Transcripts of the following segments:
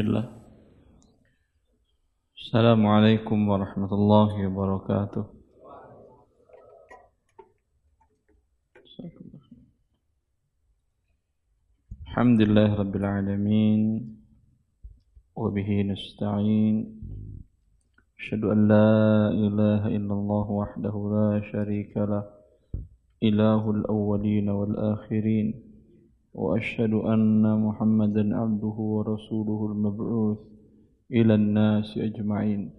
Bismillah Assalamualaikum warahmatullahi wabarakatuh Alhamdulillah Rabbil Alamin. Wabihi nasta'in. Asyadu an la ilaha illallah wahdahu la sharika lah. Ilahul awwalin wal akhirin وأشهد أن محمدا عبده ورسوله المبعوث إلى الناس أجمعين.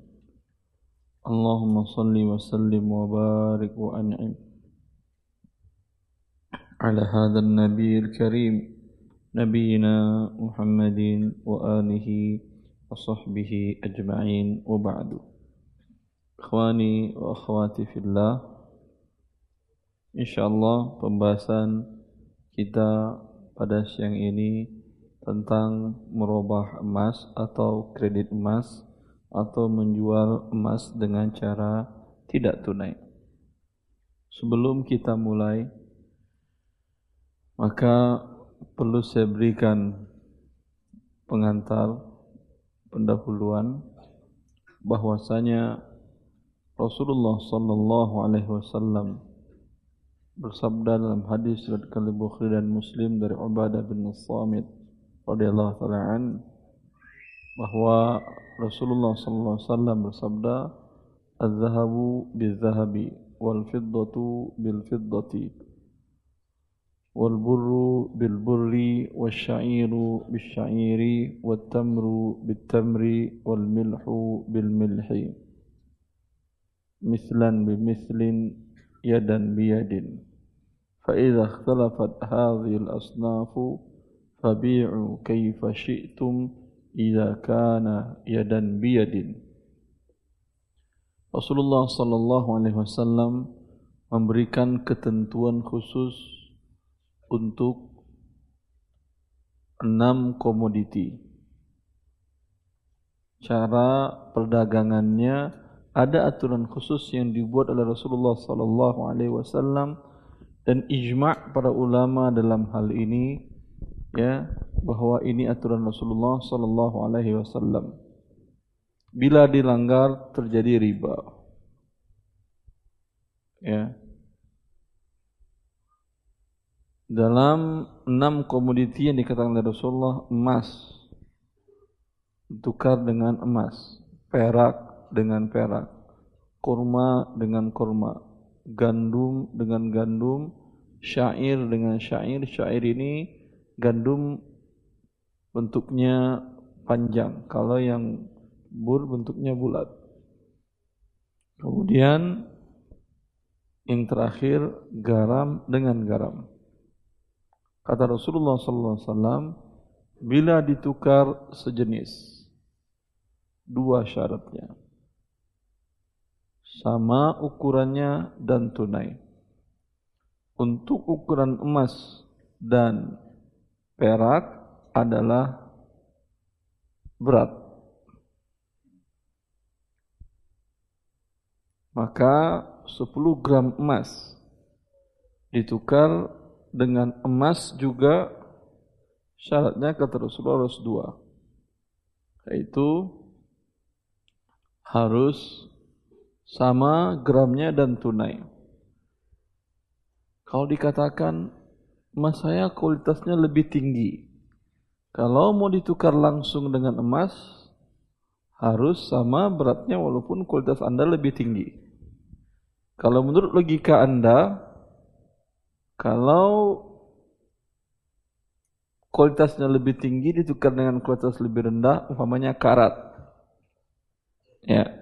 اللهم صل وسلم وبارك وأنعم. على هذا النبي الكريم نبينا محمد وآله وصحبه أجمعين وبعد. إخواني وأخواتي في الله إن شاء الله pembahasan kita pada siang ini tentang merubah emas atau kredit emas atau menjual emas dengan cara tidak tunai. Sebelum kita mulai, maka perlu saya berikan pengantar pendahuluan bahwasanya Rasulullah sallallahu alaihi wasallam bersabda dalam hadis riwayat Bukhari dan Muslim dari Ubadah bin Samit radhiyallahu taala an bahwa Rasulullah sallallahu alaihi wasallam bersabda "Az-zahabu bil-zahabi wal fiddatu bil-fiddati wal burru bil-burri wasy-sya'iru bil-sya'iri wat-tamru bit-tamri wal milhu bil-milhi mislan bimislin yadan biyadin فإذا اختلفت هذه الأصناف فبيعوا كيف شئتم إذا كان يدا بيد Rasulullah Sallallahu Alaihi Wasallam memberikan ketentuan khusus untuk enam komoditi. Cara perdagangannya ada aturan khusus yang dibuat oleh Rasulullah Sallallahu Alaihi Wasallam dan ijma' para ulama dalam hal ini ya bahwa ini aturan Rasulullah sallallahu alaihi wasallam. Bila dilanggar terjadi riba. Ya. Dalam enam komoditi yang dikatakan oleh Rasulullah emas tukar dengan emas, perak dengan perak, kurma dengan kurma, gandum dengan gandum, syair dengan syair. Syair ini gandum bentuknya panjang. Kalau yang bur bentuknya bulat. Kemudian yang terakhir garam dengan garam. Kata Rasulullah sallallahu wasallam, bila ditukar sejenis dua syaratnya sama ukurannya dan tunai. Untuk ukuran emas dan perak adalah berat. Maka 10 gram emas ditukar dengan emas juga syaratnya kata Rasulullah harus dua. Yaitu harus sama gramnya dan tunai. Kalau dikatakan emas saya kualitasnya lebih tinggi. Kalau mau ditukar langsung dengan emas, harus sama beratnya walaupun kualitas Anda lebih tinggi. Kalau menurut logika Anda, kalau kualitasnya lebih tinggi ditukar dengan kualitas lebih rendah, umpamanya karat. Ya.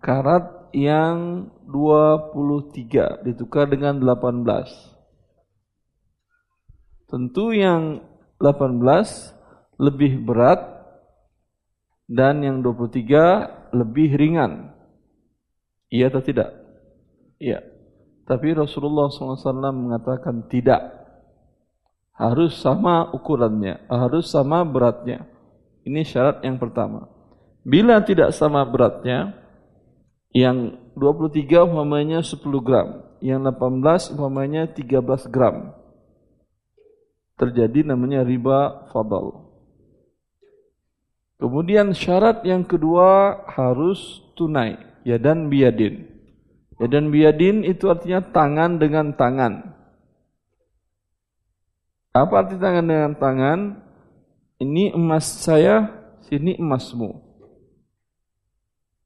Karat yang 23 ditukar dengan 18. Tentu yang 18 lebih berat dan yang 23 lebih ringan. Iya atau tidak? Iya. Tapi Rasulullah SAW mengatakan tidak. Harus sama ukurannya, harus sama beratnya. Ini syarat yang pertama. Bila tidak sama beratnya, yang 23 umpamanya 10 gram, yang 18 umpamanya 13 gram. Terjadi namanya riba fadal. Kemudian syarat yang kedua harus tunai, ya dan biadin. Ya dan biadin itu artinya tangan dengan tangan. Apa arti tangan dengan tangan? Ini emas saya, sini emasmu.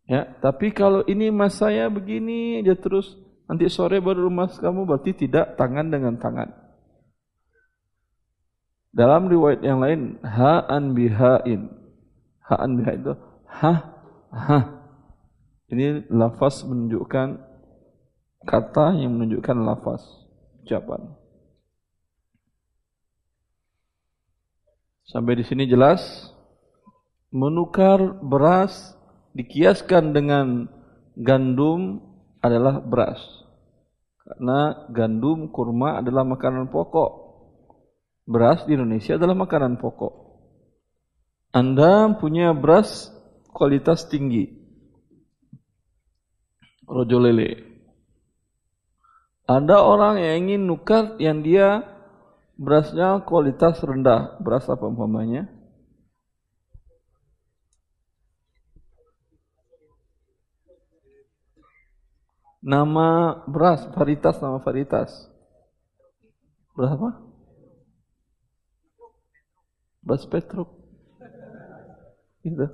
Ya, tapi kalau ini emas saya begini aja terus nanti sore baru emas kamu berarti tidak tangan dengan tangan. Dalam riwayat yang lain ha'an bihain Ha'an biha itu ha ha. Ini lafaz menunjukkan kata yang menunjukkan lafaz ucapan. Sampai di sini jelas menukar beras dikiaskan dengan gandum adalah beras. Karena gandum kurma adalah makanan pokok. Beras di Indonesia adalah makanan pokok. Anda punya beras kualitas tinggi. Rojo lele. Ada orang yang ingin nukar yang dia berasnya kualitas rendah. Beras apa umpamanya? Nama beras, varietas nama varietas. Beras apa? Beras Petruk. Gitu.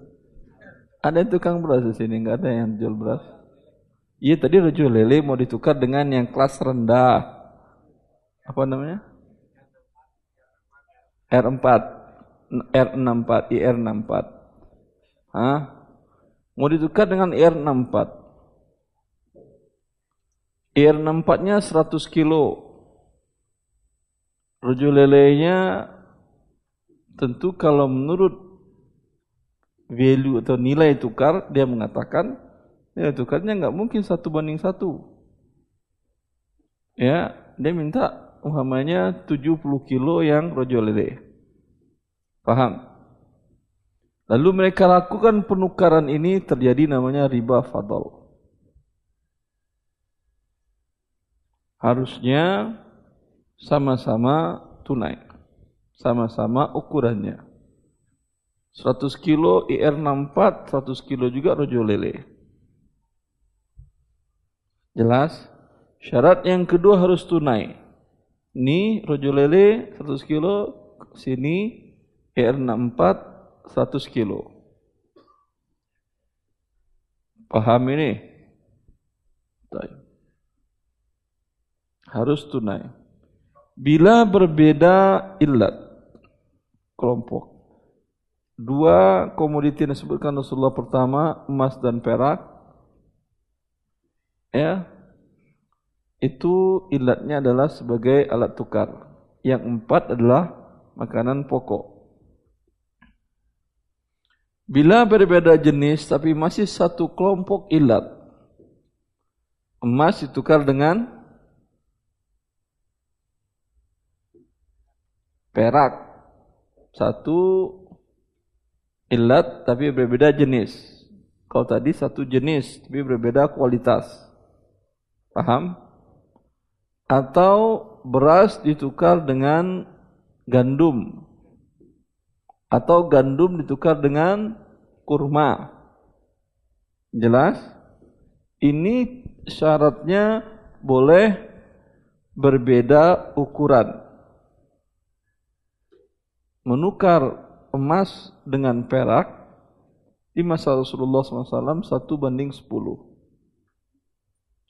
Ada tukang beras di sini, nggak ada yang jual beras. Iya tadi jual lele mau ditukar dengan yang kelas rendah. Apa namanya? R4, R64, IR64. Hah? Mau ditukar dengan IR64. IR64-nya 100 kilo. Rojo lelenya tentu kalau menurut value atau nilai tukar, dia mengatakan nilai tukarnya nggak mungkin satu banding satu. Ya, dia minta umpamanya 70 kilo yang rojo lele. Paham? Lalu mereka lakukan penukaran ini terjadi namanya riba fadl. Harusnya sama-sama tunai. Sama-sama ukurannya. 100 kilo IR64, 100 kilo juga rojo lele. Jelas? Syarat yang kedua harus tunai. Ini rojo lele 100 kilo, sini IR64 100 kilo. Paham ini? Harus tunai. Bila berbeda ilat kelompok Dua komoditi yang disebutkan Rasulullah pertama emas dan perak. Ya. Itu ilatnya adalah sebagai alat tukar. Yang empat adalah makanan pokok. Bila berbeda jenis tapi masih satu kelompok ilat. Emas ditukar dengan perak. Satu Ilat tapi berbeda jenis. Kalau tadi satu jenis tapi berbeda kualitas. Paham? Atau beras ditukar dengan gandum. Atau gandum ditukar dengan kurma. Jelas? Ini syaratnya boleh berbeda ukuran. Menukar emas dengan perak di masa Rasulullah SAW satu banding sepuluh.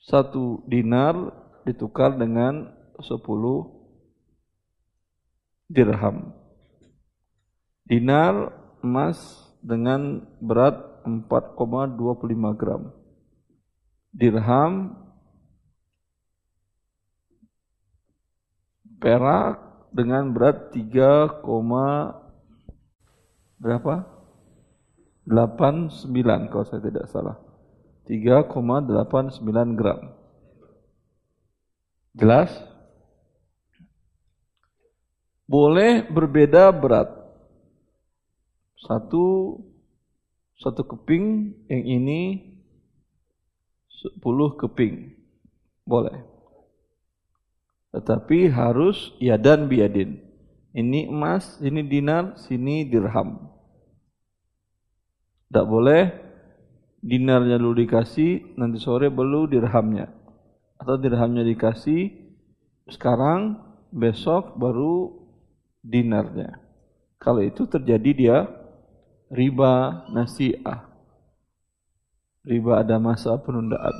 Satu dinar ditukar dengan sepuluh dirham. Dinar emas dengan berat 4,25 gram. Dirham perak dengan berat 3, berapa? 89 kalau saya tidak salah. 3,89 gram. Jelas? Boleh berbeda berat. Satu satu keping yang ini 10 keping. Boleh. Tetapi harus yadan biadin. Ini emas, ini dinar, sini dirham. Tidak boleh dinarnya dulu dikasih, nanti sore baru dirhamnya. Atau dirhamnya dikasih sekarang, besok baru dinarnya. Kalau itu terjadi dia riba nasi'ah. Riba ada masa penundaan.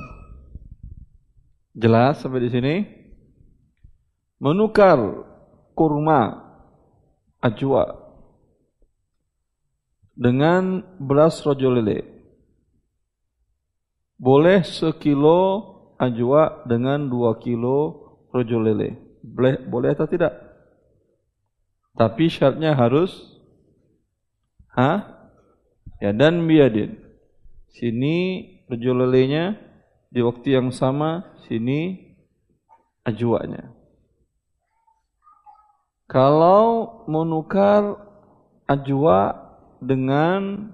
Jelas sampai di sini? Menukar kurma ajwa dengan beras rojo lele. Boleh sekilo ajwa dengan dua kilo rojo lele. Boleh, boleh atau tidak? Tapi syaratnya harus ha? Ya dan biadin. Sini rojo lelenya di waktu yang sama, sini ajwanya. Kalau menukar ajwa dengan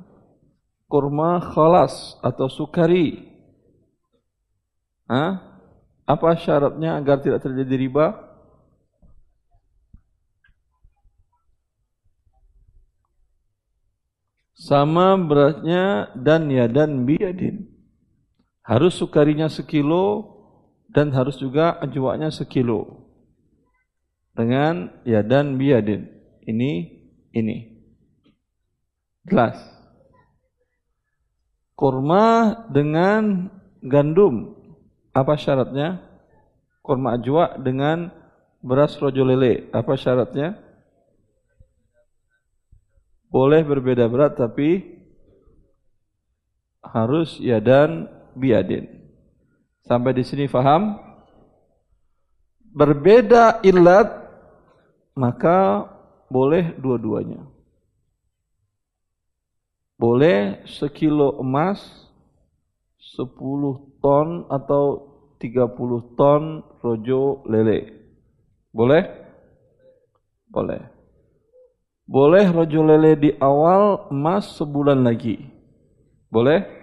kurma khalas atau sukari. Hah? Apa syaratnya agar tidak terjadi riba? Sama beratnya dan ya dan biadin. Harus sukarinya sekilo dan harus juga ajwanya sekilo. Dengan ya dan biadin. Ini ini. Jelas. Kurma dengan gandum. Apa syaratnya? Kurma ajwa dengan beras rojo lele. Apa syaratnya? Boleh berbeda berat tapi harus ya dan biadin. Sampai di sini faham? Berbeda ilat maka boleh dua-duanya. Boleh sekilo emas 10 ton atau 30 ton rojo lele. Boleh? Boleh. Boleh rojo lele di awal emas sebulan lagi. Boleh?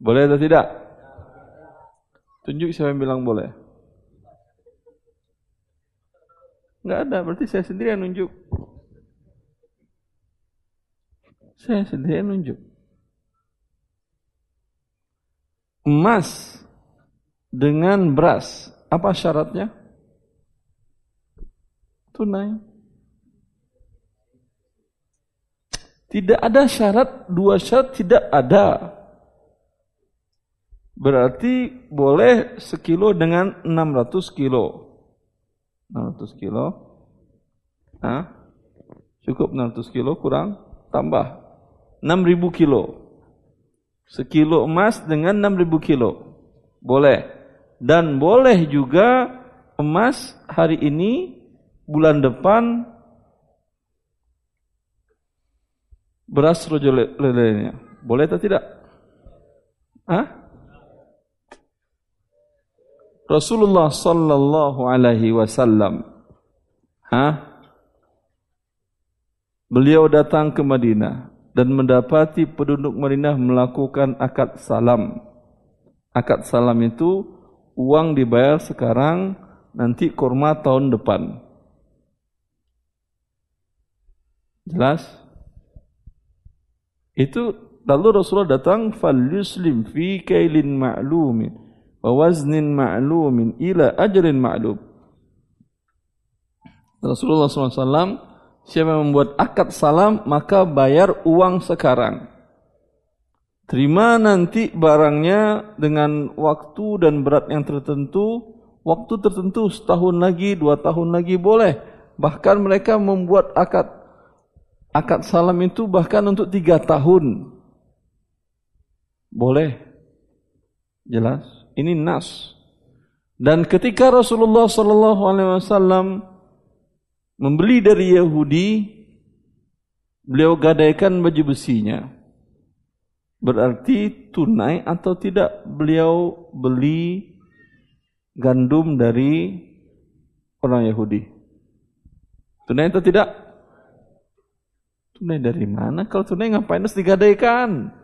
Boleh atau tidak? Tunjuk siapa yang bilang boleh. Enggak ada, berarti saya sendiri yang nunjuk. Saya sendiri yang nunjuk. Emas dengan beras, apa syaratnya? Tunai. Tidak ada syarat, dua syarat tidak ada. Berarti boleh sekilo dengan 600 kilo. 600 kilo. Hah? Cukup 600 kilo kurang tambah 6000 kilo. Sekilo emas dengan 6000 kilo. Boleh. Dan boleh juga emas hari ini bulan depan beras rojo lelenya. Boleh atau tidak? Hah? Rasulullah sallallahu alaihi wasallam ha Beliau datang ke Madinah dan mendapati penduduk Madinah melakukan akad salam. Akad salam itu uang dibayar sekarang, nanti kurma tahun depan. Jelas? Itu lalu Rasulullah datang fal yuslim fi kailin ma'lumin wa waznin ma'lumin ila ajrin ma'lum. Rasulullah SAW siapa yang membuat akad salam maka bayar uang sekarang. Terima nanti barangnya dengan waktu dan berat yang tertentu. Waktu tertentu setahun lagi, dua tahun lagi boleh. Bahkan mereka membuat akad akad salam itu bahkan untuk tiga tahun. Boleh. Jelas. Ini nas. Dan ketika Rasulullah sallallahu alaihi wasallam membeli dari Yahudi, beliau gadaikan baju besinya. Berarti tunai atau tidak beliau beli gandum dari orang Yahudi? Tunai atau tidak? Tunai dari mana? Kalau tunai ngapain harus digadaikan?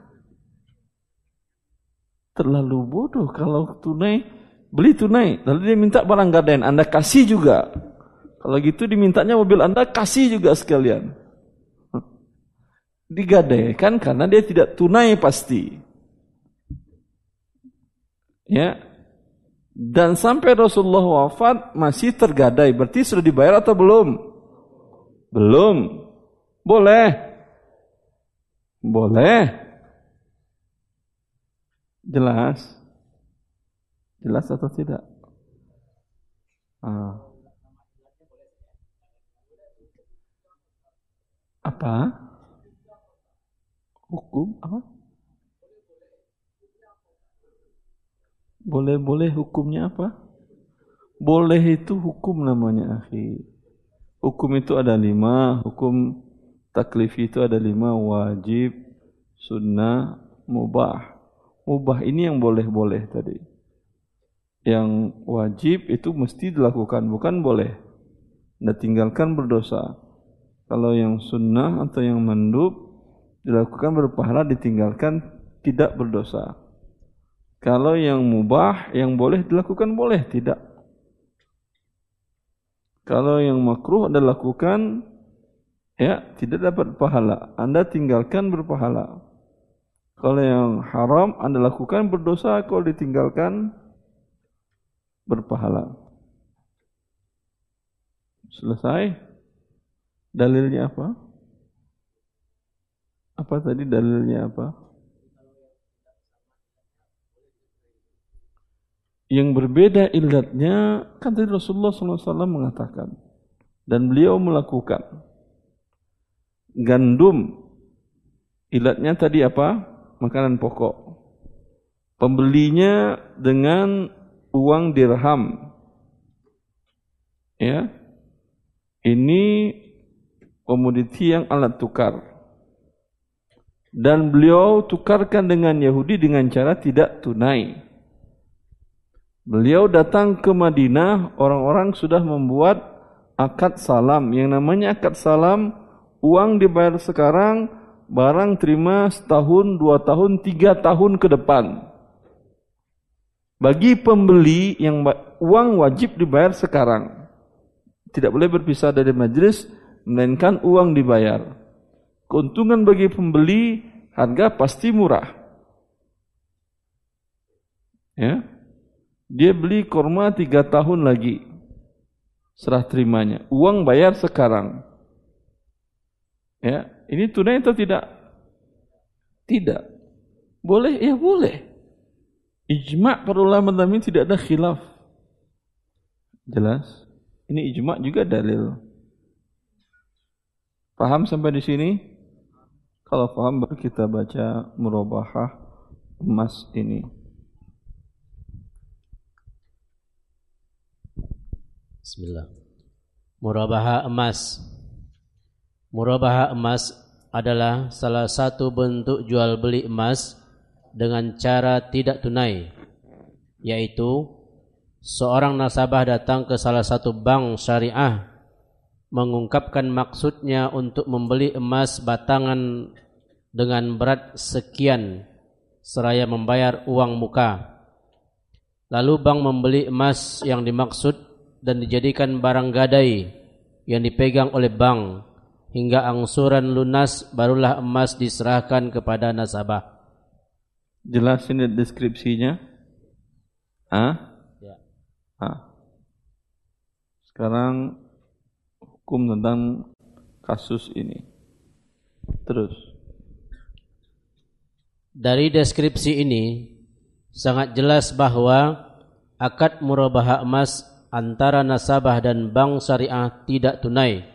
Terlalu bodoh kalau tunai Beli tunai, lalu dia minta barang gadaian, Anda kasih juga. Kalau gitu dimintanya mobil Anda kasih juga sekalian. Digadaikan karena dia tidak tunai pasti. Ya. Dan sampai Rasulullah wafat masih tergadai, berarti sudah dibayar atau belum? Belum. Boleh. Boleh. Jelas. Jelas atau tidak? Ah. Apa? Hukum apa? Boleh-boleh hukumnya apa? Boleh itu hukum namanya, akhi. Hukum itu ada lima, hukum taklif itu ada lima, wajib, sunnah, mubah. Mubah ini yang boleh-boleh tadi yang wajib itu mesti dilakukan, bukan boleh. Anda tinggalkan berdosa. Kalau yang sunnah atau yang mandub dilakukan berpahala, ditinggalkan tidak berdosa. Kalau yang mubah, yang boleh dilakukan boleh, tidak. Kalau yang makruh Anda lakukan, ya tidak dapat pahala. Anda tinggalkan berpahala. Kalau yang haram Anda lakukan berdosa, kalau ditinggalkan berpahala. Selesai? Dalilnya apa? Apa tadi dalilnya apa? Yang berbeda ilatnya kan tadi Rasulullah SAW mengatakan dan beliau melakukan gandum ilatnya tadi apa? Makanan pokok. Pembelinya dengan uang dirham. Ya. Ini komoditi yang alat tukar. Dan beliau tukarkan dengan Yahudi dengan cara tidak tunai. Beliau datang ke Madinah, orang-orang sudah membuat akad salam. Yang namanya akad salam, uang dibayar sekarang, barang terima setahun, dua tahun, tiga tahun ke depan. Bagi pembeli yang uang wajib dibayar sekarang. Tidak boleh berpisah dari majlis, melainkan uang dibayar. Keuntungan bagi pembeli, harga pasti murah. Ya, Dia beli korma tiga tahun lagi. Serah terimanya. Uang bayar sekarang. Ya, ini tunai atau tidak? Tidak. Boleh? Ya boleh. Ijma' para ulama ini tidak ada khilaf. Jelas? Ini ijma' juga dalil. Paham sampai di sini? Kalau paham baru kita baca murabahah emas ini. Bismillah. Murabahah emas. Murabahah emas adalah salah satu bentuk jual beli emas dengan cara tidak tunai yaitu seorang nasabah datang ke salah satu bank syariah mengungkapkan maksudnya untuk membeli emas batangan dengan berat sekian seraya membayar uang muka. Lalu bank membeli emas yang dimaksud dan dijadikan barang gadai yang dipegang oleh bank hingga angsuran lunas barulah emas diserahkan kepada nasabah Jelasin deskripsinya. Ah? Ya. Ah. Sekarang hukum tentang kasus ini. Terus. Dari deskripsi ini sangat jelas bahwa akad murabahah emas antara nasabah dan bank syariah tidak tunai.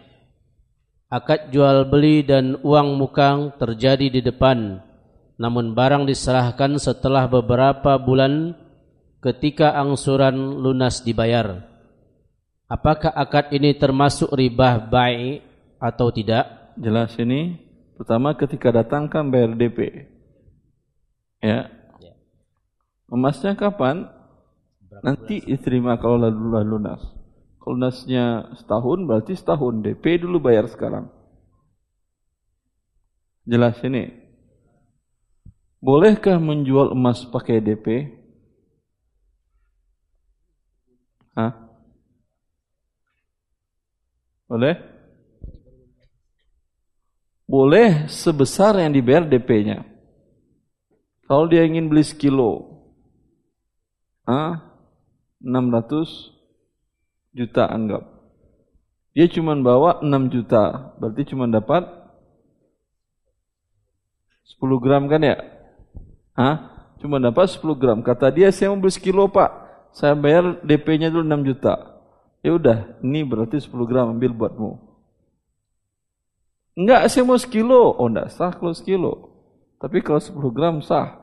Akad jual beli dan uang muka terjadi di depan namun barang diserahkan setelah beberapa bulan ketika angsuran lunas dibayar. Apakah akad ini termasuk riba baik atau tidak? Jelas ini. Pertama ketika datang kan bayar DP. Ya. ya. Emasnya kapan? Berapa Nanti diterima kalau lalu lunas. Kalau lunasnya setahun berarti setahun. DP dulu bayar sekarang. Jelas ini. Bolehkah menjual emas pakai DP? Hah? Boleh? Boleh sebesar yang dibayar DP-nya. Kalau dia ingin beli sekilo, ah, 600 juta anggap. Dia cuma bawa 6 juta, berarti cuma dapat 10 gram kan ya? Hah? Cuma dapat 10 gram. Kata dia saya mau beli sekilo pak, saya bayar DP-nya dulu 6 juta. Ya udah, ini berarti 10 gram ambil buatmu. Enggak, saya mau sekilo. Oh enggak sah kalau sekilo. Tapi kalau 10 gram sah.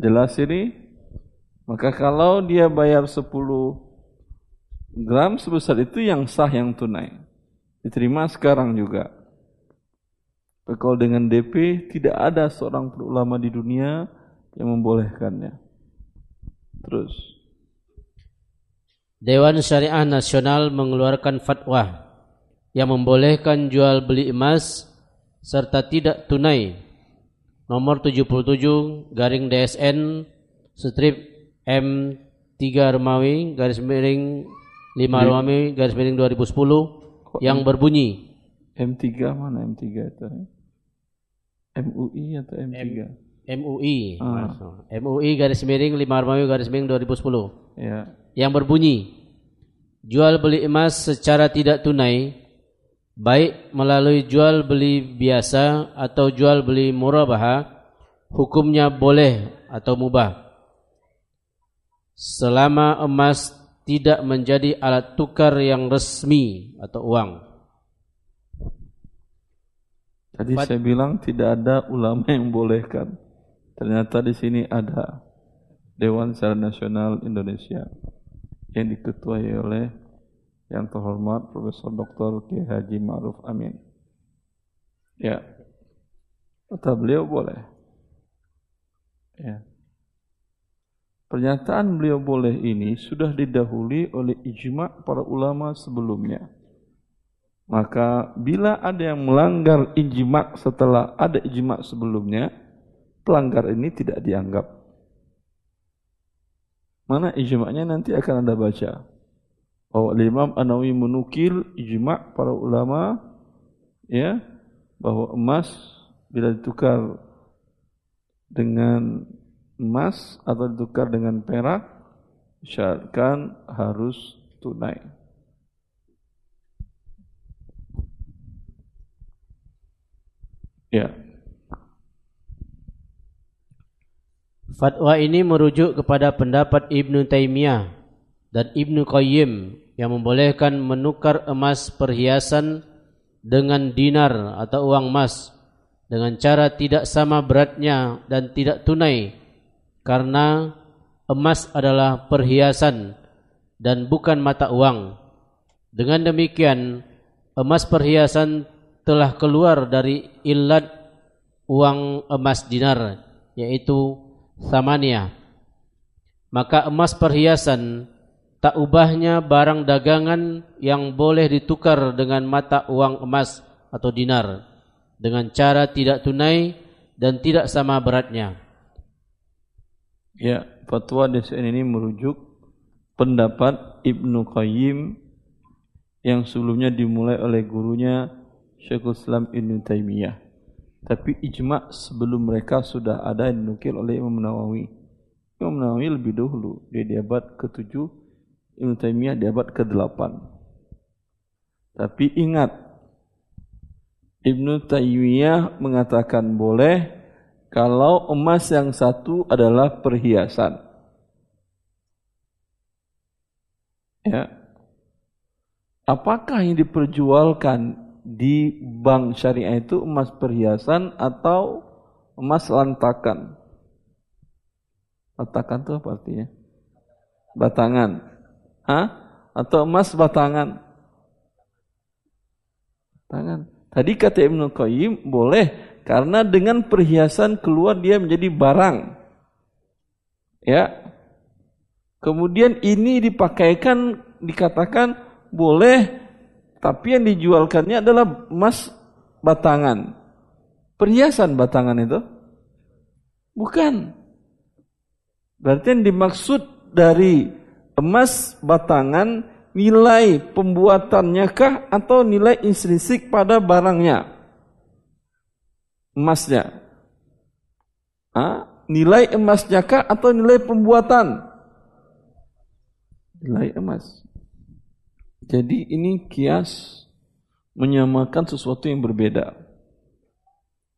Jelas ini? Maka kalau dia bayar 10 gram sebesar itu yang sah yang tunai. Diterima sekarang juga. Kalau dengan DP tidak ada seorang ulama di dunia yang membolehkannya. Terus. Dewan Syariah Nasional mengeluarkan fatwa yang membolehkan jual beli emas serta tidak tunai nomor 77 garing DSN strip M3 Remawi garis miring 5 Remawi garis miring 2010 yang berbunyi M3 mana M3 itu? MUI atau M3? M MUI. Ah. MUI garis miring 5 Armawi garis miring 2010. Ya. Yang berbunyi jual beli emas secara tidak tunai baik melalui jual beli biasa atau jual beli murabah hukumnya boleh atau mubah selama emas tidak menjadi alat tukar yang resmi atau uang. Tadi saya bilang tidak ada ulama yang bolehkan. Ternyata di sini ada Dewan Syariah Nasional Indonesia yang diketuai oleh yang terhormat Profesor Dr. Ki Haji Ma'ruf Amin. Ya. Kata beliau boleh. Ya. Pernyataan beliau boleh ini sudah didahului oleh ijma para ulama sebelumnya. Maka bila ada yang melanggar ijma setelah ada ijma sebelumnya, pelanggar ini tidak dianggap. Mana ijma'nya nanti akan Anda baca. Bahwa Imam Anawi menukil ijma para ulama ya bahwa emas bila ditukar dengan emas atau ditukar dengan perak syaratkan harus tunai. Ya. Fatwa ini merujuk kepada pendapat Ibnu Taimiyah dan Ibnu Qayyim yang membolehkan menukar emas perhiasan dengan dinar atau uang emas dengan cara tidak sama beratnya dan tidak tunai karena emas adalah perhiasan dan bukan mata uang. Dengan demikian, emas perhiasan telah keluar dari ilat uang emas dinar yaitu samania maka emas perhiasan tak ubahnya barang dagangan yang boleh ditukar dengan mata uang emas atau dinar dengan cara tidak tunai dan tidak sama beratnya. Ya, fatwa DSN ini merujuk pendapat Ibnu Qayyim yang sebelumnya dimulai oleh gurunya Syekhul Islam Ibn Taimiyah. Tapi ijma sebelum mereka sudah ada yang dinukil oleh Imam Nawawi. Imam Nawawi lebih dahulu, dia di abad ke-7, Ibn Taimiyah di abad ke-8. Tapi ingat, Ibn Taimiyah mengatakan boleh kalau emas yang satu adalah perhiasan. Ya. Apakah yang diperjualkan di bank syariah itu emas perhiasan atau emas lantakan? Lantakan itu apa artinya? Batangan. Hah? Atau emas batangan? Tangan. Tadi kata Ibnu Qayyim boleh karena dengan perhiasan keluar dia menjadi barang. Ya. Kemudian ini dipakaikan dikatakan boleh tapi yang dijualkannya adalah emas batangan. Perhiasan batangan itu? Bukan. Berarti yang dimaksud dari emas batangan nilai pembuatannya kah atau nilai intrinsik pada barangnya? Emasnya. Ha? Nilai emasnya kah atau nilai pembuatan? Nilai emas. Jadi ini kias menyamakan sesuatu yang berbeda.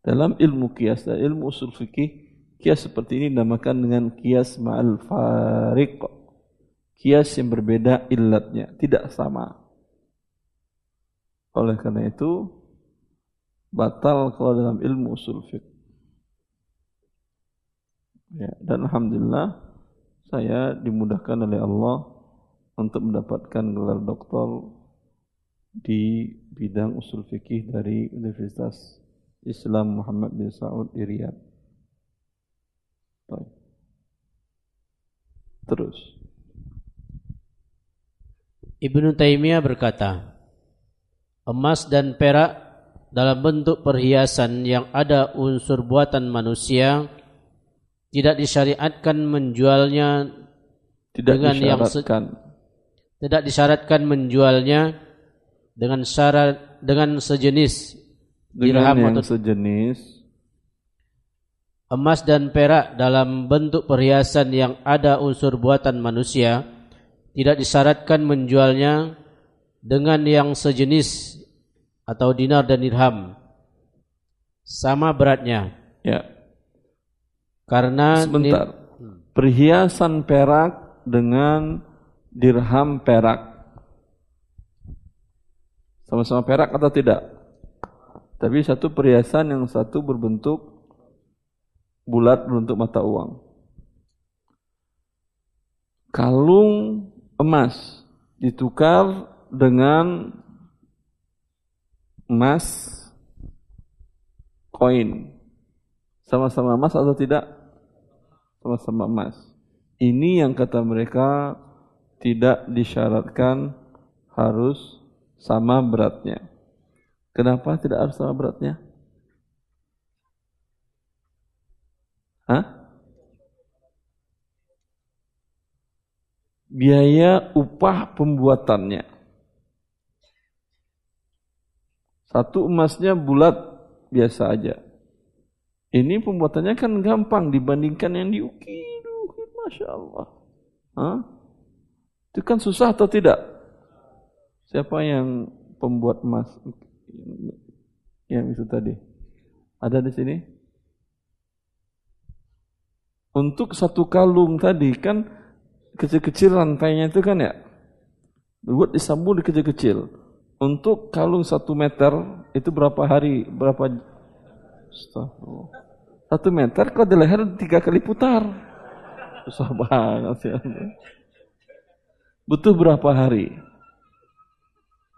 Dalam ilmu kias dan ilmu usul fikih, kias seperti ini dinamakan dengan kias ma'al fariq. Kias yang berbeda ilatnya, tidak sama. Oleh karena itu, batal kalau dalam ilmu usul fikih. Ya, dan alhamdulillah saya dimudahkan oleh Allah untuk mendapatkan gelar doktor di bidang usul fikih dari Universitas Islam Muhammad bin Saud di Riyadh. Terus. Ibnu Taimiyah berkata, emas dan perak dalam bentuk perhiasan yang ada unsur buatan manusia tidak disyariatkan menjualnya tidak dengan yang tidak disyaratkan menjualnya dengan syarat dengan sejenis dengan dirham yang atau sejenis. emas dan perak dalam bentuk perhiasan yang ada unsur buatan manusia tidak disyaratkan menjualnya dengan yang sejenis atau dinar dan dirham sama beratnya ya karena sebentar perhiasan perak dengan dirham perak. Sama-sama perak atau tidak? Tapi satu perhiasan yang satu berbentuk bulat berbentuk mata uang. Kalung emas ditukar dengan emas koin. Sama-sama emas atau tidak? Sama-sama emas. Ini yang kata mereka tidak disyaratkan harus sama beratnya. Kenapa tidak harus sama beratnya? Hah? Biaya upah pembuatannya. Satu emasnya bulat biasa aja. Ini pembuatannya kan gampang dibandingkan yang diukir. Masya Allah. Hah? Itu kan susah atau tidak? Siapa yang pembuat emas? Yang itu tadi. Ada di sini? Untuk satu kalung tadi kan kecil-kecil rantainya itu kan ya. Buat disambung di kecil-kecil. Untuk kalung satu meter itu berapa hari? Berapa? Satu meter kok di leher tiga kali putar. Susah banget sih. Butuh berapa hari?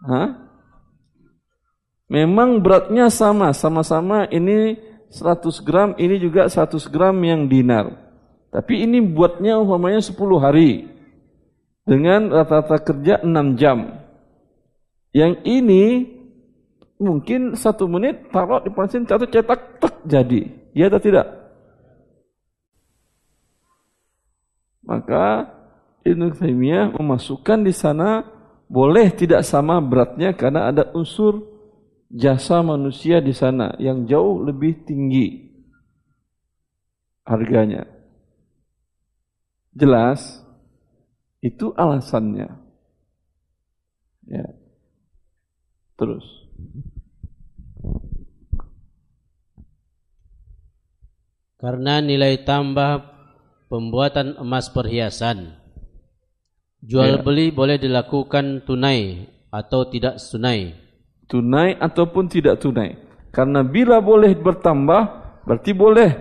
Hah? Memang beratnya sama, sama-sama ini 100 gram, ini juga 100 gram yang dinar. Tapi ini buatnya umpamanya 10 hari. Dengan rata-rata kerja 6 jam. Yang ini mungkin satu menit taruh di mesin satu cetak tek jadi. Iya atau tidak? Maka Ibnu Taimiyah memasukkan di sana boleh tidak sama beratnya karena ada unsur jasa manusia di sana yang jauh lebih tinggi harganya. Jelas itu alasannya. Ya. Terus. Karena nilai tambah pembuatan emas perhiasan Jual ya. beli boleh dilakukan tunai atau tidak tunai. Tunai ataupun tidak tunai. Karena bila boleh bertambah, berarti boleh.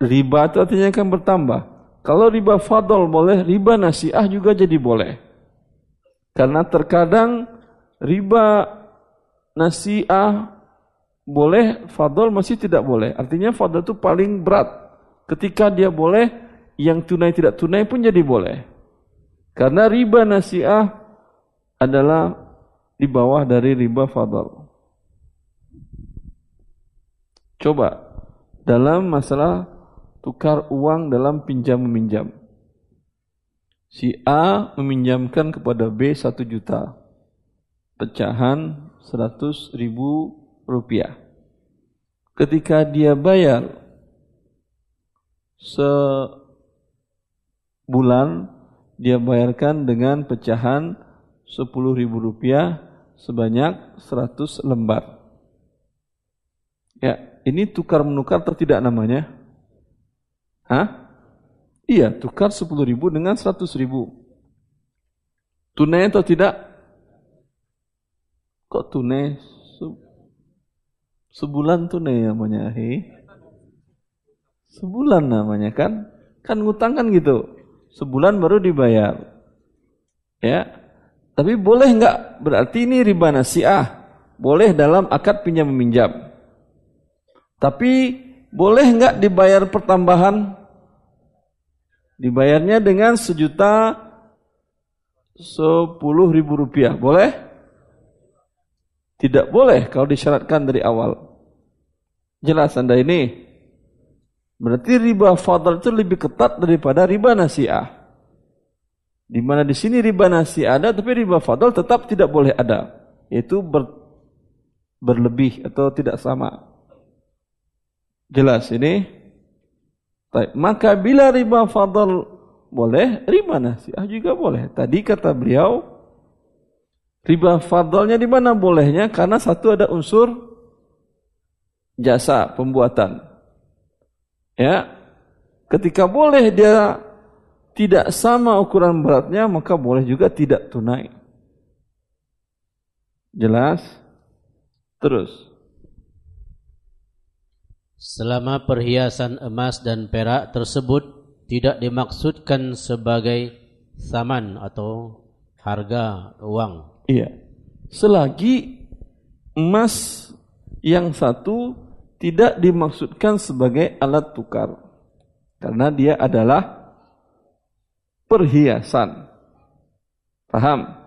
Riba itu artinya akan bertambah. Kalau riba fadol boleh, riba nasiah juga jadi boleh. Karena terkadang riba nasiah boleh, fadol masih tidak boleh. Artinya fadol itu paling berat. Ketika dia boleh, yang tunai tidak tunai pun jadi boleh. Karena riba nasiah adalah di bawah dari riba fadal. Coba dalam masalah tukar uang dalam pinjam meminjam. Si A meminjamkan kepada B satu juta. Pecahan seratus ribu rupiah. Ketika dia bayar sebulan, dia bayarkan dengan pecahan sepuluh ribu rupiah sebanyak seratus lembar. Ya, ini tukar menukar atau tidak namanya? Hah? Iya, tukar 10 ribu dengan 100 ribu. Tunai atau tidak? Kok tunai? Sebulan tunai namanya, he? Sebulan namanya kan? Kan ngutang kan gitu. Sebulan baru dibayar. Ya. Tapi boleh enggak? Berarti ini riba nasiah. Boleh dalam akad pinjam meminjam. Tapi boleh enggak dibayar pertambahan Dibayarnya dengan sejuta sepuluh ribu rupiah. Boleh? Tidak boleh kalau disyaratkan dari awal. Jelas anda ini. Berarti riba fadl itu lebih ketat daripada riba nasiah. Di mana di sini riba nasiah ada, tapi riba fadl tetap tidak boleh ada. Yaitu ber, berlebih atau tidak sama. Jelas ini? Baik, maka bila riba fadl boleh, riba nasiah juga boleh. Tadi kata beliau, riba fadlnya di mana bolehnya? Karena satu ada unsur jasa pembuatan. Ya, ketika boleh dia tidak sama ukuran beratnya, maka boleh juga tidak tunai. Jelas? Terus. Selama perhiasan emas dan perak tersebut tidak dimaksudkan sebagai saman atau harga uang. Iya. Selagi emas yang satu tidak dimaksudkan sebagai alat tukar. Karena dia adalah perhiasan. Paham?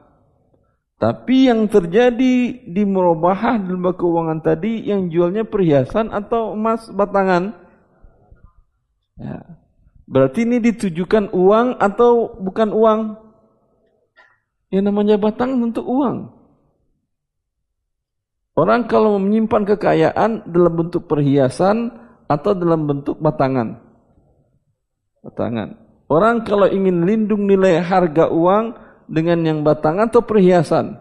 Tapi yang terjadi di merubahah di lembaga keuangan tadi yang jualnya perhiasan atau emas batangan. Ya. Berarti ini ditujukan uang atau bukan uang? Yang namanya batangan untuk uang. Orang kalau menyimpan kekayaan dalam bentuk perhiasan atau dalam bentuk batangan. Batangan. Orang kalau ingin lindung nilai harga uang dengan yang batangan atau perhiasan?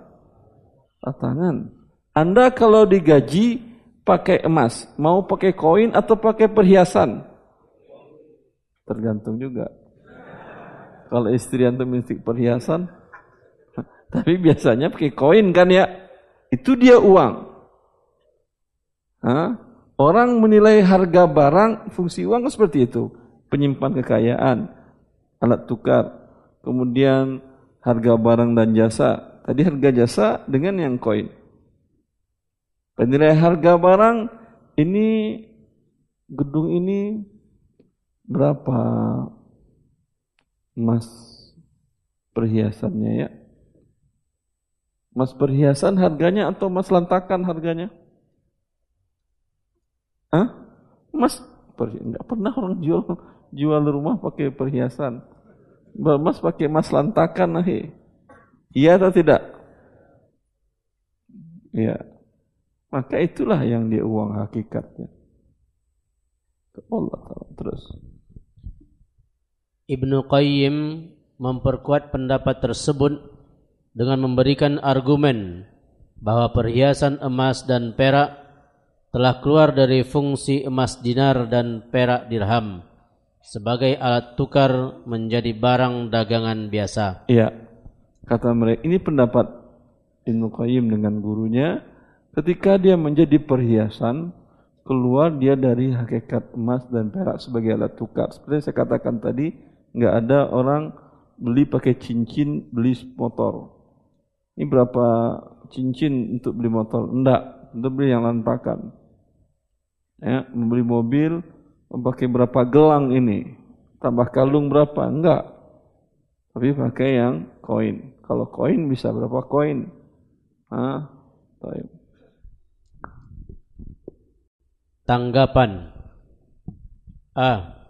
Batangan. Anda kalau digaji pakai emas, mau pakai koin atau pakai perhiasan? Tergantung juga. Kalau istri antum mistik perhiasan, tapi biasanya pakai koin kan ya? Itu dia uang. Hah? Orang menilai harga barang, fungsi uang seperti itu. Penyimpan kekayaan, alat tukar, kemudian harga barang dan jasa. Tadi harga jasa dengan yang koin. Penilai harga barang ini gedung ini berapa emas perhiasannya ya? Emas perhiasan harganya atau emas lantakan harganya? Hah? Emas. Enggak pernah orang jual jual rumah pakai perhiasan. Mas pakai emas lantakan ahi. Iya atau tidak? Iya. Maka itulah yang dia uang hakikatnya. Allah terus. Ibnu Qayyim memperkuat pendapat tersebut dengan memberikan argumen bahwa perhiasan emas dan perak telah keluar dari fungsi emas dinar dan perak dirham sebagai alat tukar menjadi barang dagangan biasa. Iya. Kata mereka, ini pendapat Ibnu Qayyim dengan gurunya ketika dia menjadi perhiasan keluar dia dari hakikat emas dan perak sebagai alat tukar. Seperti saya katakan tadi, nggak ada orang beli pakai cincin beli motor. Ini berapa cincin untuk beli motor? Enggak, untuk beli yang lantakan. Ya, membeli mobil pakai berapa gelang ini, tambah kalung berapa? Enggak. Tapi pakai yang koin. Kalau koin bisa berapa koin? Ah. Tanggapan A.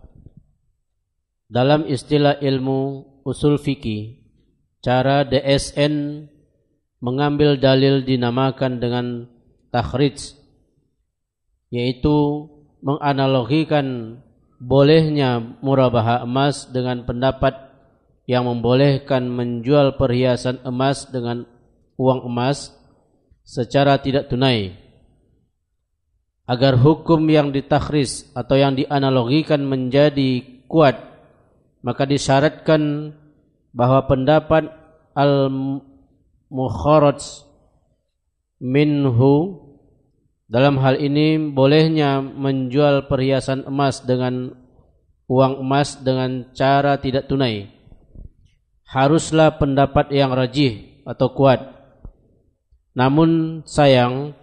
Dalam istilah ilmu usul fikih, cara DSN mengambil dalil dinamakan dengan takhrij, yaitu menganalogikan bolehnya murabahah emas dengan pendapat yang membolehkan menjual perhiasan emas dengan uang emas secara tidak tunai. Agar hukum yang ditakhris atau yang dianalogikan menjadi kuat maka disyaratkan bahwa pendapat al mukharaj minhu. Dalam hal ini bolehnya menjual perhiasan emas dengan uang emas dengan cara tidak tunai. Haruslah pendapat yang rajih atau kuat. Namun sayang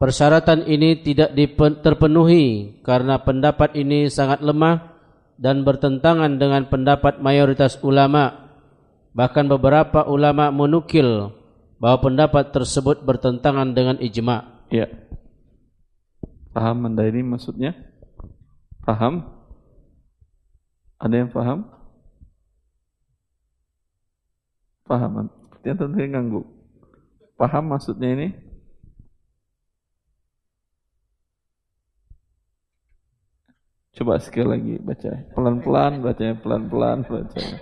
Persyaratan ini tidak terpenuhi karena pendapat ini sangat lemah dan bertentangan dengan pendapat mayoritas ulama. Bahkan beberapa ulama menukil bahwa pendapat tersebut bertentangan dengan ijma. Ya. Paham Anda ini maksudnya? Paham? Ada yang paham? Paham? Yang ganggu. Paham maksudnya ini? Coba sekali lagi baca. Pelan-pelan bacanya, pelan-pelan bacanya.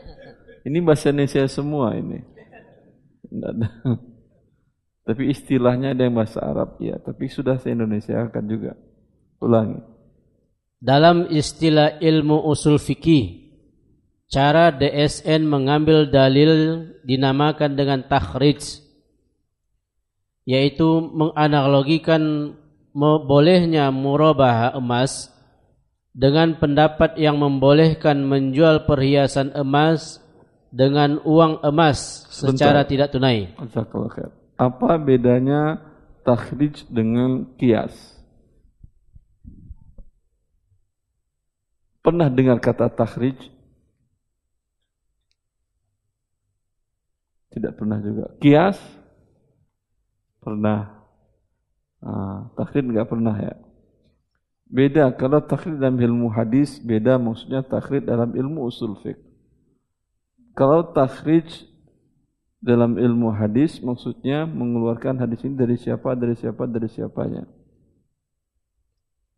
Ini bahasa Indonesia semua ini. Ada. Tapi istilahnya ada yang bahasa Arab ya, tapi sudah se Indonesia akan juga. Ulangi. Dalam istilah ilmu usul fikih, cara DSN mengambil dalil dinamakan dengan takhrij, yaitu menganalogikan bolehnya murabah emas dengan pendapat yang membolehkan menjual perhiasan emas dengan uang emas secara Bentar. tidak tunai. Apa bedanya takhrij dengan kias? Pernah dengar kata takhrij? Tidak pernah juga. Kias? Pernah. Ah, takhrij enggak pernah ya. Beda kalau takhrid dalam ilmu hadis, beda maksudnya takhrid dalam ilmu usul fiqh. Kalau takhrij dalam ilmu hadis maksudnya mengeluarkan hadis ini dari siapa, dari siapa, dari siapanya.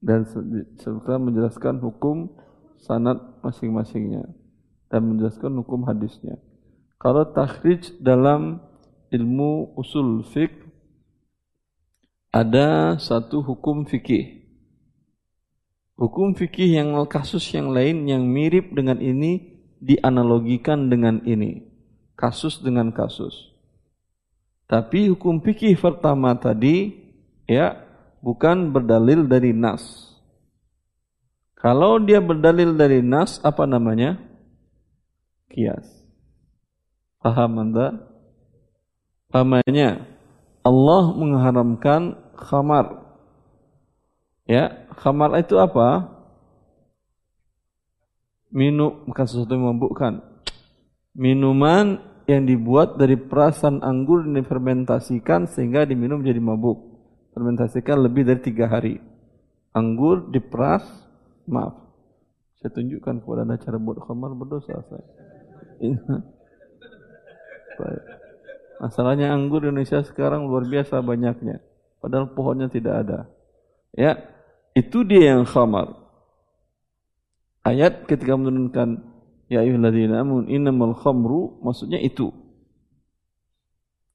Dan serta menjelaskan hukum sanad masing-masingnya dan menjelaskan hukum hadisnya. Kalau takhrij dalam ilmu usul fiqh ada satu hukum fikih Hukum fikih yang kasus yang lain yang mirip dengan ini dianalogikan dengan ini. Kasus dengan kasus. Tapi hukum fikih pertama tadi ya bukan berdalil dari nas. Kalau dia berdalil dari nas apa namanya? Kias. Paham Anda? Pahamnya Allah mengharamkan khamar Ya, khamar itu apa? Minum bukan sesuatu yang memabukkan. Minuman yang dibuat dari perasan anggur dan difermentasikan sehingga diminum jadi mabuk. Fermentasikan lebih dari tiga hari. Anggur diperas, maaf. Saya tunjukkan kepada anda cara buat khamar berdosa saya. Masalahnya anggur di Indonesia sekarang luar biasa banyaknya. Padahal pohonnya tidak ada. Ya, itu dia yang khamar. Ayat ketika menurunkan ya ayyuhalladzina amanu innamal khamru maksudnya itu.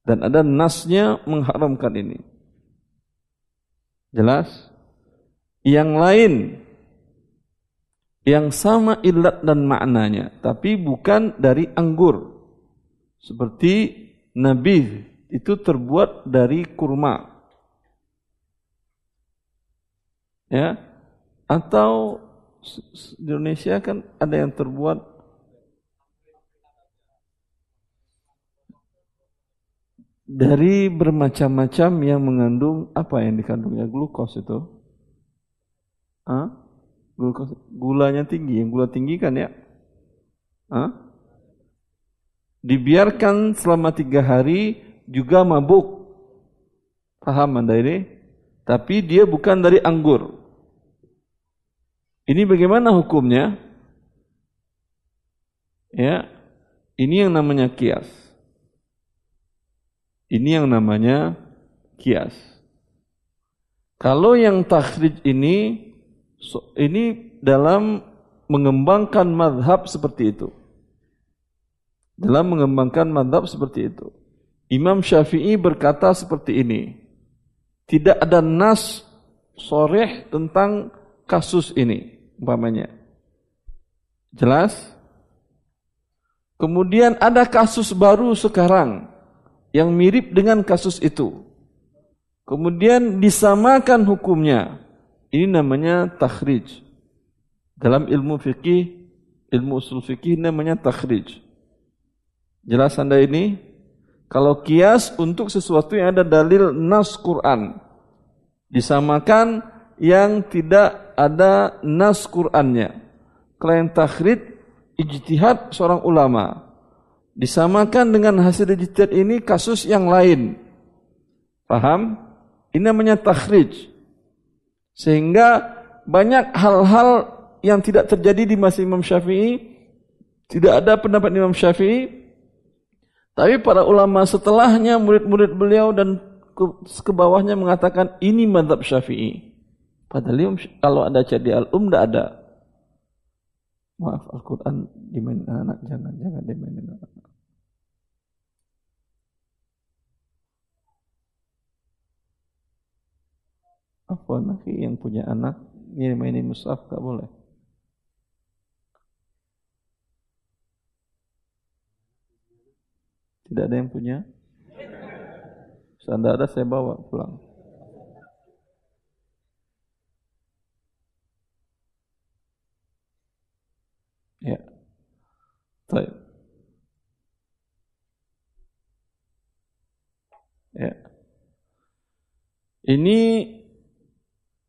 Dan ada nasnya mengharamkan ini. Jelas? Yang lain yang sama ilat dan maknanya, tapi bukan dari anggur. Seperti nabi itu terbuat dari kurma. ya atau di Indonesia kan ada yang terbuat dari bermacam-macam yang mengandung apa yang dikandungnya glukos itu Hah? glukos gulanya tinggi yang gula tinggi kan ya Hah? dibiarkan selama tiga hari juga mabuk paham anda ini tapi dia bukan dari anggur. Ini bagaimana hukumnya? Ya, Ini yang namanya kias. Ini yang namanya kias. Kalau yang takhrij ini ini dalam mengembangkan madhab seperti itu. Dalam mengembangkan madhab seperti itu. Imam Syafi'i berkata seperti ini. Tidak ada nas soreh tentang kasus ini. Umpamanya. Jelas? Kemudian ada kasus baru sekarang yang mirip dengan kasus itu. Kemudian disamakan hukumnya. Ini namanya takhrij. Dalam ilmu fikih, ilmu usul fikih namanya takhrij. Jelas anda ini? Kalau kias untuk sesuatu yang ada dalil nas Quran. Disamakan yang tidak ada nas Qurannya. Kalau yang takhrij, ijtihad seorang ulama disamakan dengan hasil ijtihad ini kasus yang lain. Paham? Ini namanya takhrij. Sehingga banyak hal-hal yang tidak terjadi di masa Imam Syafi'i, tidak ada pendapat Imam Syafi'i, tapi para ulama setelahnya, murid-murid beliau dan ke, bawahnya mengatakan ini madhab Syafi'i. Padahal kalau ada jadi al-um tidak ada. Maaf Al-Quran dimainin anak, jangan jangan dimainin anak. Apa nanti yang punya anak ini mainin mushaf tak boleh. Tidak ada yang punya? Anda ada saya bawa pulang. Ya. Baik. Ya. Ini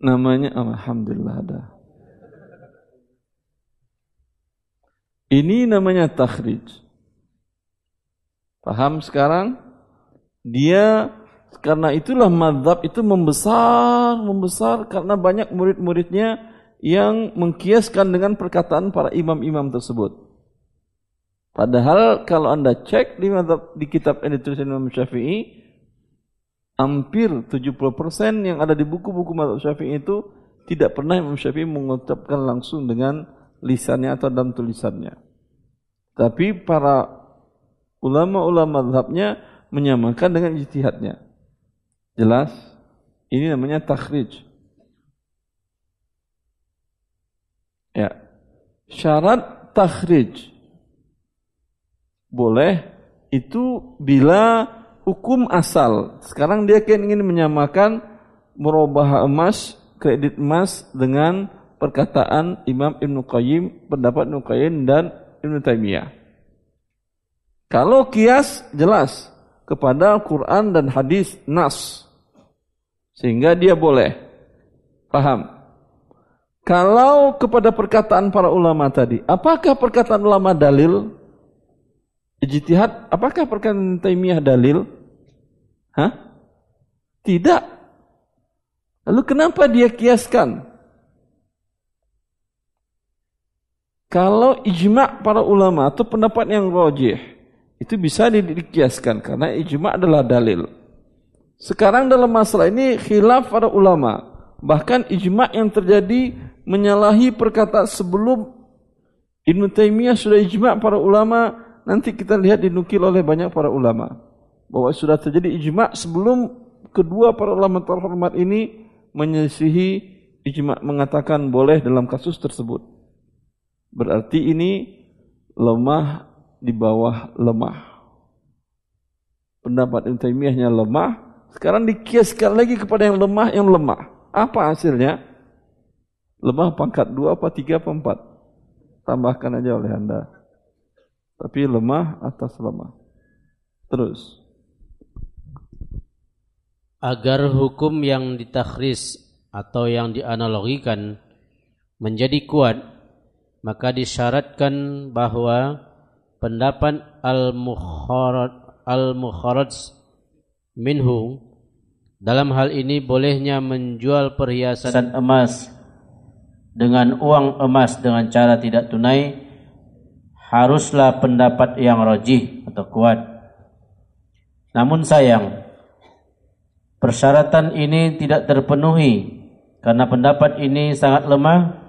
namanya alhamdulillah ada. Ini namanya takhrij. Paham sekarang? Dia karena itulah madhab itu membesar, membesar karena banyak murid-muridnya yang mengkiaskan dengan perkataan para imam-imam tersebut. Padahal kalau anda cek di, di kitab yang ditulis Imam Syafi'i, hampir 70% yang ada di buku-buku madhab Syafi'i itu tidak pernah Imam Syafi'i mengucapkan langsung dengan lisannya atau dalam tulisannya. Tapi para ulama-ulama madhabnya menyamakan dengan ijtihadnya. Jelas? Ini namanya takhrij. Ya. Syarat takhrij boleh itu bila hukum asal. Sekarang dia kan ingin menyamakan merubah emas, kredit emas dengan perkataan Imam Ibn Qayyim, pendapat Ibn Qayyim dan Ibn Taimiyah. Kalau kias jelas kepada Quran dan hadis nas. Sehingga dia boleh. Paham? Kalau kepada perkataan para ulama tadi, apakah perkataan ulama dalil? Ijtihad, apakah perkataan Taimiyah dalil? Hah? Tidak. Lalu kenapa dia kiaskan? Kalau ijma' para ulama atau pendapat yang rojih, itu bisa dikiaskan karena ijma' adalah dalil. Sekarang dalam masalah ini khilaf para ulama. Bahkan ijma' yang terjadi menyalahi perkataan sebelum Ibn Taimiyah sudah ijma' para ulama. Nanti kita lihat dinukil oleh banyak para ulama bahwa sudah terjadi ijma' sebelum kedua para ulama terhormat ini menyisihi ijma' mengatakan boleh dalam kasus tersebut. Berarti ini lemah di bawah lemah. Pendapat Ibn Taymiyahnya lemah, sekarang dikiaskan lagi kepada yang lemah yang lemah. Apa hasilnya? Lemah pangkat dua apa tiga apa empat? Tambahkan aja oleh anda. Tapi lemah atas lemah. Terus agar hukum yang ditakhris atau yang dianalogikan menjadi kuat maka disyaratkan bahwa pendapat al-mukharaj al-mukharaj minhu dalam hal ini bolehnya menjual perhiasan emas dengan uang emas dengan cara tidak tunai haruslah pendapat yang rajih atau kuat. Namun sayang, persyaratan ini tidak terpenuhi karena pendapat ini sangat lemah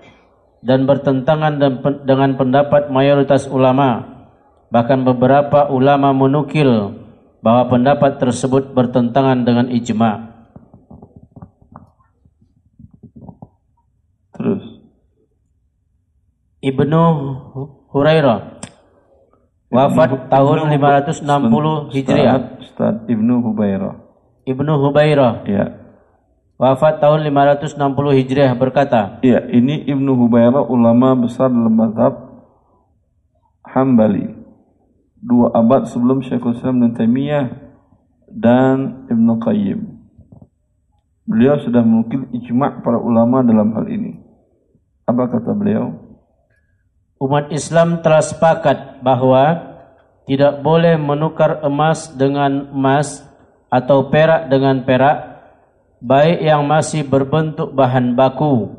dan bertentangan dengan pendapat mayoritas ulama. Bahkan beberapa ulama menukil bahwa pendapat tersebut bertentangan dengan ijma'. Terus Ibnu Hurairah wafat tahun 560 Hijriah. Ustaz Ibnu Hubairah. Ibnu Hubairah. Ya. Wafat tahun 560 Hijriah berkata. Ya, ini Ibnu Hubairah ulama besar dalam mazhab Hambali. Dua abad sebelum Syekhul Islam dan Taimiyah dan Ibnu Qayyim. Beliau sudah mengukil ijma' para ulama dalam hal ini. Apa kata beliau? Umat Islam telah sepakat bahwa tidak boleh menukar emas dengan emas atau perak dengan perak baik yang masih berbentuk bahan baku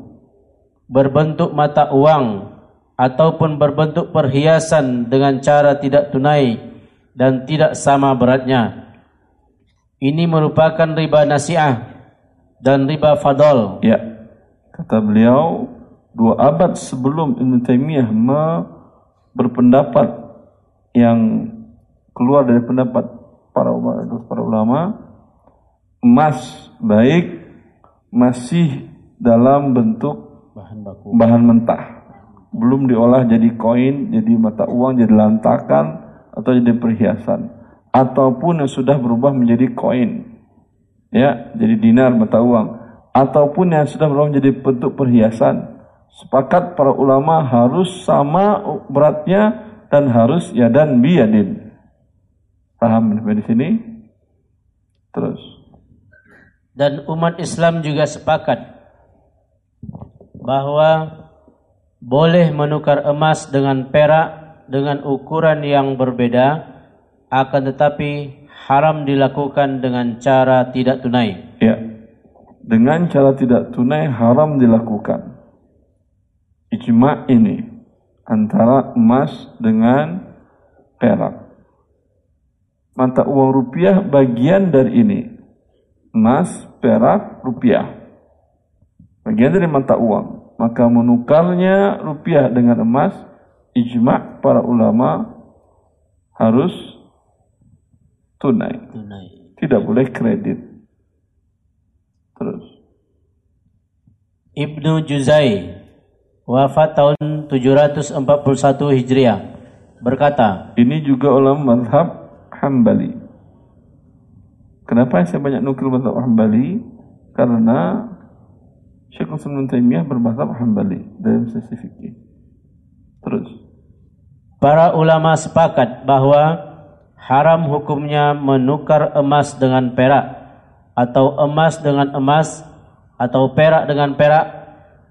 berbentuk mata uang ataupun berbentuk perhiasan dengan cara tidak tunai dan tidak sama beratnya. Ini merupakan riba nasiah dan riba fadol. Ya kata beliau dua abad sebelum Ibn Taymiyah berpendapat yang keluar dari pendapat para ulama, para ulama emas baik masih dalam bentuk bahan baku. bahan mentah. Belum diolah jadi koin jadi mata uang jadi lantakan atau jadi perhiasan. Ataupun yang sudah berubah menjadi koin. Ya jadi dinar mata uang. Ataupun yang sudah berubah menjadi bentuk perhiasan Sepakat para ulama harus sama beratnya dan harus ya dan biyadin. Paham di sini? Terus. Dan umat Islam juga sepakat bahwa boleh menukar emas dengan perak dengan ukuran yang berbeda akan tetapi haram dilakukan dengan cara tidak tunai. Ya. Dengan cara tidak tunai haram dilakukan ijma ini antara emas dengan perak. Mata uang rupiah bagian dari ini. Emas, perak, rupiah. Bagian dari mata uang. Maka menukarnya rupiah dengan emas, ijma para ulama harus tunai. tunai. Tidak boleh kredit. Terus. Ibnu Juzai wafat tahun 741 Hijriah. Berkata ini juga ulama mazhab Hambali. Kenapa saya banyak nukil mazhab Hambali? Karena Syekh Islam Taimiyah bermazhab Hambali dalam sisi fikih. Terus. Para ulama sepakat bahwa haram hukumnya menukar emas dengan perak atau emas dengan emas atau perak dengan perak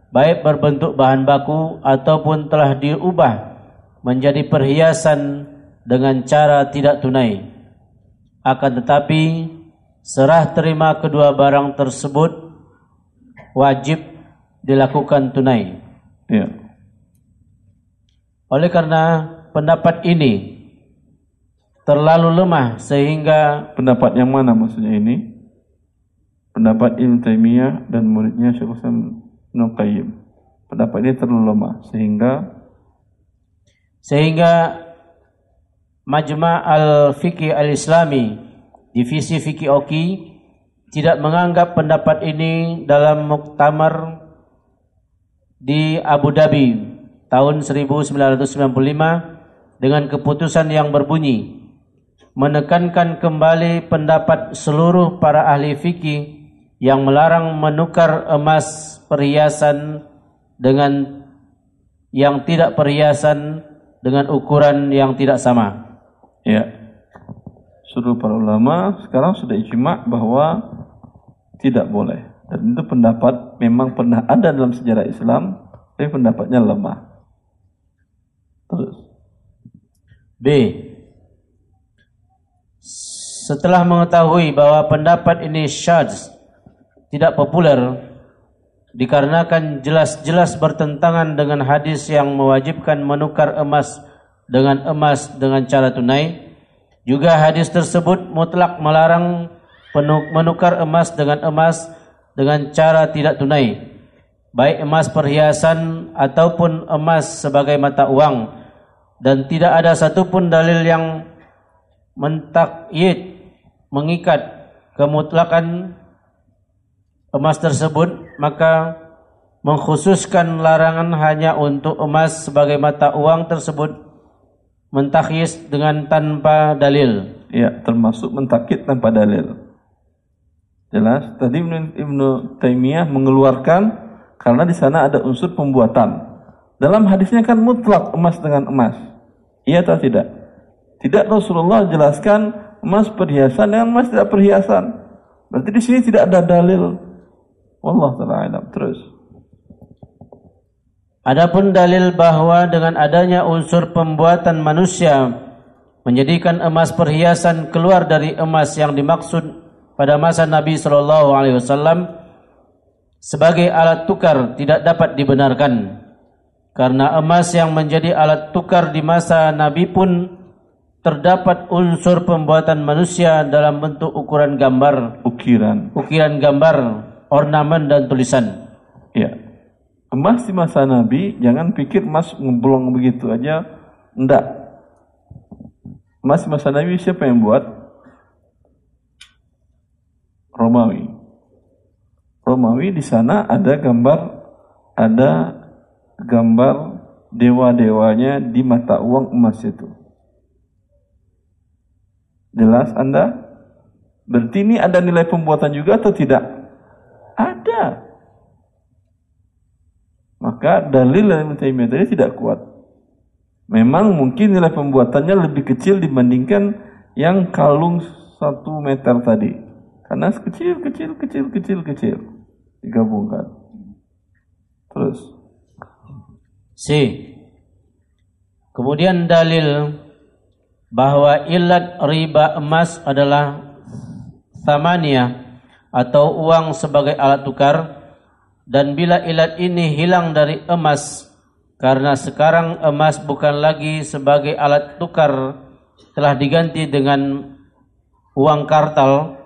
baik berbentuk bahan baku ataupun telah diubah menjadi perhiasan dengan cara tidak tunai. Akan tetapi serah terima kedua barang tersebut wajib dilakukan tunai. Ya. Oleh karena pendapat ini terlalu lemah sehingga pendapat yang mana maksudnya ini? Pendapat Ibn Taimiyah dan muridnya Syekh Ibnu Qayyim. Pendapat ini terlalu lemah sehingga sehingga Majma' al-Fiqih al-Islami divisi Fiqih Oki tidak menganggap pendapat ini dalam muktamar di Abu Dhabi tahun 1995 dengan keputusan yang berbunyi menekankan kembali pendapat seluruh para ahli fikih yang melarang menukar emas perhiasan dengan yang tidak perhiasan dengan ukuran yang tidak sama. Ya. Seluruh para ulama sekarang sudah ijma bahwa tidak boleh. Dan itu pendapat memang pernah ada dalam sejarah Islam, tapi pendapatnya lemah. Terus. B. Setelah mengetahui bahwa pendapat ini syadz, tidak populer, dikarenakan jelas-jelas bertentangan dengan hadis yang mewajibkan menukar emas dengan emas dengan cara tunai. Juga hadis tersebut mutlak melarang menukar emas dengan emas dengan cara tidak tunai. Baik emas perhiasan ataupun emas sebagai mata uang. Dan tidak ada satupun dalil yang mentakyid, mengikat kemutlakan emas tersebut. Maka mengkhususkan larangan hanya untuk emas sebagai mata uang tersebut mentakhis dengan tanpa dalil. Ya, termasuk mentakid tanpa dalil. Jelas. Tadi Ibnu, Ibnu Taimiyah mengeluarkan karena di sana ada unsur pembuatan. Dalam hadisnya kan mutlak emas dengan emas. Iya atau tidak? Tidak Rasulullah jelaskan emas perhiasan dengan emas tidak perhiasan. Berarti di sini tidak ada dalil. Wallah taala Terus. Adapun dalil bahwa dengan adanya unsur pembuatan manusia menjadikan emas perhiasan keluar dari emas yang dimaksud pada masa Nabi sallallahu alaihi wasallam sebagai alat tukar tidak dapat dibenarkan. Karena emas yang menjadi alat tukar di masa Nabi pun terdapat unsur pembuatan manusia dalam bentuk ukuran gambar. Ukiran. Ukiran gambar ornamen dan tulisan ya emas di masa Nabi, jangan pikir emas ngeblong begitu aja. Enggak. Emas di masa Nabi siapa yang buat? Romawi. Romawi di sana ada gambar ada gambar dewa-dewanya di mata uang emas itu. Jelas Anda? Berarti ini ada nilai pembuatan juga atau tidak? Ada. Maka dalil dari Taimiyah tadi tidak kuat. Memang mungkin nilai pembuatannya lebih kecil dibandingkan yang kalung satu meter tadi. Karena kecil, kecil, kecil, kecil, kecil. Digabungkan. Terus. C. Kemudian dalil bahwa ilat riba emas adalah tamania atau uang sebagai alat tukar dan bila ilat ini hilang dari emas karena sekarang emas bukan lagi sebagai alat tukar telah diganti dengan uang kartal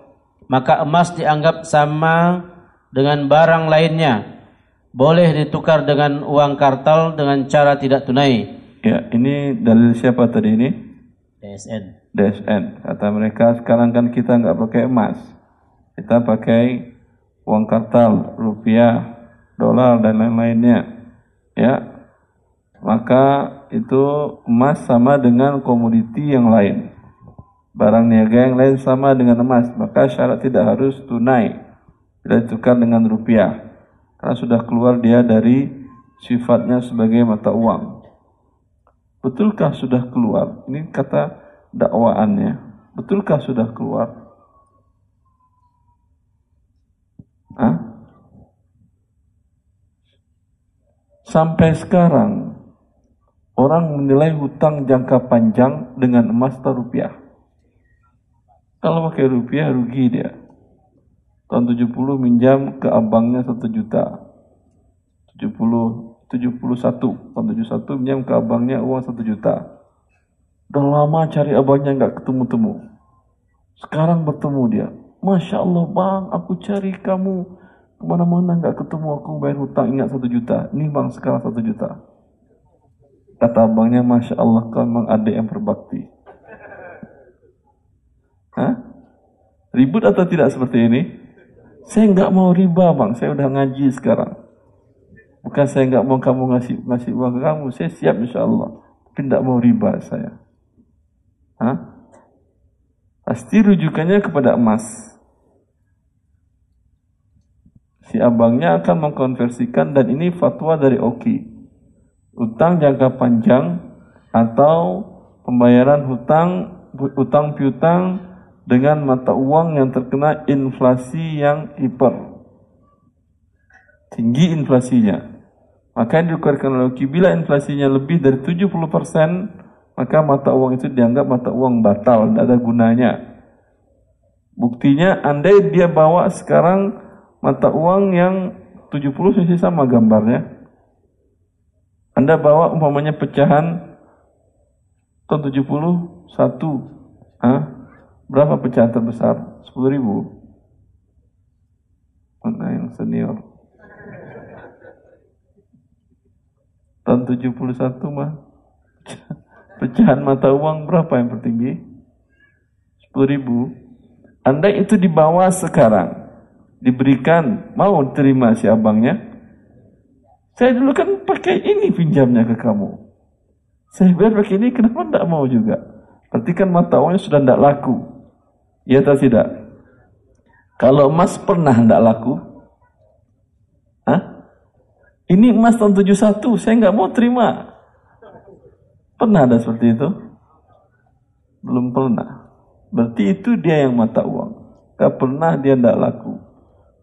maka emas dianggap sama dengan barang lainnya. Boleh ditukar dengan uang kartal dengan cara tidak tunai. Ya ini dalil siapa tadi ini? DSN DSN kata mereka sekarang kan kita nggak pakai emas kita pakai uang kartal, rupiah, dolar dan lain-lainnya. Ya. Maka itu emas sama dengan komoditi yang lain. Barang niaga yang lain sama dengan emas, maka syarat tidak harus tunai. Tidak ditukar dengan rupiah. Karena sudah keluar dia dari sifatnya sebagai mata uang. Betulkah sudah keluar? Ini kata dakwaannya. Betulkah sudah keluar? Hah? Sampai sekarang orang menilai hutang jangka panjang dengan emas atau rupiah. Kalau pakai rupiah rugi dia. Tahun 70 minjam ke abangnya 1 juta. 70 71 tahun 71 minjam ke abangnya uang 1 juta. Udah lama cari abangnya nggak ketemu-temu. Sekarang bertemu dia. Masya Allah bang, aku cari kamu ke mana-mana nggak ketemu aku bayar hutang ingat satu juta. Ini bang sekarang satu juta. Kata abangnya, Masya Allah kau memang adik yang berbakti. Hah? Ribut atau tidak seperti ini? Saya nggak mau riba bang, saya udah ngaji sekarang. Bukan saya nggak mau kamu ngasih ngasih uang ke kamu, saya siap insya Allah. Tapi nggak mau riba saya. Hah? Pasti rujukannya kepada emas si abangnya akan mengkonversikan dan ini fatwa dari Oki. Utang jangka panjang atau pembayaran hutang utang piutang dengan mata uang yang terkena inflasi yang hiper. Tinggi inflasinya. Maka yang dikeluarkan oleh Oki, bila inflasinya lebih dari 70%, maka mata uang itu dianggap mata uang batal, tidak ada gunanya. Buktinya, andai dia bawa sekarang mata uang yang 70 masih sama gambarnya. Anda bawa umpamanya pecahan Tahun 71. Hah? Berapa pecahan terbesar? 10 ribu. Mana yang senior? Tahun 71 mah. Pecahan mata uang berapa yang tertinggi? 10 ribu. Anda itu dibawa sekarang. Diberikan, mau terima si abangnya? Saya dulu kan pakai ini pinjamnya ke kamu. Saya biar pakai ini, kenapa tidak mau juga? Berarti kan mata uangnya sudah tidak laku. Ya atau tidak? Kalau emas pernah tidak laku? Hah? Ini emas tahun 71, saya nggak mau terima. Pernah ada seperti itu? Belum pernah. Berarti itu dia yang mata uang. Gak pernah dia tidak laku.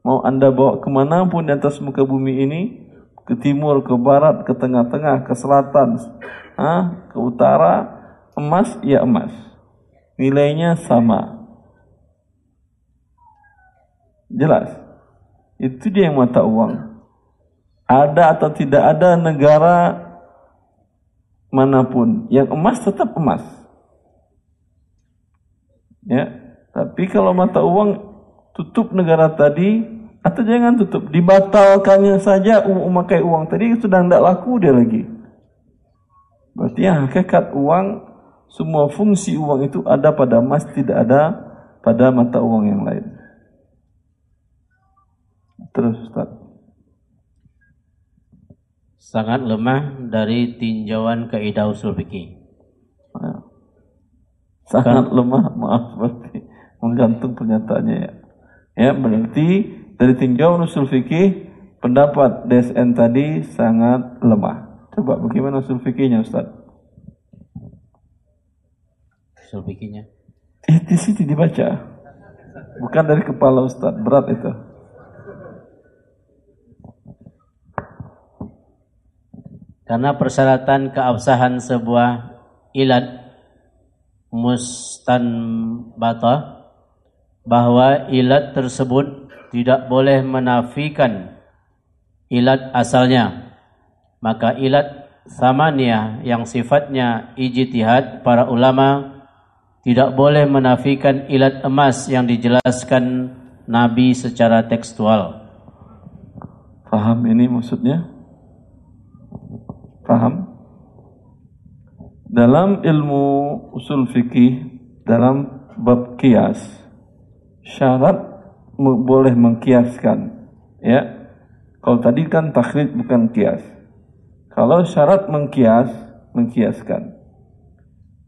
Mau anda bawa ke mana pun di atas muka bumi ini, ke timur, ke barat, ke tengah-tengah, ke selatan, ah, ke utara, emas ya emas. Nilainya sama. Jelas. Itu dia yang mata uang. Ada atau tidak ada negara mana pun yang emas tetap emas. Ya, tapi kalau mata uang tutup negara tadi atau jangan tutup, dibatalkannya saja memakai uang tadi sudah tidak laku dia lagi. Berarti yang hakikat uang semua fungsi uang itu ada pada emas tidak ada pada mata uang yang lain. Terus Ustaz. Sangat lemah dari tinjauan kaidah usul fikih. Sangat lemah, maaf berarti menggantung pernyataannya ya. Ya, berarti dari tinjauan usul fikih pendapat DSN tadi sangat lemah. Coba bagaimana usul fikihnya Ustaz? Usul fikihnya? Eh, di sini dibaca. Bukan dari kepala Ustaz, berat itu. Karena persyaratan keabsahan sebuah ilat mustanbatah bahwa ilat tersebut tidak boleh menafikan ilat asalnya. Maka ilat samaniyah yang sifatnya ijtihad para ulama tidak boleh menafikan ilat emas yang dijelaskan Nabi secara tekstual. Faham ini maksudnya? Paham? Dalam ilmu usul fikih dalam bab kias syarat boleh mengkiaskan ya. Kalau tadi kan taklid bukan kias. Kalau syarat mengkias mengkiaskan.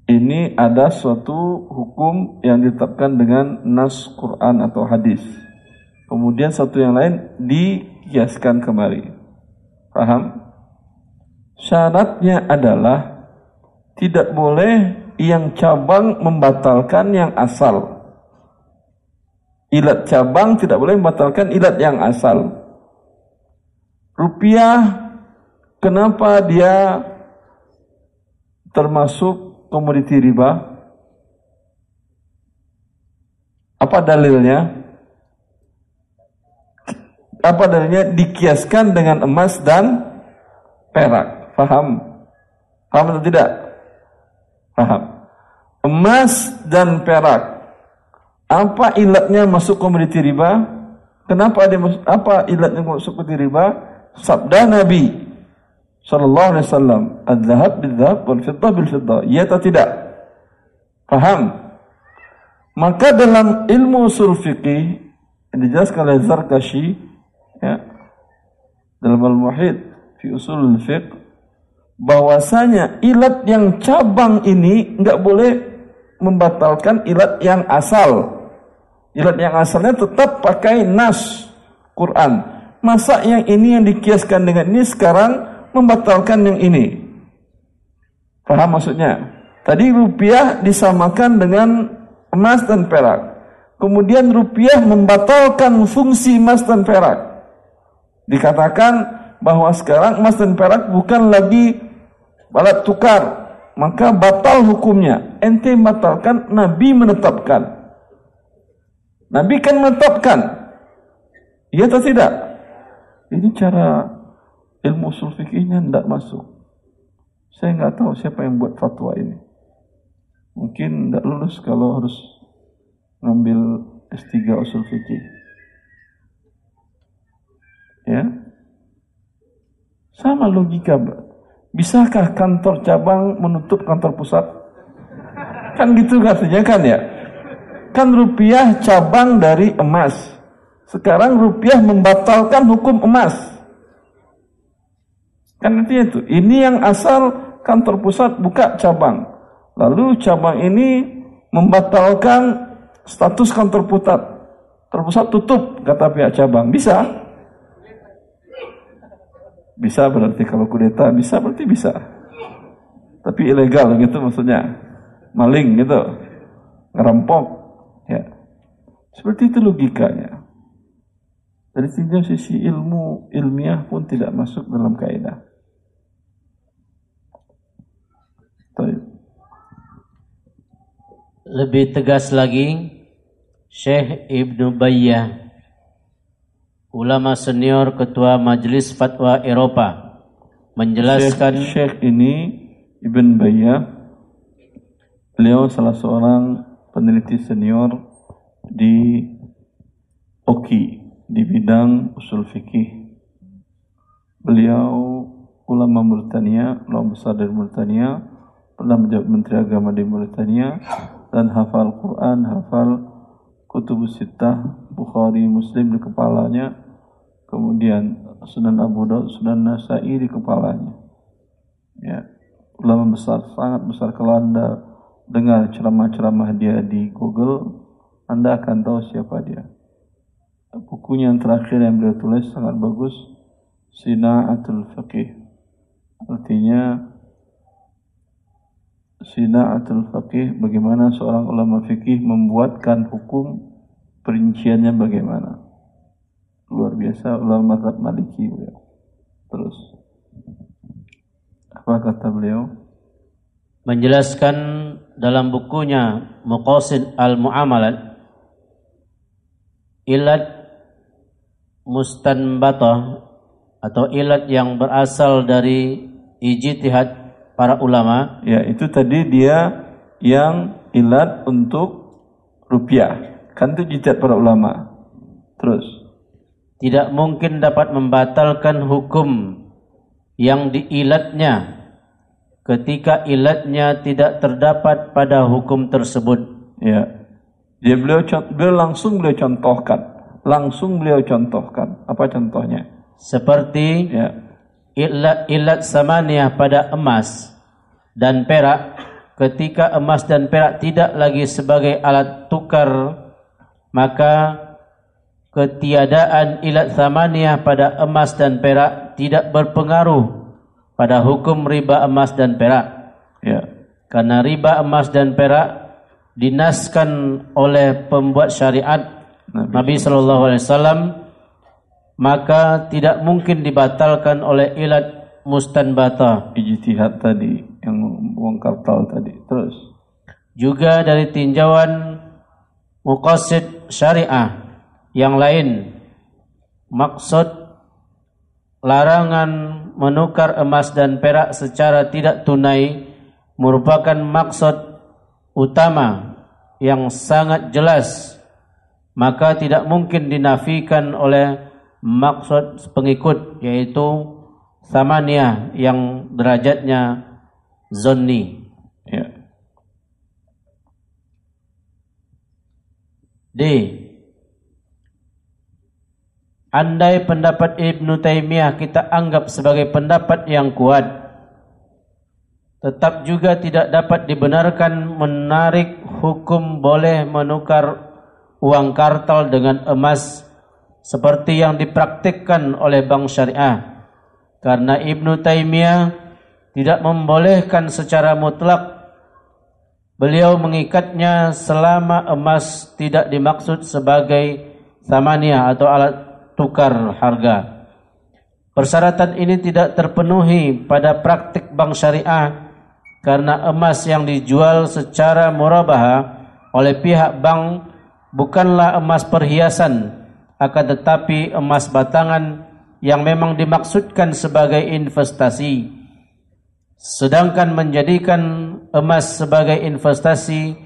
Ini ada suatu hukum yang ditetapkan dengan nas Quran atau hadis. Kemudian satu yang lain dikiaskan kemari. Paham? Syaratnya adalah tidak boleh yang cabang membatalkan yang asal. Ilat cabang tidak boleh membatalkan ilat yang asal. Rupiah, kenapa dia termasuk komoditi riba? Apa dalilnya? Apa dalilnya? Dikiaskan dengan emas dan perak. Paham? Paham atau tidak? Paham. Emas dan perak. Apa ilatnya masuk komoditi riba? Kenapa dia masuk, apa ilatnya masuk komoditi riba? Sabda Nabi sallallahu alaihi wasallam, "Adz-dzahab bil-dzahab wal fiddah bil-fiddah." Ya atau tidak? Paham? Maka dalam ilmu usul fikih dijelaskan oleh Zarkashi ya, dalam Al-Muhid fi usul fiqh bahwasanya ilat yang cabang ini nggak boleh membatalkan ilat yang asal. Ilat yang asalnya tetap pakai nas Quran. Masa yang ini yang dikiaskan dengan ini sekarang membatalkan yang ini? Paham maksudnya? Tadi rupiah disamakan dengan emas dan perak. Kemudian rupiah membatalkan fungsi emas dan perak. Dikatakan bahwa sekarang emas dan perak bukan lagi balat tukar maka batal hukumnya ente batalkan Nabi menetapkan Nabi kan menetapkan iya atau tidak ini cara ilmu usul fikihnya tidak masuk saya nggak tahu siapa yang buat fatwa ini mungkin tidak lulus kalau harus ngambil S3 usul fikih. Ya. Sama logika. Bisakah kantor cabang menutup kantor pusat? Kan gitu katanya kan ya. Kan rupiah cabang dari emas. Sekarang rupiah membatalkan hukum emas. Kan artinya itu. Ini yang asal kantor pusat buka cabang. Lalu cabang ini membatalkan status kantor pusat. Terpusat tutup kata pihak cabang. Bisa? Bisa berarti kalau kudeta bisa berarti bisa. Tapi ilegal gitu maksudnya. Maling gitu. Ngerampok. Ya. Seperti itu logikanya. Dari tinggal sisi ilmu ilmiah pun tidak masuk dalam kaidah. Lebih tegas lagi, Syekh Ibnu Bayyah, ulama senior ketua Majelis Fatwa Eropa, menjelaskan Syekh, Syekh ini Ibn Bayyah, beliau salah seorang peneliti senior di OKI, di bidang usul fikih. Beliau ulama Mauritania, ulama besar dari Mauritania, pernah menjadi Menteri Agama di Mauritania dan hafal Quran, hafal Kutubus Sittah, Bukhari, Muslim di kepalanya, kemudian Sunan Abu Daud, Sunan Nasai di kepalanya. Ya, ulama besar, sangat besar kalau Anda dengar ceramah-ceramah dia di Google, Anda akan tahu siapa dia. Bukunya yang terakhir yang beliau tulis sangat bagus Sina'atul Faqih. Artinya Sina'atul Faqih bagaimana seorang ulama fikih membuatkan hukum perinciannya bagaimana. Luar biasa ulama mazhab maliki terus apa kata beliau menjelaskan dalam bukunya Muqasid al-Mu'amalat ilat mustanbatah atau ilat yang berasal dari ijtihad para ulama. Ya, itu tadi dia yang ilat untuk rupiah. Kan itu ijtihad para ulama. Terus tidak mungkin dapat membatalkan hukum yang diilatnya ketika ilatnya tidak terdapat pada hukum tersebut. Ya. Dia beliau, beliau langsung beliau contohkan langsung beliau contohkan. Apa contohnya? Seperti ya. ilat, ilat samaniyah pada emas dan perak ketika emas dan perak tidak lagi sebagai alat tukar maka ketiadaan ilat samaniyah pada emas dan perak tidak berpengaruh pada hukum riba emas dan perak. Ya. Karena riba emas dan perak dinaskan oleh pembuat syariat Nabi Shallallahu Alaihi Wasallam maka tidak mungkin dibatalkan oleh ilat mustanbata. Ijtihad tadi yang bongkar tal tadi. Terus? Juga dari tinjauan muqasid syariah. Yang lain maksud larangan menukar emas dan perak secara tidak tunai merupakan maksud utama yang sangat jelas. Maka tidak mungkin dinafikan oleh maksud pengikut yaitu samania yang derajatnya zonni. Ya. D Andai pendapat Ibn Taymiyah kita anggap sebagai pendapat yang kuat tetap juga tidak dapat dibenarkan menarik hukum boleh menukar uang kartal dengan emas seperti yang dipraktikkan oleh bank syariah. Karena Ibnu Taimiyah tidak membolehkan secara mutlak beliau mengikatnya selama emas tidak dimaksud sebagai samania atau alat tukar harga. Persyaratan ini tidak terpenuhi pada praktik bank syariah karena emas yang dijual secara murabahah oleh pihak bank bukanlah emas perhiasan akan tetapi emas batangan yang memang dimaksudkan sebagai investasi Sedangkan menjadikan emas sebagai investasi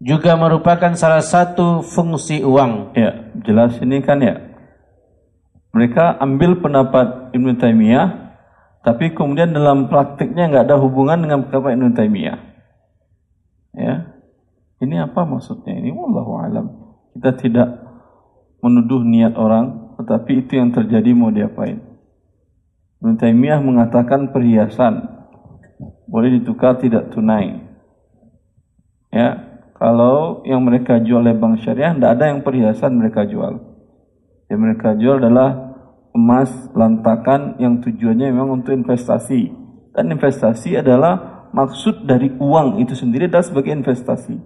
juga merupakan salah satu fungsi uang. Ya, jelas ini kan ya. Mereka ambil pendapat Ibn Taimiyah, tapi kemudian dalam praktiknya nggak ada hubungan dengan pendapat Ibn Taimiyah. Ya, ini apa maksudnya? Ini wallahu alam. Kita tidak menuduh niat orang, tetapi itu yang terjadi mau diapain. Ibn Taimiyah mengatakan perhiasan boleh ditukar tidak tunai. Ya, kalau yang mereka jual oleh bank syariah, tidak ada yang perhiasan mereka jual. Yang mereka jual adalah emas lantakan yang tujuannya memang untuk investasi. Dan investasi adalah maksud dari uang itu sendiri adalah sebagai investasi.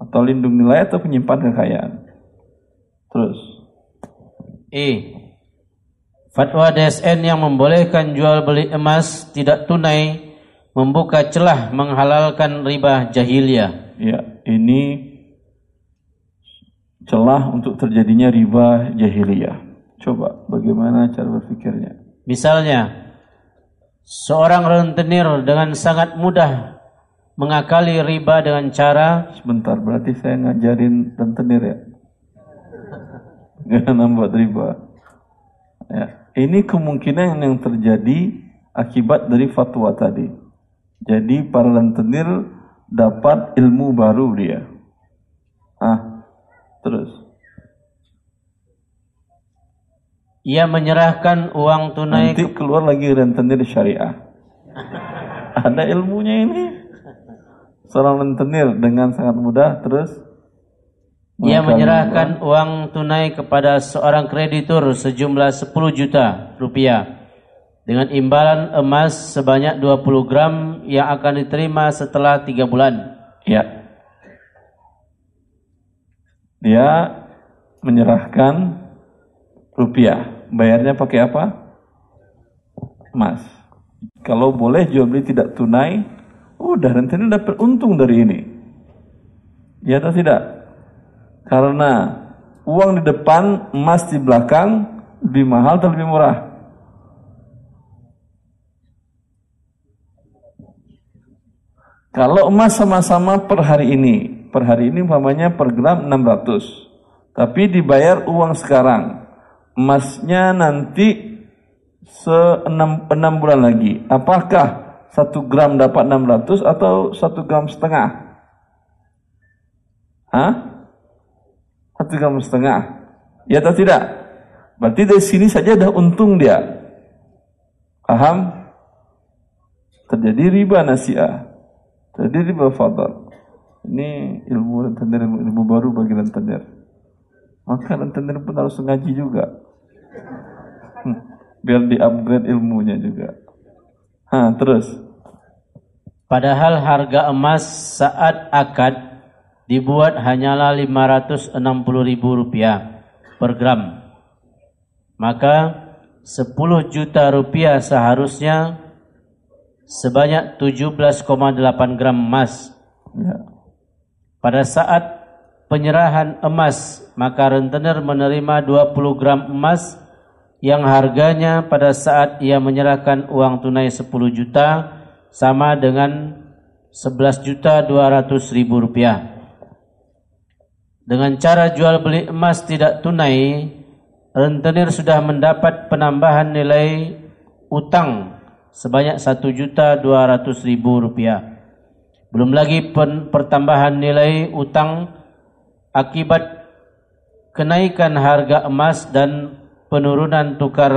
Atau lindung nilai atau penyimpan kekayaan. Terus. E. Fatwa DSN yang membolehkan jual beli emas tidak tunai membuka celah menghalalkan riba jahiliyah. Ya, ini celah untuk terjadinya riba jahiliyah. Coba bagaimana cara berpikirnya? Misalnya, seorang rentenir dengan sangat mudah mengakali riba dengan cara sebentar berarti saya ngajarin rentenir ya. Jangan membuat riba. Ya, ini kemungkinan yang terjadi akibat dari fatwa tadi. Jadi para rentenir dapat ilmu baru dia. Ah, terus. Ia menyerahkan uang tunai Nanti keluar lagi rentenir syariah. Ada ilmunya ini. Seorang rentenir dengan sangat mudah terus ia menyerahkan uang tunai kepada seorang kreditur sejumlah 10 juta rupiah dengan imbalan emas sebanyak 20 gram yang akan diterima setelah 3 bulan. Ya. Dia menyerahkan rupiah. Bayarnya pakai apa? Emas. Kalau boleh jual beli tidak tunai, udah rentenir dapat untung dari ini. Ya atau tidak? Karena uang di depan, emas di belakang, lebih mahal atau lebih murah? Kalau emas sama-sama per hari ini, per hari ini umpamanya per gram 600. Tapi dibayar uang sekarang. Emasnya nanti se 6, 6 bulan lagi. Apakah 1 gram dapat 600 atau 1 gram setengah? Hah? 1 gram setengah. Ya atau tidak? Berarti dari sini saja dah untung dia. Paham? Terjadi riba nasiah. Jadi riba fadal. Ini ilmu, ilmu baru bagi rentenir. Maka rentenir pun harus ngaji juga. Hmm, biar di-upgrade ilmunya juga. Ha, terus. Padahal harga emas saat akad dibuat hanyalah 560 ribu rupiah per gram. Maka 10 juta rupiah seharusnya sebanyak 17,8 gram emas. Ya. Pada saat penyerahan emas, maka rentenir menerima 20 gram emas yang harganya pada saat ia menyerahkan uang tunai 10 juta sama dengan 11 juta 200 ribu rupiah. Dengan cara jual beli emas tidak tunai, rentenir sudah mendapat penambahan nilai utang sebanyak satu juta dua ratus ribu rupiah. Belum lagi pertambahan nilai utang akibat kenaikan harga emas dan penurunan tukar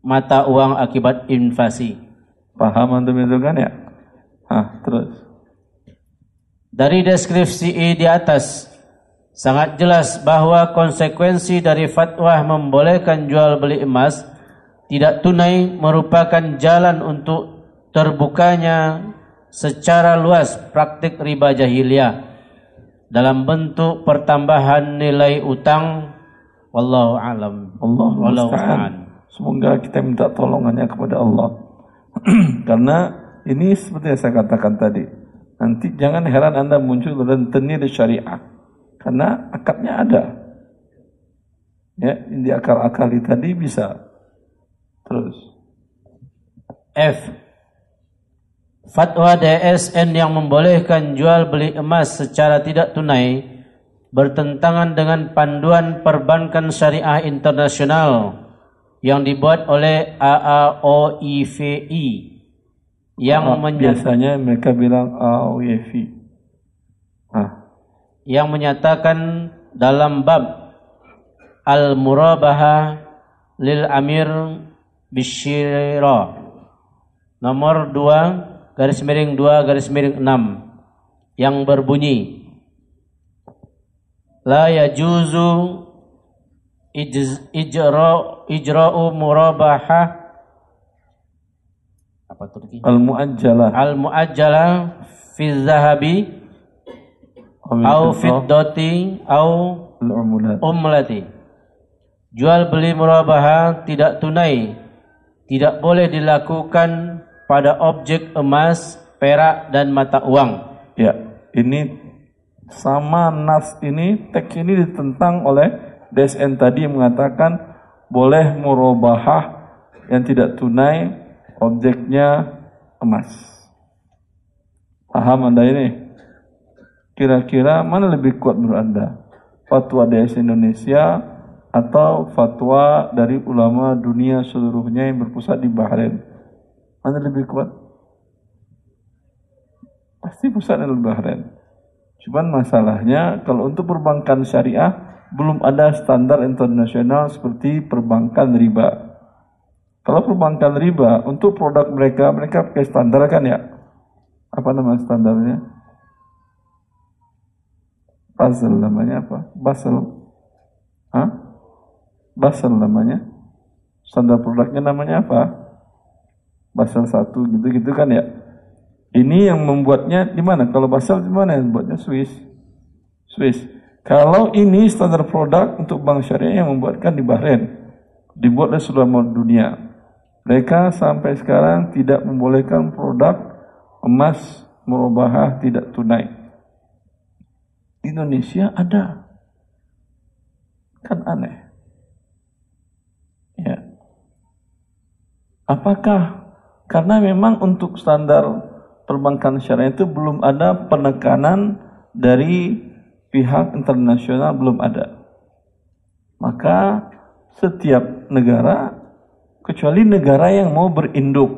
mata uang akibat inflasi. Paham antum itu kan ya? Hah, terus. Dari deskripsi di atas sangat jelas bahwa konsekuensi dari fatwa membolehkan jual beli emas tidak tunai merupakan jalan untuk terbukanya secara luas praktik riba jahiliyah dalam bentuk pertambahan nilai utang wallahu alam. Allah wallahu semoga kita minta tolongannya kepada Allah. Karena ini seperti yang saya katakan tadi nanti jangan heran anda muncul rentenir syariah. Karena akadnya ada. Ya di akal-akali tadi bisa Terus. F. Fatwa DSN yang membolehkan jual beli emas secara tidak tunai bertentangan dengan panduan perbankan syariah internasional yang dibuat oleh AAOIVI yang biasanya mereka bilang AAOIVI. Ah. Yang menyatakan dalam bab Al-Murabaha lil Amir Bishira nomor 2 garis miring 2 garis miring 6 yang berbunyi la yajuzu ijra ijra'u murabahah apa tuh al muajjalah al muajjalah fi zahabi au fiddati. au umlati jual beli murabahah tidak tunai tidak boleh dilakukan pada objek emas, perak dan mata uang. Ya, ini sama nas ini teks ini ditentang oleh DSN tadi yang mengatakan boleh murabahah yang tidak tunai objeknya emas. Paham Anda ini? Kira-kira mana lebih kuat menurut Anda? Fatwa DSN Indonesia atau fatwa dari ulama dunia seluruhnya yang berpusat di Bahrain? Mana lebih kuat? Pasti pusat al Bahrain. Cuman masalahnya kalau untuk perbankan syariah belum ada standar internasional seperti perbankan riba. Kalau perbankan riba untuk produk mereka mereka pakai standar kan ya? Apa nama standarnya? Basel namanya apa? Basel. Hah? Basel namanya. Standar produknya namanya apa? Basel satu gitu-gitu kan ya. Ini yang membuatnya di mana? Kalau Basel di mana yang membuatnya Swiss? Swiss. Kalau ini standar produk untuk bank syariah yang membuatkan di Bahrain, dibuat oleh seluruh dunia. Mereka sampai sekarang tidak membolehkan produk emas merubah tidak tunai. Indonesia ada. Kan aneh. Ya. Apakah karena memang untuk standar perbankan syariah itu belum ada penekanan dari pihak internasional belum ada. Maka setiap negara kecuali negara yang mau berinduk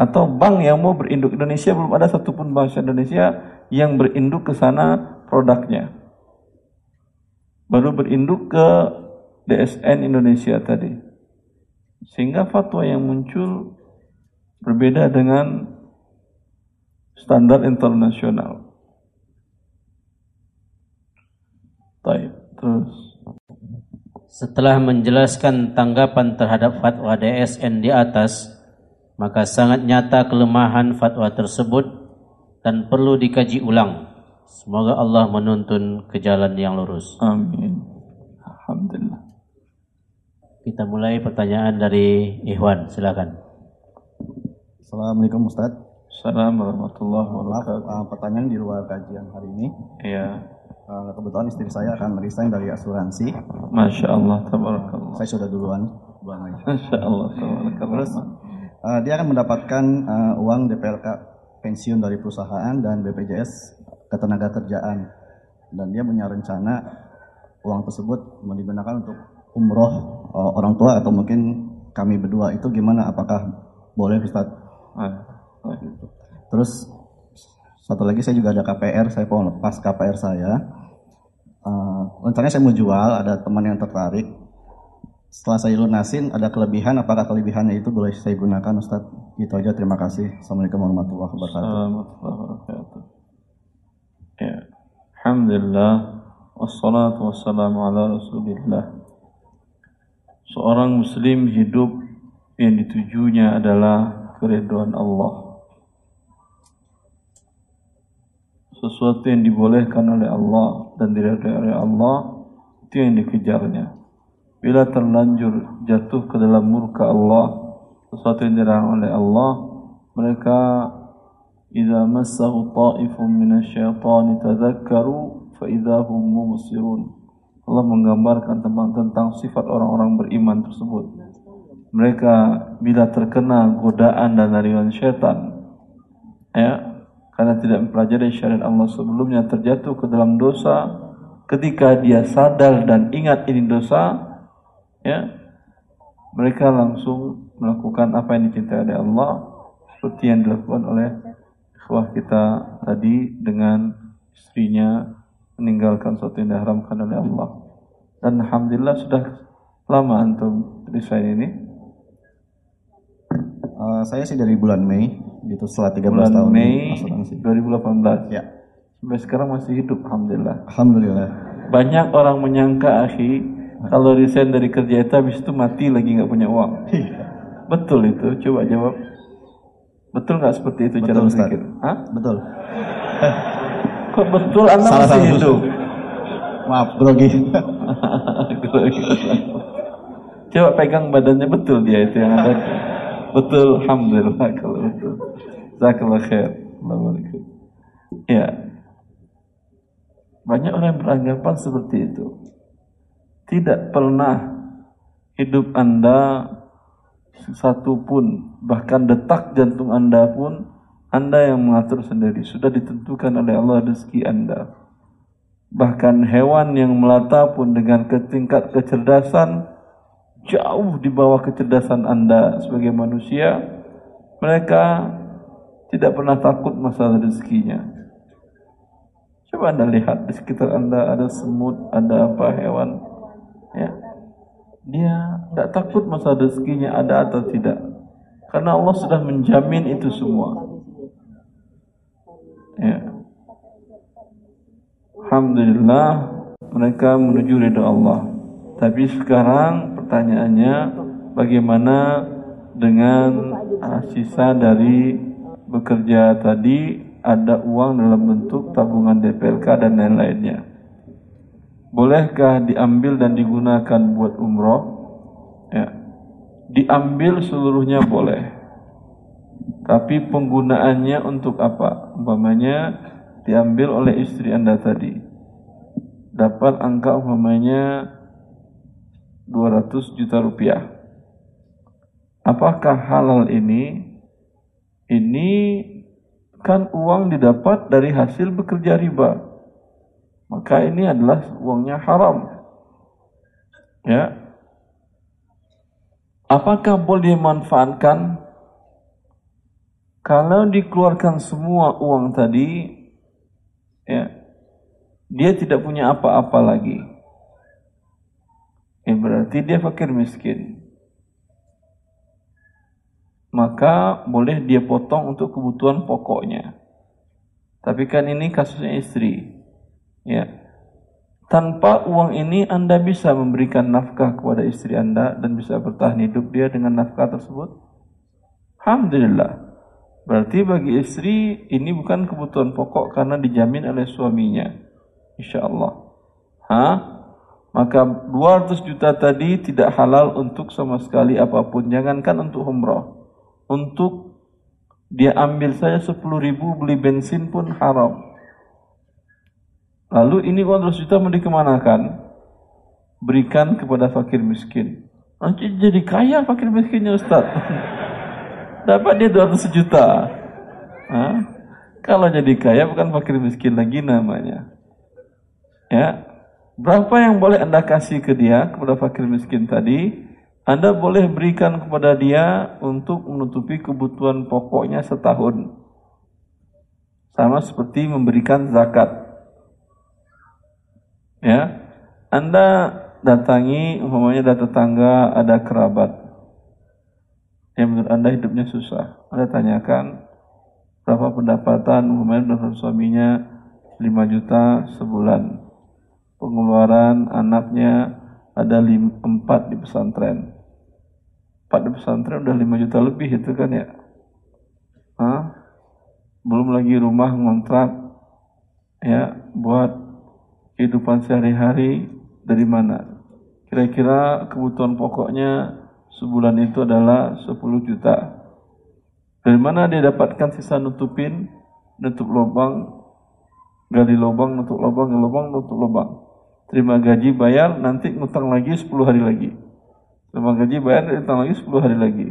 atau bank yang mau berinduk Indonesia belum ada satupun bank Indonesia yang berinduk ke sana produknya. Baru berinduk ke DSN Indonesia tadi. Sehingga fatwa yang muncul berbeda dengan standar internasional. Baik, terus setelah menjelaskan tanggapan terhadap fatwa DSN di atas, maka sangat nyata kelemahan fatwa tersebut dan perlu dikaji ulang. Semoga Allah menuntun ke jalan yang lurus. Amin. Alhamdulillah. Kita mulai pertanyaan dari Ikhwan, silakan. Assalamualaikum Ustaz. Assalamualaikum warahmatullahi wabarakatuh. Uh, pertanyaan di luar kajian hari ini. Iya. Uh, kebetulan istri saya akan resign dari asuransi. Masya Allah, tabarakallah. Saya sudah duluan. Masya Allah, tabarakallah. Terus uh, dia akan mendapatkan uh, uang DPLK pensiun dari perusahaan dan BPJS ketenaga kerjaan. Dan dia punya rencana uang tersebut mau digunakan untuk umroh uh, orang tua atau mungkin kami berdua itu gimana? Apakah boleh Ustaz? Ah, Terus satu lagi saya juga ada KPR, saya mau lepas KPR saya. Uh, rencananya saya mau jual, ada teman yang tertarik. Setelah saya lunasin, ada kelebihan, apakah kelebihannya itu boleh saya gunakan Ustaz? Itu aja, terima kasih. Assalamualaikum warahmatullahi wabarakatuh. wabarakatuh. Ya. Alhamdulillah, wassalatu wassalamu ala rasulillah. Seorang muslim hidup yang ditujunya adalah keriduan Allah. Sesuatu yang dibolehkan oleh Allah dan diridhai oleh Allah itu yang dikejarnya. Bila terlanjur jatuh ke dalam murka Allah, sesuatu yang dilarang oleh Allah, mereka idza massahu ta'ifun minasyaitani tadhakkaru fa idza hum mubsirun. Allah menggambarkan tentang tentang sifat orang-orang beriman tersebut. Mereka bila terkena godaan dan nariwan syaitan ya karena tidak mempelajari syariat Allah sebelumnya terjatuh ke dalam dosa ketika dia sadar dan ingat ini dosa ya mereka langsung melakukan apa yang dicintai oleh Allah seperti yang dilakukan oleh ikhwah kita tadi dengan istrinya meninggalkan sesuatu yang diharamkan oleh Allah. Dan Alhamdulillah sudah lama antum resign ini Uh, saya sih dari bulan Mei, itu setelah 13 bulan tahun Mei asuransi. 2018 Ya, sampai sekarang masih hidup Alhamdulillah alhamdulillah. banyak orang menyangka akhi kalau resign dari kerja itu habis itu mati lagi nggak punya uang betul itu coba jawab betul nggak seperti itu cara Betul, Ustaz. berpikir Hah? Betul. kok betul anda Salah masih hidup Maaf, grogi. coba pegang badannya betul dia itu yang ada betul alhamdulillah kalau betul. Jazakallah khair. Ya. Banyak orang beranggapan seperti itu. Tidak pernah hidup anda satu pun bahkan detak jantung anda pun anda yang mengatur sendiri. Sudah ditentukan oleh Allah rezeki anda. Bahkan hewan yang melata pun dengan ke- tingkat kecerdasan jauh di bawah kecerdasan anda sebagai manusia mereka tidak pernah takut masalah rezekinya. Coba anda lihat di sekitar anda ada semut ada apa hewan ya. Dia tidak takut masalah rezekinya ada atau tidak. Karena Allah sudah menjamin itu semua. Ya. Alhamdulillah mereka menuju ridha Allah. Tapi sekarang pertanyaannya bagaimana dengan ah, sisa dari bekerja tadi ada uang dalam bentuk tabungan DPLK dan lain-lainnya. Bolehkah diambil dan digunakan buat umroh? Ya. Diambil seluruhnya boleh. Tapi penggunaannya untuk apa? Umpamanya diambil oleh istri Anda tadi. Dapat angka umpamanya 200 juta rupiah. Apakah halal ini? Ini kan uang didapat dari hasil bekerja riba. Maka ini adalah uangnya haram. Ya. Apakah boleh dimanfaatkan? Kalau dikeluarkan semua uang tadi, ya, dia tidak punya apa-apa lagi. Ya, berarti dia fakir miskin. Maka boleh dia potong untuk kebutuhan pokoknya. Tapi kan ini kasusnya istri. Ya. Tanpa uang ini Anda bisa memberikan nafkah kepada istri Anda dan bisa bertahan hidup dia dengan nafkah tersebut. Alhamdulillah. Berarti bagi istri ini bukan kebutuhan pokok karena dijamin oleh suaminya. Insya Allah. Hah? Maka 200 juta tadi tidak halal untuk sama sekali apa pun. Jangankan untuk umrah. Untuk dia ambil saya 10 ribu beli bensin pun haram. Lalu ini uang 200 juta mau dikemanakan? Berikan kepada fakir miskin. Nanti jadi kaya fakir miskinnya Ustaz. Dapat dia 200 juta. Hah? Kalau jadi kaya bukan fakir miskin lagi namanya. Ya. Berapa yang boleh Anda kasih ke dia kepada fakir miskin tadi? Anda boleh berikan kepada dia untuk menutupi kebutuhan pokoknya setahun. Sama seperti memberikan zakat. Ya. Anda datangi umpamanya ada tetangga, ada kerabat yang menurut Anda hidupnya susah. Anda tanyakan berapa pendapatan umpamanya dengan suaminya 5 juta sebulan. Pengeluaran anaknya ada 4 di pesantren. 4 di pesantren udah 5 juta lebih itu kan ya. Hah? Belum lagi rumah ngontrak ya buat kehidupan sehari-hari dari mana? Kira-kira kebutuhan pokoknya sebulan itu adalah 10 juta. Dari mana dia dapatkan sisa nutupin, nutup lubang, gali lubang, nutup lubang, lubang, nutup lubang. Terima gaji, bayar, nanti ngutang lagi 10 hari lagi. Terima gaji bayar datang lagi 10 hari lagi.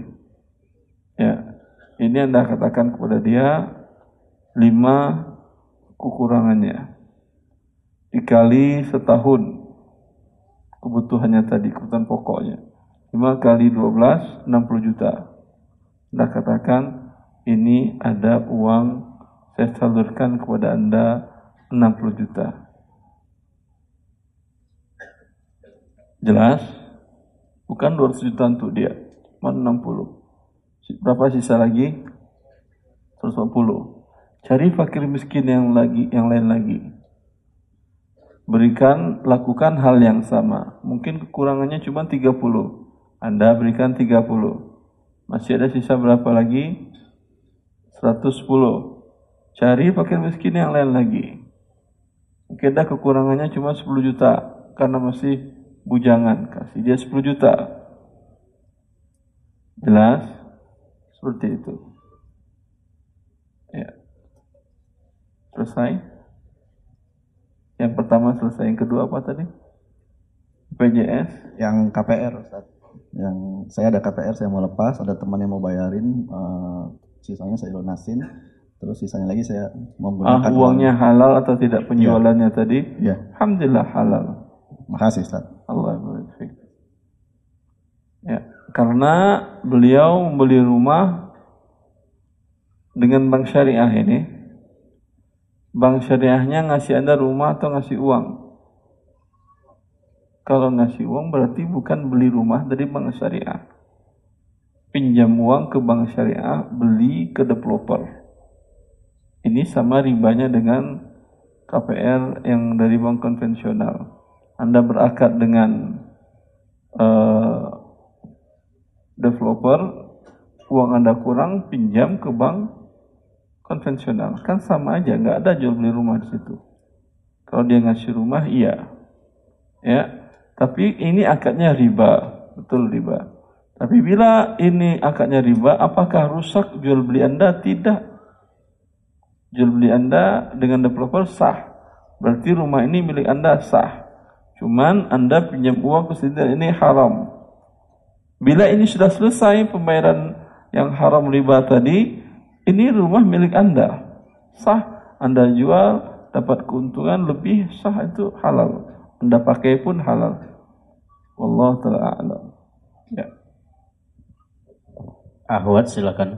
Ya. Ini Anda katakan kepada dia lima kekurangannya. Dikali setahun kebutuhannya tadi, kebutuhan pokoknya. 5 kali 12, 60 juta. Anda katakan, ini ada uang saya salurkan kepada Anda 60 juta. Jelas? Bukan 200 juta untuk dia, cuma 60. Berapa sisa lagi? 140. Cari fakir miskin yang lagi yang lain lagi. Berikan, lakukan hal yang sama. Mungkin kekurangannya cuma 30. Anda berikan 30. Masih ada sisa berapa lagi? 110. Cari fakir miskin yang lain lagi. Mungkin ada kekurangannya cuma 10 juta karena masih bujangan, kasih dia 10 juta. Jelas? Seperti itu. Ya. Selesai? Yang pertama selesai, yang kedua apa tadi? PJS? Yang KPR, Ustaz. Yang saya ada KPR, saya mau lepas, ada teman yang mau bayarin, uh, sisanya saya lunasin, terus sisanya lagi saya menggunakan ah, uangnya uang. halal atau tidak penjualannya ya. tadi? Ya. Alhamdulillah halal. Makasih Ustaz. Allah Ya, karena beliau membeli rumah dengan bank syariah ini. Bank syariahnya ngasih Anda rumah atau ngasih uang? Kalau ngasih uang berarti bukan beli rumah dari bank syariah. Pinjam uang ke bank syariah, beli ke developer. Ini sama ribanya dengan KPR yang dari bank konvensional. Anda berakad dengan uh, developer, uang Anda kurang, pinjam ke bank konvensional. Kan sama aja, nggak ada jual beli rumah di situ. Kalau dia ngasih rumah, iya. Ya, tapi ini akadnya riba, betul riba. Tapi bila ini akadnya riba, apakah rusak jual beli Anda? Tidak. Jual beli Anda dengan developer sah. Berarti rumah ini milik Anda sah. Cuman Anda pinjam uang ke situ ini haram. Bila ini sudah selesai pembayaran yang haram riba tadi, ini rumah milik Anda. Sah Anda jual dapat keuntungan lebih sah itu halal. Anda pakai pun halal. Wallahu taala a'lam. Ya. Ahwat silakan.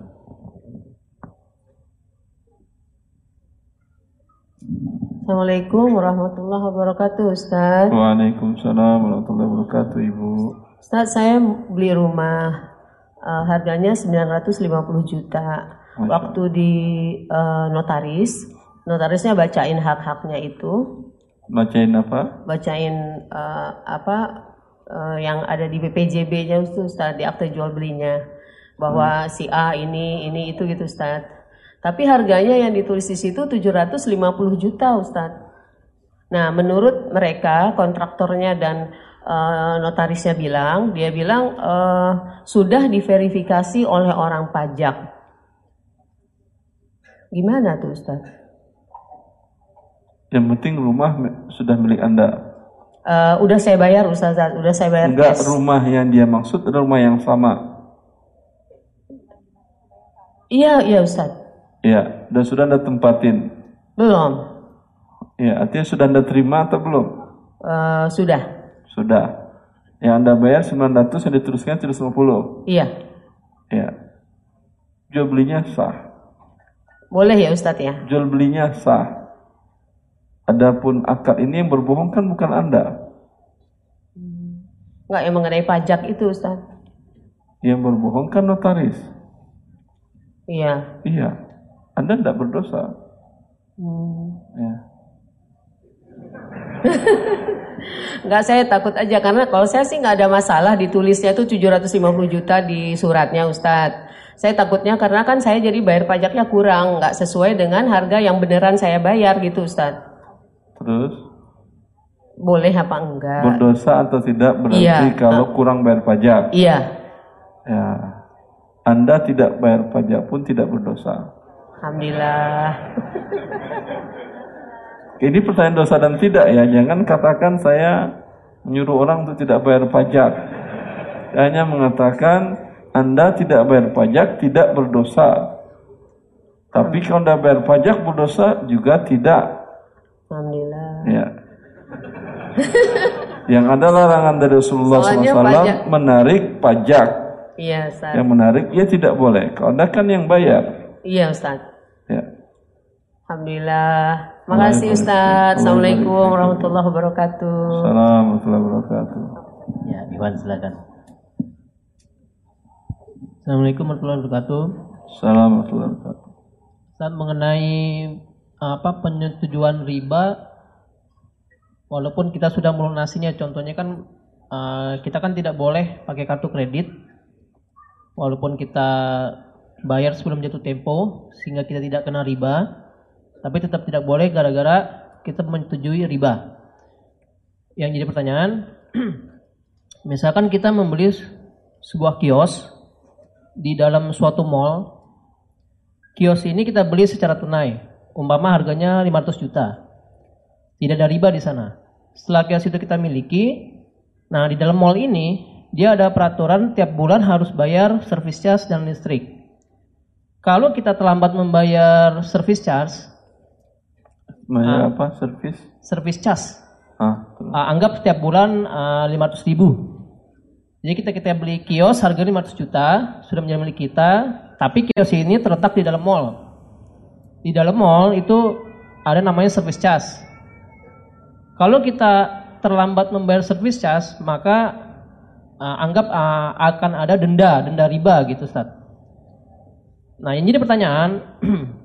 Assalamualaikum warahmatullahi wabarakatuh Ustaz Waalaikumsalam warahmatullahi wabarakatuh Ibu Ustaz saya beli rumah uh, harganya 950 juta Masya. Waktu di uh, notaris Notarisnya bacain hak-haknya itu Bacain apa? Bacain uh, apa uh, yang ada di BPJB-nya Ustaz di akte jual belinya bahwa hmm. si A ini ini itu gitu Ustaz tapi harganya yang ditulis di situ 750 juta Ustadz. Nah menurut mereka kontraktornya dan uh, notarisnya bilang, dia bilang uh, sudah diverifikasi oleh orang pajak. Gimana tuh Ustadz? Yang penting rumah sudah milik Anda. Uh, udah saya bayar Ustaz, udah saya bayar Enggak, cash. rumah yang dia maksud adalah rumah yang sama. Iya, iya Ustaz. Ya, dan sudah Anda tempatin? Belum. Ya, artinya sudah Anda terima atau belum? Uh, sudah. Sudah. Yang Anda bayar 900 yang diteruskan 150? Iya. Ya. Jual belinya sah. Boleh ya Ustadz ya? Jual belinya sah. Adapun akad ini yang berbohong kan bukan Anda. Enggak, yang mengenai pajak itu Ustadz. Yang berbohong kan notaris. Iya. Iya. Anda tidak berdosa. Hmm. Ya. Enggak saya takut aja karena kalau saya sih nggak ada masalah ditulisnya itu 750 juta di suratnya Ustadz. Saya takutnya karena kan saya jadi bayar pajaknya kurang, nggak sesuai dengan harga yang beneran saya bayar gitu Ustadz. Terus? Boleh apa enggak? Berdosa atau tidak berarti iya. kalau kurang bayar pajak. Iya. Ya. Anda tidak bayar pajak pun tidak berdosa. Alhamdulillah. Ini pertanyaan dosa dan tidak ya. Jangan katakan saya menyuruh orang untuk tidak bayar pajak. hanya mengatakan Anda tidak bayar pajak tidak berdosa. Tapi kalau Anda bayar pajak berdosa juga tidak. Alhamdulillah. Ya. Yang ada larangan dari Rasulullah Soalnya SAW pajak. menarik pajak. Iya Ustaz. Yang menarik ya tidak boleh. Kalau Anda kan yang bayar. Iya Ustaz. Alhamdulillah. Makasih Ustaz. Assalamualaikum warahmatullahi wabarakatuh. Assalamualaikum warahmatullahi wabarakatuh. Ya, Iwan silakan. Assalamualaikum warahmatullahi wabarakatuh. Assalamualaikum warahmatullahi wabarakatuh. Saat mengenai apa penyetujuan riba, walaupun kita sudah melunasinya, contohnya kan eh, kita kan tidak boleh pakai kartu kredit, walaupun kita bayar sebelum jatuh tempo, sehingga kita tidak kena riba, tapi tetap tidak boleh gara-gara kita menyetujui riba. Yang jadi pertanyaan, misalkan kita membeli sebuah kios di dalam suatu mall kios ini kita beli secara tunai. Umpama harganya 500 juta. Tidak ada riba di sana. Setelah kios itu kita miliki, nah di dalam mall ini dia ada peraturan tiap bulan harus bayar service charge dan listrik. Kalau kita terlambat membayar service charge, Bayar apa? Servis? service charge Ah. Ah, anggap setiap bulan ah, 500 ribu. Jadi kita kita beli kios harga 500 juta, sudah menjadi milik kita, tapi kios ini terletak di dalam mall. Di dalam mall itu ada namanya service charge. Kalau kita terlambat membayar service charge, maka ah, anggap ah, akan ada denda, denda riba gitu, Ustaz. Nah, yang jadi pertanyaan,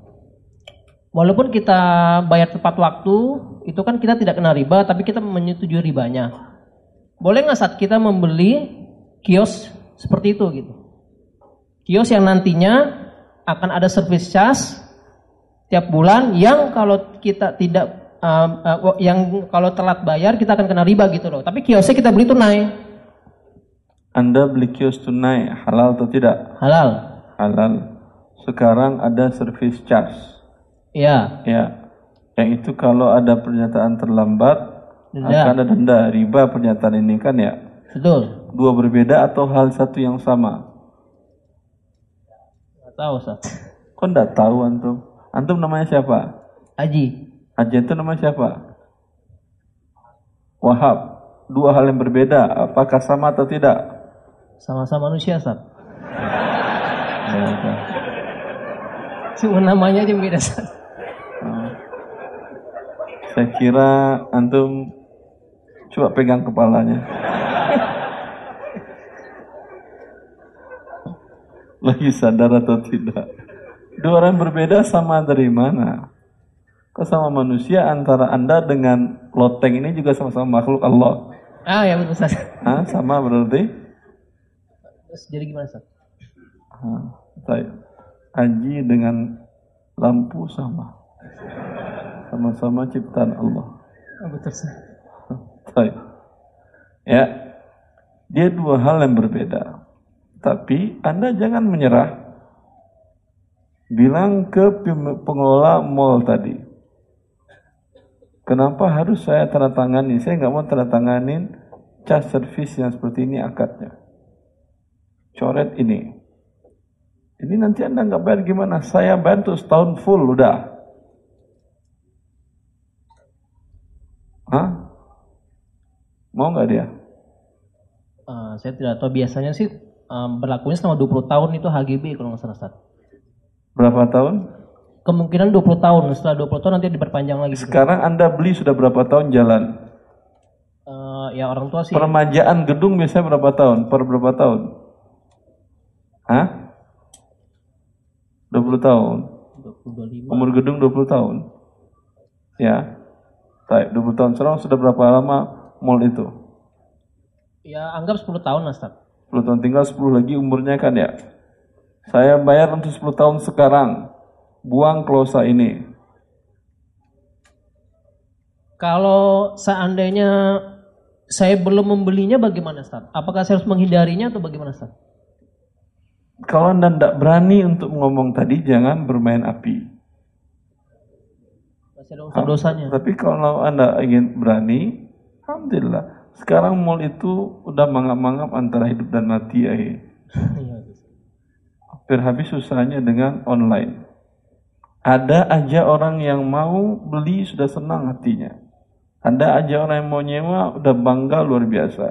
walaupun kita bayar tepat waktu, itu kan kita tidak kena riba, tapi kita menyetujui ribanya. Boleh nggak saat kita membeli kios seperti itu gitu? Kios yang nantinya akan ada service charge tiap bulan yang kalau kita tidak um, uh, yang kalau telat bayar kita akan kena riba gitu loh. Tapi kiosnya kita beli tunai, Anda beli kios tunai halal atau tidak? halal. Halal. Sekarang ada service charge. Ya, Ya. Yang itu kalau ada pernyataan terlambat Denda. akan ada denda. Riba pernyataan ini kan ya. betul. Dua berbeda atau hal satu yang sama? Nggak tahu, Ustaz. Kok enggak tahu antum? Antum namanya siapa? Haji. Haji itu namanya siapa? Wahab. Dua hal yang berbeda. Apakah sama atau tidak? Sama-sama manusia, Ustaz. Ya. Cuma namanya aja beda, Ustaz. Saya kira antum coba pegang kepalanya. Lagi sadar atau tidak? Dua orang berbeda sama dari mana? Kok sama manusia antara anda dengan loteng ini juga sama-sama makhluk Allah? Ah, ya betul, Ustaz. Hah? Sama berarti? Terus jadi gimana, Ustaz? Hah, baik. Haji dengan lampu sama. Sama-sama ciptaan Allah. Ah, betul. Baik. Ya. Dia dua hal yang berbeda. Tapi Anda jangan menyerah. Bilang ke pengelola mall tadi. Kenapa harus saya tanda tangani? Saya nggak mau tanda tanganin cas servis yang seperti ini akadnya. Coret ini. Ini nanti Anda nggak bayar gimana? Saya bantu setahun full udah. Hah? Mau nggak dia? Ah, saya tidak tahu biasanya sih ah, berlakunya selama 20 tahun itu HGB kalau nggak salah Ustaz. Berapa tahun? Kemungkinan 20 tahun, setelah 20 tahun nanti diperpanjang lagi. Sekarang Anda beli sudah berapa tahun jalan? Eh, ya orang tua sih Permajaan gedung biasanya berapa tahun? Per berapa tahun? Hah? 20 tahun. 25. Umur gedung 20 tahun. Ya. Baik, 20 tahun. Sekarang sudah berapa lama mall itu? Ya anggap 10 tahun lah Ustaz. 10 tahun tinggal 10 lagi umurnya kan ya. Saya bayar untuk 10 tahun sekarang. Buang klausa ini. Kalau seandainya saya belum membelinya bagaimana Ustaz? Apakah saya harus menghindarinya atau bagaimana Ustaz? Kalau Anda tidak berani untuk ngomong tadi, jangan bermain api. Masih ada unsur dosanya. Tapi kalau Anda ingin berani, Alhamdulillah. Sekarang mall itu udah mangap-mangap antara hidup dan mati ya. Hampir habis susahnya dengan online. Ada aja orang yang mau beli sudah senang hatinya. Ada aja orang yang mau nyewa udah bangga luar biasa.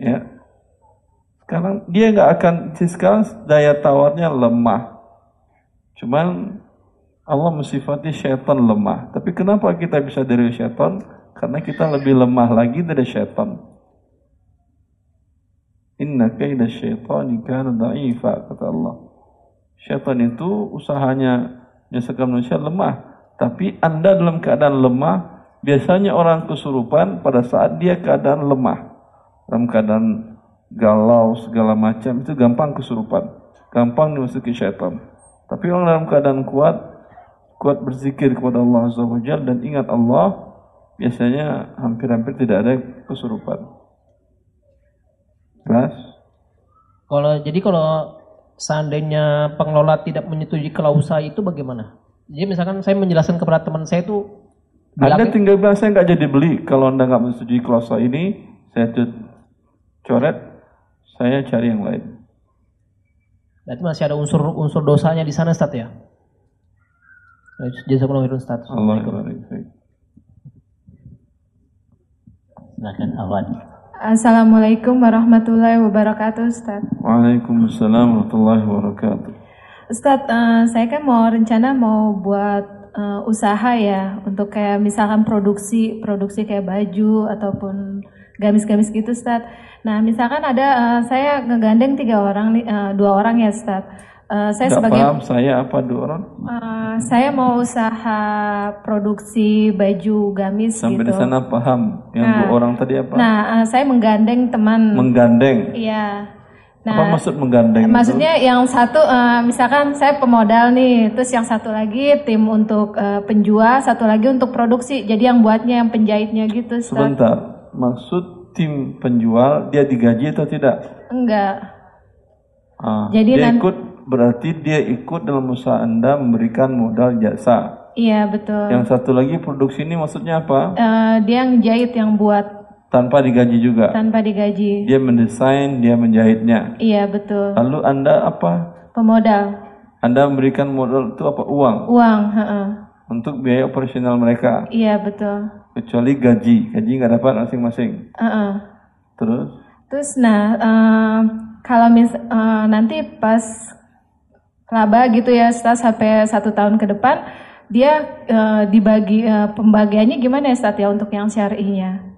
Ya. Sekarang dia nggak akan sekarang daya tawarnya lemah. Cuman Allah mensifati syaitan lemah. Tapi kenapa kita bisa dari syaitan? Karena kita lebih lemah lagi dari syaitan. Inna kaida syaitani kana da'ifa kata Allah. Syaitan itu usahanya menyesatkan manusia lemah, tapi Anda dalam keadaan lemah, biasanya orang kesurupan pada saat dia keadaan lemah. Dalam keadaan galau segala macam itu gampang kesurupan, gampang dimasuki syaitan. Tapi orang dalam keadaan kuat, kuat berzikir kepada Allah Azza wa dan ingat Allah, biasanya hampir-hampir tidak ada kesurupan. Jelas? Kalau jadi kalau seandainya pengelola tidak menyetujui klausa itu bagaimana? Jadi misalkan saya menjelaskan kepada teman saya itu Anda tinggal bilang saya nggak jadi beli kalau Anda nggak menyetujui klausa ini, saya coret, saya cari yang lain. Berarti masih ada unsur-unsur dosanya di sana, Ustaz ya? Jazakumullah khairan, Ustaz. Silakan Awan. Assalamualaikum warahmatullahi wabarakatuh Ustaz. Waalaikumsalam warahmatullahi wabarakatuh. Ustaz, uh, saya kan mau rencana mau buat uh, usaha ya untuk kayak misalkan produksi produksi kayak baju ataupun gamis-gamis gitu Ustaz. Nah misalkan ada uh, saya ngegandeng tiga orang uh, dua orang ya Ustaz. Uh, saya Gak sebagai paham saya apa dua orang? Uh, saya mau usaha produksi baju gamis Sampai gitu. di sana paham. Yang Nah, dua orang tadi apa? Nah, uh, saya menggandeng teman. Menggandeng. Iya. Nah, apa maksud menggandeng? itu? Maksudnya yang satu uh, misalkan saya pemodal nih, terus yang satu lagi tim untuk uh, penjual, satu lagi untuk produksi. Jadi yang buatnya yang penjahitnya gitu. Ustaz. Sebentar. Maksud tim penjual dia digaji atau tidak? Enggak. Ah, Jadi dia ikut berarti dia ikut dalam usaha Anda memberikan modal jasa. Iya betul. Yang satu lagi produksi ini maksudnya apa? Eh, dia yang jahit yang buat Tanpa digaji juga. tanpa digaji. Dia mendesain, dia menjahitnya. Iya betul. Lalu Anda apa? Pemodal Anda memberikan modal itu apa? Uang uang. heeh. untuk biaya operasional mereka. Iya betul. Kecuali gaji, gaji nggak dapat masing-masing. Heeh. Terus Terus nah eh, kalau mis eh, nanti pas laba gitu ya setelah sampai satu tahun ke depan dia eh, dibagi eh, pembagiannya gimana ya Ustaz ya untuk yang syar'inya?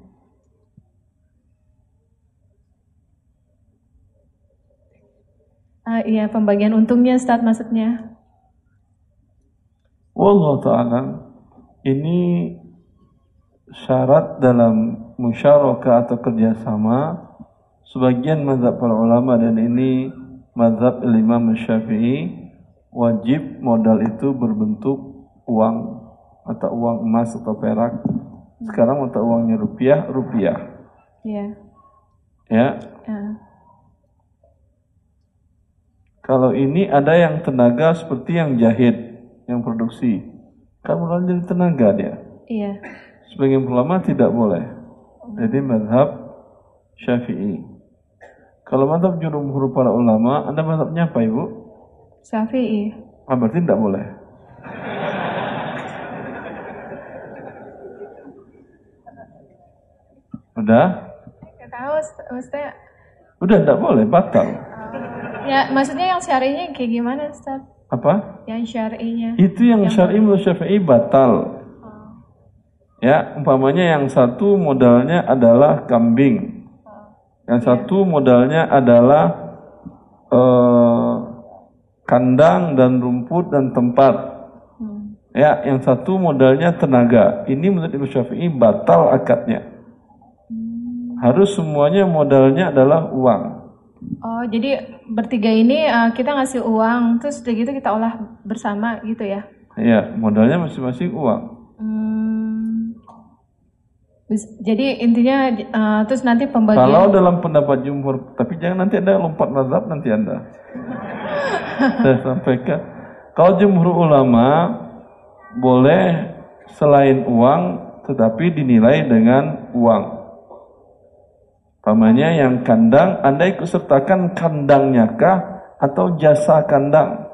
Ah, iya pembagian untungnya Ustaz maksudnya. Wallahu ta'ala ini syarat dalam musyarakah atau kerjasama sebagian mazhab para ulama dan ini mazhab Imam Syafi'i wajib modal itu berbentuk uang atau uang emas atau perak sekarang mata uangnya rupiah rupiah Iya. ya Ah, kalau ini ada yang tenaga seperti yang jahit yang produksi kan mulai jadi tenaga dia iya. Sebagian ulama tidak boleh. Jadi madhab syafi'i. Kalau madhab jumhur para ulama, anda madhabnya apa ibu? Syafi'i. Ah, berarti tidak boleh. Udah? Nggak tahu Ustaz. Udah tidak boleh, batal. Ya maksudnya yang syar'inya kayak gimana Ustaz? Apa? Yang syar'inya. Itu yang syar'i menurut syafi'i batal. Ya, umpamanya yang satu modalnya adalah kambing. Yang satu modalnya adalah eh, kandang dan rumput dan tempat. Ya, yang satu modalnya tenaga. Ini menurut Imam Syafi'i batal akadnya. Harus semuanya modalnya adalah uang. Oh, jadi bertiga ini uh, kita ngasih uang, terus udah gitu kita olah bersama gitu ya? Ya, modalnya masing-masing uang. Hmm. Jadi intinya uh, terus nanti pembagian. Kalau dalam pendapat jumhur, tapi jangan nanti ada lompat mazhab nanti anda. Saya sampaikan, kalau jumhur ulama boleh selain uang, tetapi dinilai dengan uang. Pamannya yang kandang, Anda ikut sertakan kandangnya kah atau jasa kandang?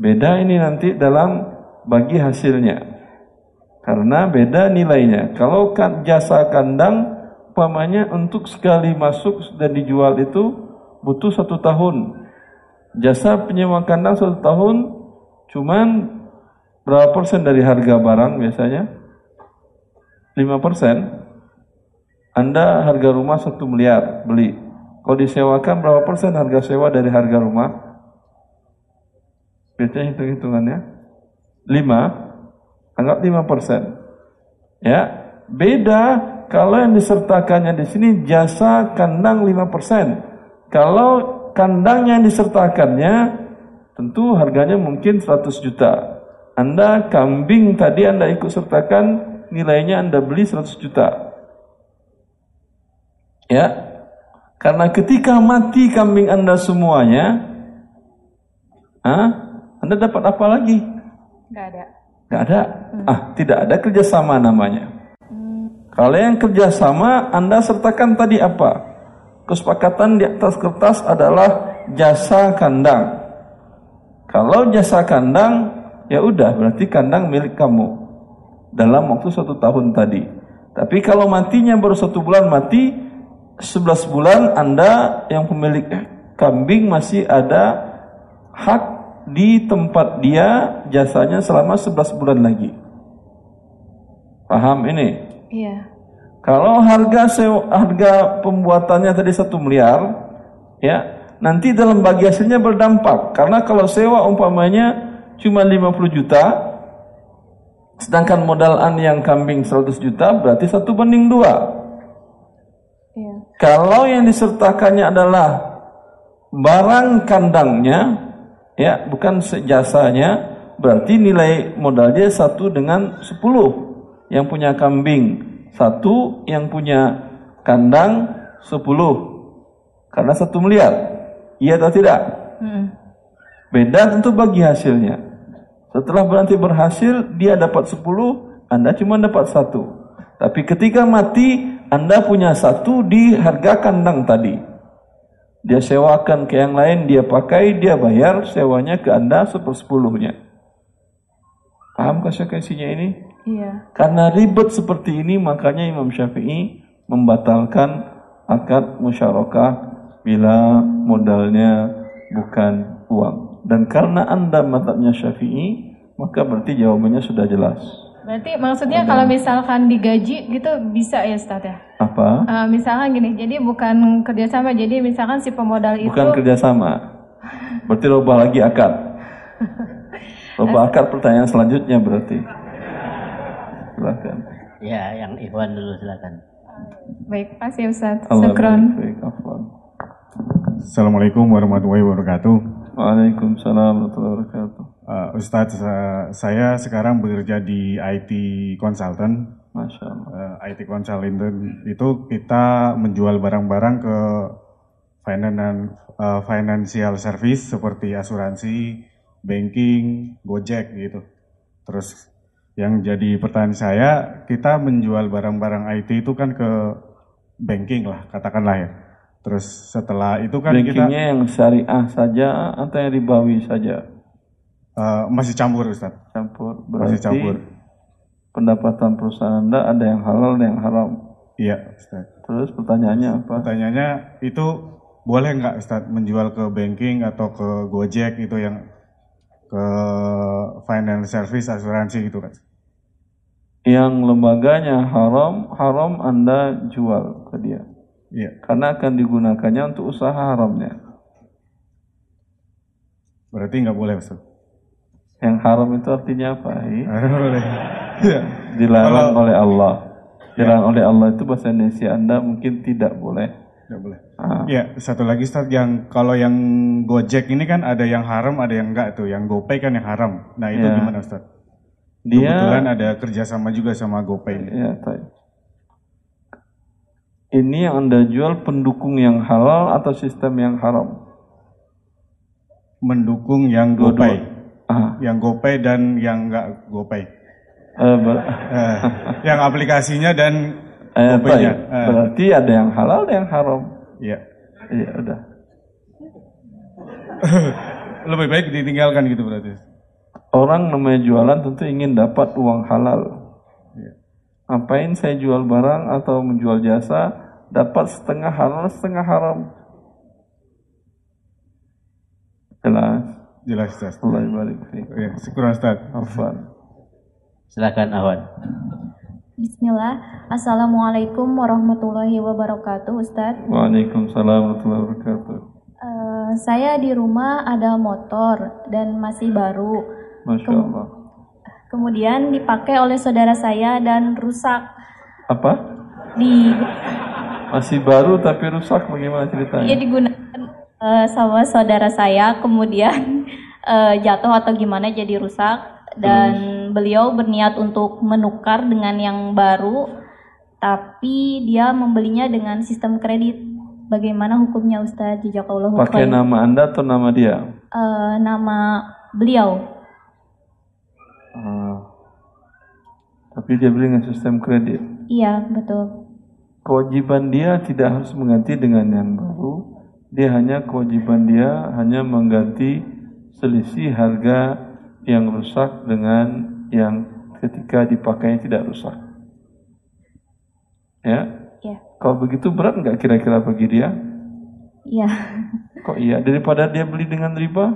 Beda ini nanti dalam bagi hasilnya. Karena beda nilainya. Kalau kan jasa kandang, pamannya untuk sekali masuk dan dijual itu butuh satu tahun. Jasa penyewa kandang satu tahun, cuman berapa persen dari harga barang biasanya? 5 persen. Anda harga rumah satu miliar beli. Kalau disewakan berapa persen harga sewa dari harga rumah? Biasanya hitung-hitungannya. 5. Anggap 5 persen. Ya, beda kalau yang disertakannya di sini jasa kandang 5 persen. Kalau kandang yang disertakannya tentu harganya mungkin 100 juta. Anda kambing tadi Anda ikut sertakan nilainya Anda beli 100 juta. Ya. Karena ketika mati kambing Anda semuanya, ah, Anda dapat apa lagi? Nggak ada. Nggak ada. Ah, tidak ada kerjasama namanya. Kalau yang kerjasama, Anda sertakan tadi apa? Kesepakatan di atas kertas adalah jasa kandang. Kalau jasa kandang, ya udah berarti kandang milik kamu dalam waktu satu tahun tadi. Tapi kalau matinya baru satu bulan mati, 11 bulan Anda yang pemilik kambing masih ada hak di tempat dia jasanya selama 11 bulan lagi. Paham ini? Iya. Kalau harga sewa, harga pembuatannya tadi satu miliar, ya nanti dalam bagi hasilnya berdampak. Karena kalau sewa umpamanya cuma 50 juta, sedangkan modal an yang kambing 100 juta, berarti satu banding dua. Iya. Kalau yang disertakannya adalah barang kandangnya, ya bukan jasanya, berarti nilai modalnya satu dengan sepuluh. Yang punya kambing satu, yang punya kandang sepuluh. Karena satu miliar. Iya atau tidak? Mm. Beda tentu bagi hasilnya. Setelah berarti berhasil, dia dapat sepuluh, Anda cuma dapat satu. Tapi ketika mati, Anda punya satu di harga kandang tadi. Dia sewakan ke yang lain, dia pakai, dia bayar sewanya ke Anda sepersepuluhnya. Paham konsekuensinya ini? Iya. Karena ribet seperti ini, makanya Imam Syafi'i membatalkan akad musyarakah bila modalnya bukan uang. Dan karena Anda mazhabnya Syafi'i, maka berarti jawabannya sudah jelas. Berarti maksudnya kalau misalkan digaji gitu bisa ya Ustaz ya? Apa? Eh, misalkan gini, jadi bukan kerjasama, jadi misalkan si pemodal itu Bukan kerjasama. Berarti robah lagi akad. Robah akad pertanyaan selanjutnya berarti. Silakan. Ya, yang Ikhwan dulu silakan. baik pasti Ustaz. Baik, afwan. Assalamualaikum warahmatullahi wabarakatuh. Waalaikumsalam warahmatullahi wabarakatuh. Uh, Ustadz, uh, saya sekarang bekerja di IT Consultant. Masya Allah. Uh, IT Consultant itu kita menjual barang-barang ke finance uh, financial service seperti asuransi, banking, Gojek gitu. Terus yang jadi pertanyaan saya, kita menjual barang-barang IT itu kan ke banking lah, katakanlah ya. Terus setelah itu kan kita Bankingnya yang syariah saja atau yang ribawi saja? Uh, masih campur Ustadz. Campur. Masih Berarti campur. pendapatan perusahaan Anda ada yang halal ada yang haram. Iya, Ustadz. Terus pertanyaannya apa? Pertanyaannya itu boleh nggak Ustadz menjual ke banking atau ke Gojek itu yang ke finance service asuransi gitu kan? Yang lembaganya haram, haram Anda jual ke dia. Iya. Karena akan digunakannya untuk usaha haramnya. Berarti nggak boleh Ustadz. Yang haram itu artinya apa? Iya. Dilarang Kalau- oleh Allah. Dilarang oleh Allah itu bahasa Indonesia Anda mungkin tidak boleh. Nggak boleh. Ah, Iya, satu lagi Ustadz yang kalau yang Gojek ini kan ada yang haram, ada yang enggak tuh. Yang GoPay kan yang haram. Nah itu Iya. gimana Ustadz? dia Kebetulan ada kerjasama juga sama GoPay. ini. Ya. Ini yang Anda jual pendukung yang halal atau sistem yang haram? Mendukung yang. GoPay. Ah, Yang GoPay dan yang enggak GoPay. ber- Eh, yang aplikasinya dan Kopenya. baik. Eh. Berarti ada yang halal, ada yang haram. Iya. Iya, udah. Lebih baik ditinggalkan gitu berarti. Orang namanya jualan tentu ingin dapat uang halal. Iya. Ngapain saya jual barang atau menjual jasa, dapat setengah halal, setengah haram. Jelas. Jelas Ustaz. Allah barik fiik. Ya, syukuran Ustaz. Afwan. Silakan Awan. Bismillah. Assalamualaikum warahmatullahi wabarakatuh, Ustadz. Waalaikumsalam warahmatullahi wabarakatuh. Eh, saya di rumah ada motor dan masih baru. Masya Allah. Kemudian dipakai oleh saudara saya dan rusak Apa? di Masih baru tapi rusak bagaimana ia ceritanya? digunakan eh, sama saudara saya kemudian eh, jatuh atau gimana jadi rusak dan beliau berniat untuk menukar dengan yang baru tapi dia membelinya dengan sistem kredit. Bagaimana hukumnya Ustadz? Jazakallahu Pakai khair. nama Anda atau nama dia? Eh, nama beliau. Ah. Tapi dia beli dengan sistem kredit. Iya, betul. Kewajiban dia tidak harus mengganti dengan yang baru. Dia hanya kewajiban dia hanya mengganti selisih harga yang rusak dengan yang ketika dipakainya tidak rusak. Ya, Iya. kalau begitu berat nggak kira-kira bagi dia? Iya. Kok iya? Daripada dia beli dengan riba?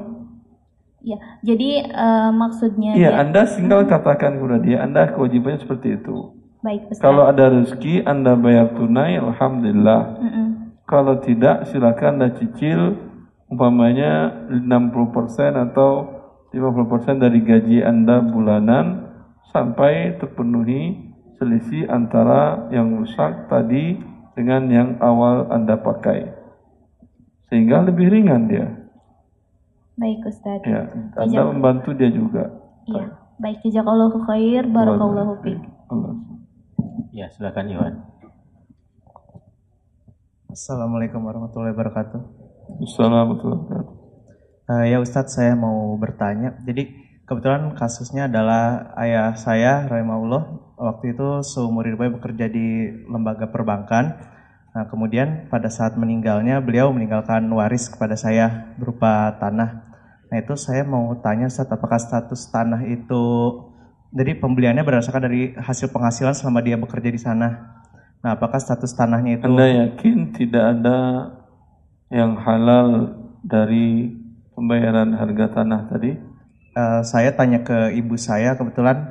Iya. Jadi eh, maksudnya Iya, dia- Anda tinggal katakan kepada dia, Anda kewajibannya seperti itu. baik Ustaz. Kalau ada rezeki, Anda bayar tunai, Alhamdulillah. Mm-mm. Kalau tidak, silakan Anda cicil umpamanya 60% atau 50% dari gaji Anda bulanan sampai terpenuhi selisih antara yang rusak tadi dengan yang awal Anda pakai. Sehingga lebih ringan dia. Baik Ustaz. Ya, Anda membantu dia juga. Iya. Baik jazakallahu khair barakallahu fiik. Ya, silakan Iwan. Assalamualaikum warahmatullahi wabarakatuh. Assalamualaikum warahmatullahi wabarakatuh. Eh, ya Ustadz, saya mau bertanya. Jadi kebetulan kasusnya adalah ayah saya, rahimahullah, waktu itu seumur hidupnya bekerja di lembaga perbankan. Nah, kemudian pada saat meninggalnya, beliau meninggalkan waris kepada saya berupa tanah. Nah, itu saya mau tanya Ustadz, apakah status tanah itu, jadi pembeliannya berdasarkan dari hasil penghasilan selama dia bekerja di sana. Nah, apakah status tanahnya itu... Anda yakin tidak ada yang halal dari pembayaran harga tanah tadi? Eh, saya tanya ke ibu saya kebetulan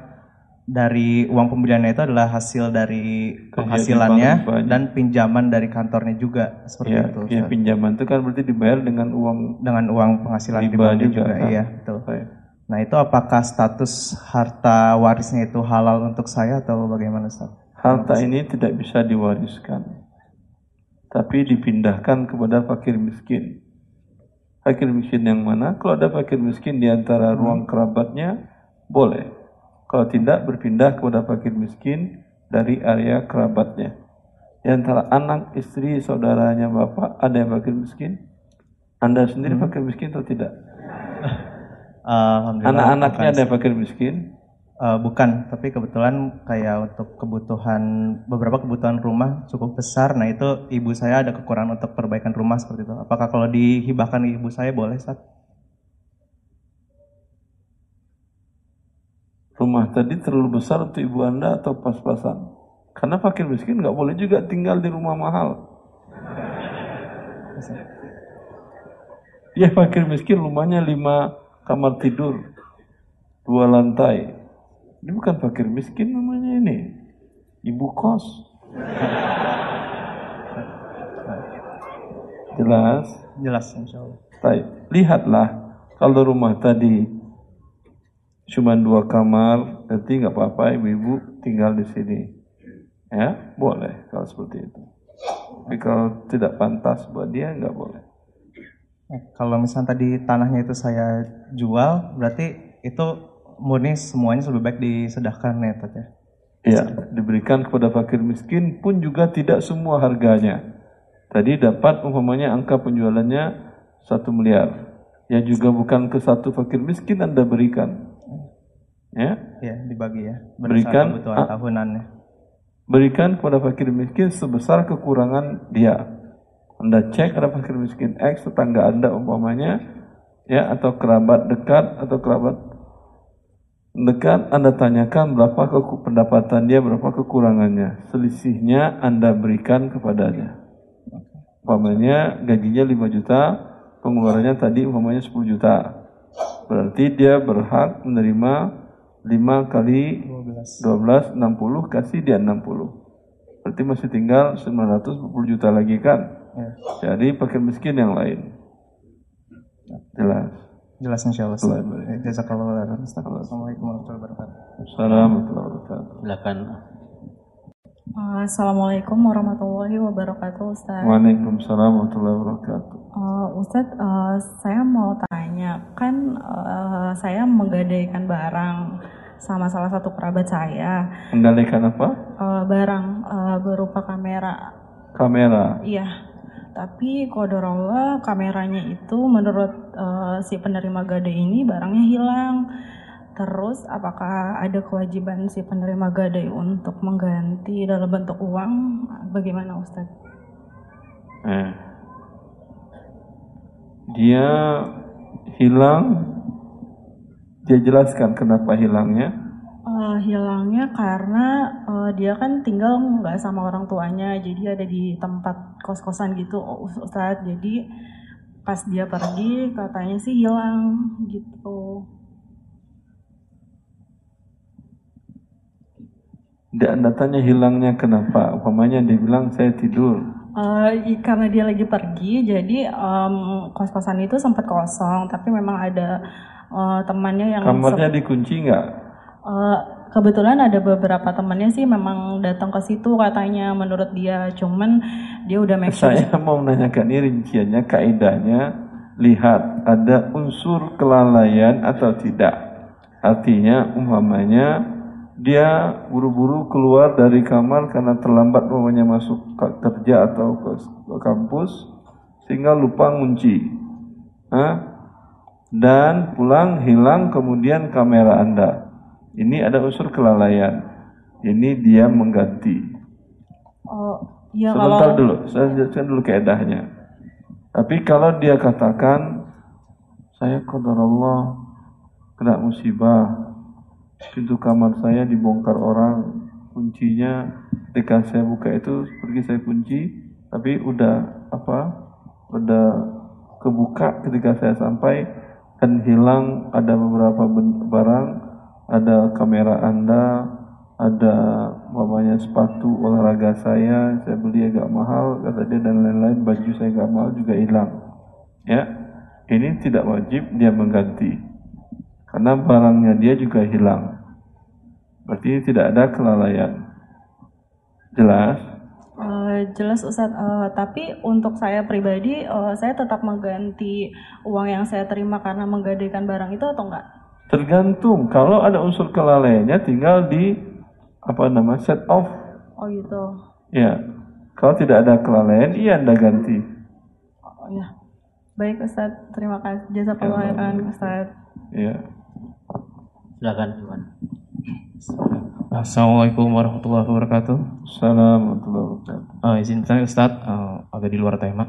dari uang pembeliannya itu adalah hasil dari penghasilannya dan pinjaman dari kantornya juga seperti Ya, itu ya pinjaman itu kan berarti dibayar dengan uang dengan uang penghasilan pribadi juga. juga, kan? iya betul. Baik. Nah itu apakah status harta warisnya itu halal untuk saya atau bagaimana Ustaz? Harta ini tidak bisa diwariskan, tapi dipindahkan kepada fakir miskin. Fakir miskin yang mana? Kalau ada fakir miskin di antara ruang kerabatnya, boleh. Kalau tidak, berpindah kepada fakir miskin dari area kerabatnya. Di antara anak, istri, saudaranya, bapak, ada yang fakir miskin? Anda sendiri fakir miskin atau tidak? Anak-anaknya ada yang fakir miskin? Eh, bukan, tapi kebetulan kayak untuk kebutuhan beberapa kebutuhan rumah cukup besar. Nah itu ibu saya ada kekurangan untuk perbaikan rumah seperti itu. Apakah kalau dihibahkan ibu saya boleh Ustaz? Rumah tadi terlalu besar untuk ibu anda atau pas-pasan? Karena fakir miskin nggak boleh juga tinggal di rumah mahal. Dia fakir miskin rumahnya lima kamar tidur, dua lantai. Ini bukan fakir miskin namanya ini, ibu kos. Jelas? Jelas insya Allah. Baik, lihatlah kalau rumah tadi cuma dua kamar, nanti nggak apa-apa ibu-ibu tinggal di sini. Ya, boleh kalau seperti itu. Tapi kalau tidak pantas buat dia nggak boleh. Eh, Kalau misalnya tadi tanahnya itu saya jual, berarti itu murni semuanya lebih baik disedahkan ya Ustaz ya? Ya, diberikan kepada fakir miskin pun juga tidak semua harganya. Tadi dapat umpamanya angka penjualannya satu miliar. Ya juga bukan ke satu fakir miskin Anda berikan. Ya, Iya, dibagi ya. Berikan, kebutuhan ah. tahunannya. berikan kepada fakir miskin sebesar kekurangan dia. Anda cek ada fakir miskin X tetangga Anda umpamanya ya atau kerabat dekat atau kerabat dekat Anda tanyakan berapa pendapatan dia, berapa kekurangannya. Selisihnya Anda berikan kepadanya. Umpamanya gajinya 5 juta, pengeluarannya tadi umpamanya 10 juta. Berarti dia berhak menerima 5 kali 12, 60 kasih dia 60. Berarti masih tinggal 920 juta lagi kan? Ya. Jadi pakai miskin yang lain. Jelas. Jelas insya Allah. Jazakallah Assalamualaikum warahmatullahi wabarakatuh. Assalamualaikum warahmatullahi wabarakatuh. Silakan. Uh, Assalamualaikum warahmatullahi wabarakatuh Ustaz Waalaikumsalam warahmatullahi wabarakatuh uh, Ustaz, uh, saya mau tanya Kan uh, saya menggadaikan barang sama salah satu kerabat saya Menggadaikan apa? Uh, barang uh, berupa kamera Kamera? Iya Tapi kodor Allah kameranya itu menurut uh, si penerima gade ini barangnya hilang Terus apakah ada kewajiban si penerima gadai untuk mengganti dalam bentuk uang? Bagaimana Ustaz? Eh. Dia hilang, dia jelaskan kenapa hilangnya? Uh, hilangnya karena uh, dia kan tinggal nggak sama orang tuanya, jadi ada di tempat kos-kosan gitu Ustaz. Jadi pas dia pergi katanya sih hilang gitu. Dan datanya hilangnya kenapa? Umpamanya dia bilang saya tidur. Uh, karena dia lagi pergi, jadi um, kos-kosan itu sempat kosong, tapi memang ada uh, temannya yang kamarnya dikunci nggak? Uh, kebetulan ada beberapa temannya sih memang datang ke situ katanya menurut dia, cuman dia udah make sure. Saya mau menanyakan ini rinciannya, kaidahnya, lihat ada unsur kelalaian atau tidak. Artinya umpamanya dia buru-buru keluar dari kamar karena terlambat mamanya masuk kerja atau ke, kampus sehingga lupa. Hah? Dan pulang hilang kemudian kamera Anda. Ini ada unsur kelalaian. Ini dia mengganti. Oh, ya Sebentar kalau... dulu, saya jelaskan dulu keedahnya. Tapi kalau dia katakan saya qadar Allah kena musibah, pintu kamar saya dibongkar orang kuncinya ketika saya buka itu pergi saya kunci tapi udah apa udah kebuka ketika saya sampai dan hilang ada beberapa barang ada kamera anda ada mamanya sepatu olahraga saya saya beli agak mahal kata dia dan lain-lain baju saya agak mahal juga hilang ya ini tidak wajib dia mengganti karena barangnya dia juga hilang. Berarti tidak ada kelalaian. Jelas? Uh, jelas Ustaz, uh, tapi untuk saya pribadi, uh, saya tetap mengganti uang yang saya terima karena menggadaikan barang itu atau enggak? Tergantung. Kalau ada unsur kelalaiannya, tinggal di apa nama set off. Oh gitu. Ya. Kalau tidak ada kelalaian, iya anda ganti. Oh ya. Baik Ustaz, terima kasih. Jazakallah khairan Ustaz. Iya. Silakan Iwan. Assalamualaikum warahmatullahi wabarakatuh. Assalamualaikum warahmatullahi wabarakatuh. Uh, izin bertanya Ustaz, uh, agak di luar tema.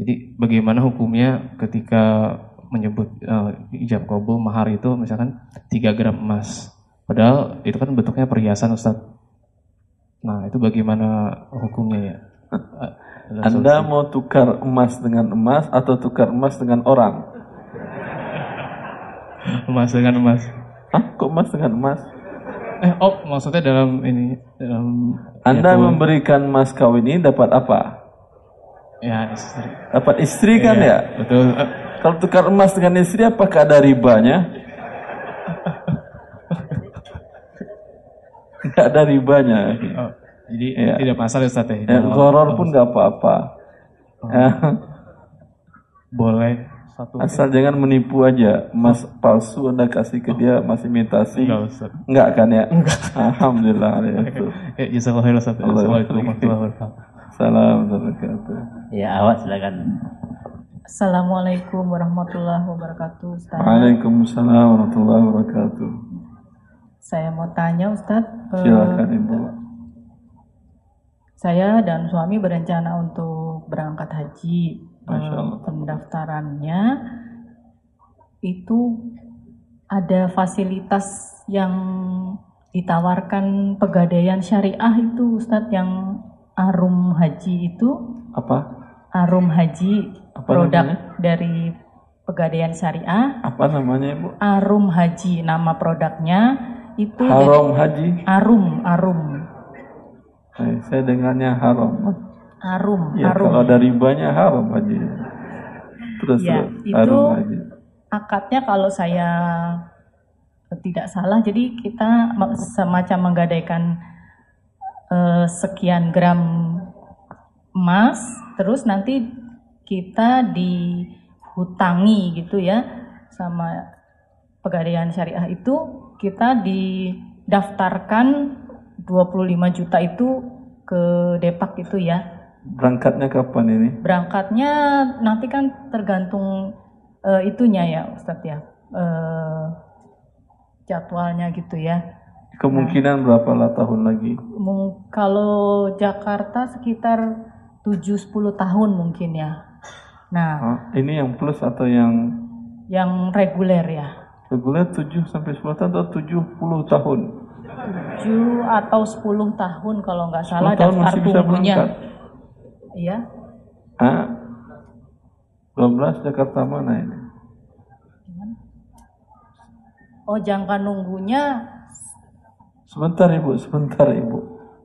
Jadi bagaimana hukumnya ketika menyebut uh, ijab kabul mahar itu misalkan 3 gram emas. Padahal itu kan bentuknya perhiasan Ustaz. Nah itu bagaimana hukumnya ya? Anda mau tukar emas dengan emas atau tukar emas dengan orang? emas dengan emas. Hah? Kok emas dengan emas? Eh, oh, maksudnya dalam ini dalam Anda ya, memberikan mas kawin ini dapat apa? Ya, istri. Dapat istri kan ya? ya? Betul. Kalau tukar emas dengan istri apakah ada ribanya? Tidak ada ribanya. Oh, jadi ya. tidak masalah Ustaz ya. ya goror pun nggak apa-apa. Oh. Boleh satu Asal jangan menipu aja. Mas palsu Anda kasih ke dia masih imitasi. Enggak, Ustaz. Enggak kan ya? Enggak. Alhamdulillah. Ya, jazakallahu khairan Ustaz. Assalamualaikum warahmatullahi wabarakatuh. Salam wabarakatuh. Ya, awak silakan. Assalamualaikum warahmatullahi wabarakatuh Ustaz. Waalaikumsalam warahmatullahi wabarakatuh. Saya mau tanya Ustaz. Silakan Ibu. saya dan suami berencana untuk berangkat haji. Masya Eh, Allah. pendaftarannya itu ada fasilitas yang ditawarkan pegadaian syariah itu Ustadz yang Arum Haji itu Apa? Arum Haji Apa produk namanya? dari pegadaian syariah Apa namanya Ibu? Arum Haji nama produknya itu Haram Haji. Arum Arum Eh, saya dengarnya haram. Arum Ya, Arum kalau ada ribanya haram Haji. Terus Ya, terus. itu Haram Haji. akadnya kalau saya tidak salah jadi kita semacam menggadaikan eh, sekian gram emas terus nanti kita dihutangi gitu ya sama pegadaian syariah itu kita didaftarkan 25 juta itu ke Depak itu ya Berangkatnya kapan ini? Berangkatnya nanti kan tergantung eh, itunya ya Ustadz ya. Eh, jadwalnya gitu ya. Kemungkinan berapa lah tahun lagi? Kalau Jakarta sekitar 7-10 tahun mungkin ya. Nah, Ah, ini yang plus atau yang yang reguler ya. reguler 7 sampai 10 tahun atau 70 tahun? 7 atau 10 tahun kalau nggak 10 salah daftar masih bisa tunggunya. Iya. Ah, 12 Jakarta mana ini? Oh, jangka nunggunya Sebentar Ibu, sebentar Ibu.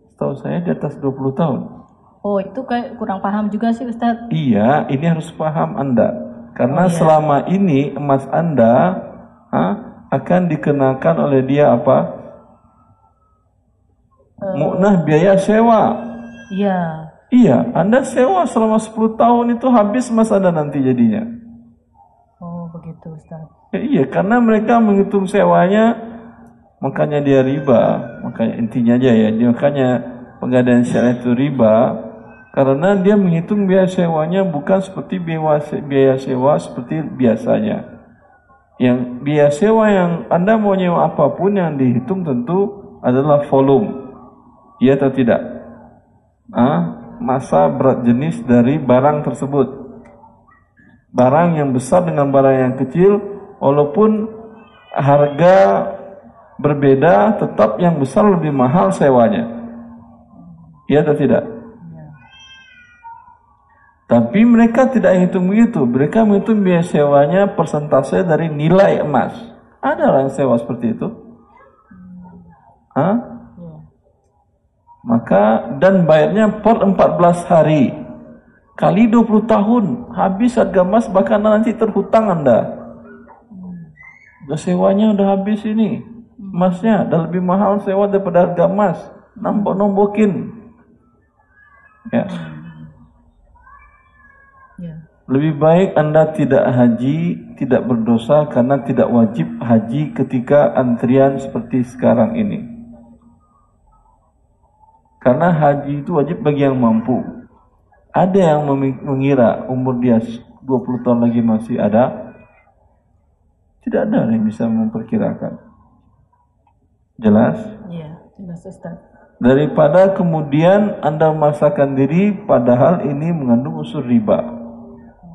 Setahu saya di atas 20 tahun. Oh, itu kayak kurang paham juga sih Ustadz. Iya, ini harus paham Anda. Karena Oh, iya. selama ini emas Anda ah, akan dikenakan oleh dia apa? Eh. Mu'nah biaya sewa. Iya. Iya, Anda sewa selama 10 tahun itu habis emas Anda nanti jadinya. Oh, begitu Ustaz. Ya, iya, karena mereka menghitung sewanya, makanya dia riba. Makanya intinya aja ya, makanya pegadaian syariah itu riba, karena dia menghitung biaya sewanya bukan seperti biaya biaya sewa seperti biasanya. Yang biaya sewa yang Anda mau nyewa apa pun yang dihitung tentu adalah volume. Iya atau tidak? Ah, masa berat jenis dari barang tersebut. Barang yang besar dengan barang yang kecil, walaupun harga berbeda, tetap yang besar lebih mahal sewanya. Iya atau tidak? Tapi mereka tidak hitung begitu. Mereka menghitung biaya sewanya persentase dari nilai emas. Ada orang sewa seperti itu? Hah? Maka dan bayarnya per 14 hari kali 20 tahun habis harga emas bahkan nanti terhutang Anda. Udah sewanya udah habis ini. Emasnya udah lebih mahal sewa daripada harga emas. Nombok-nombokin. Ya. Ya. Lebih baik Anda tidak haji, tidak berdosa karena tidak wajib haji ketika antrian seperti sekarang ini. Karena haji itu wajib bagi yang mampu. Ada yang mengira umur dia 20 tahun lagi masih ada. Tidak ada yang bisa memperkirakan. Jelas? Iya, jelas Ustaz. Daripada kemudian Anda memaksakan diri padahal ini mengandung unsur riba.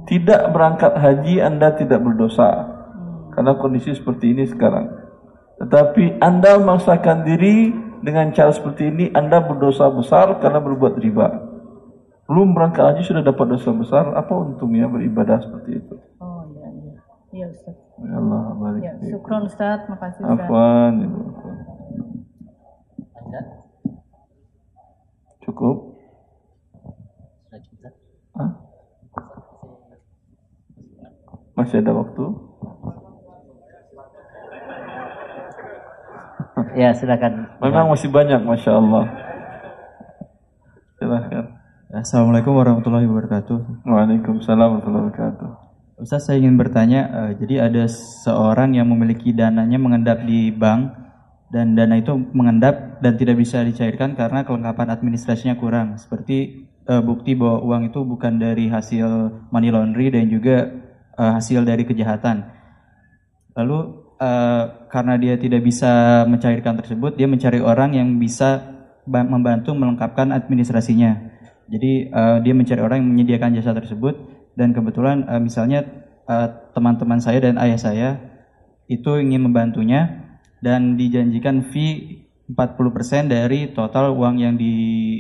Tidak berangkat haji Anda tidak berdosa. Karena kondisi seperti ini sekarang. Tetapi Anda memaksakan diri dengan cara seperti ini Anda berdosa besar karena berbuat riba. Belum berangkat haji sudah dapat dosa besar, apa untungnya beribadah seperti itu? Oh iya iya. Iya Ustaz. Ya Allah barik Ya, syukron Ustaz, makasih Ustaz. Afwan, Ibu. Afwan. Cukup? Masih ada waktu? Ya, silakan. Memang masih banyak, masya Allah. Silahkan. Assalamualaikum warahmatullahi wabarakatuh. Waalaikumsalam warahmatullahi wabarakatuh. Ustaz saya ingin bertanya, eh, jadi ada seorang yang memiliki dananya mengendap di bank dan dana itu mengendap dan tidak bisa dicairkan karena kelengkapan administrasinya kurang. Seperti eh, bukti bahwa uang itu bukan dari hasil money laundry dan juga eh, hasil dari kejahatan. Lalu eh, karena dia tidak bisa mencairkan tersebut, dia mencari orang yang bisa ba- membantu melengkapkan administrasinya. Jadi eh, dia mencari orang yang menyediakan jasa tersebut dan kebetulan eh, misalnya teman-teman saya dan ayah saya itu ingin membantunya dan dijanjikan fee 40% dari total uang yang di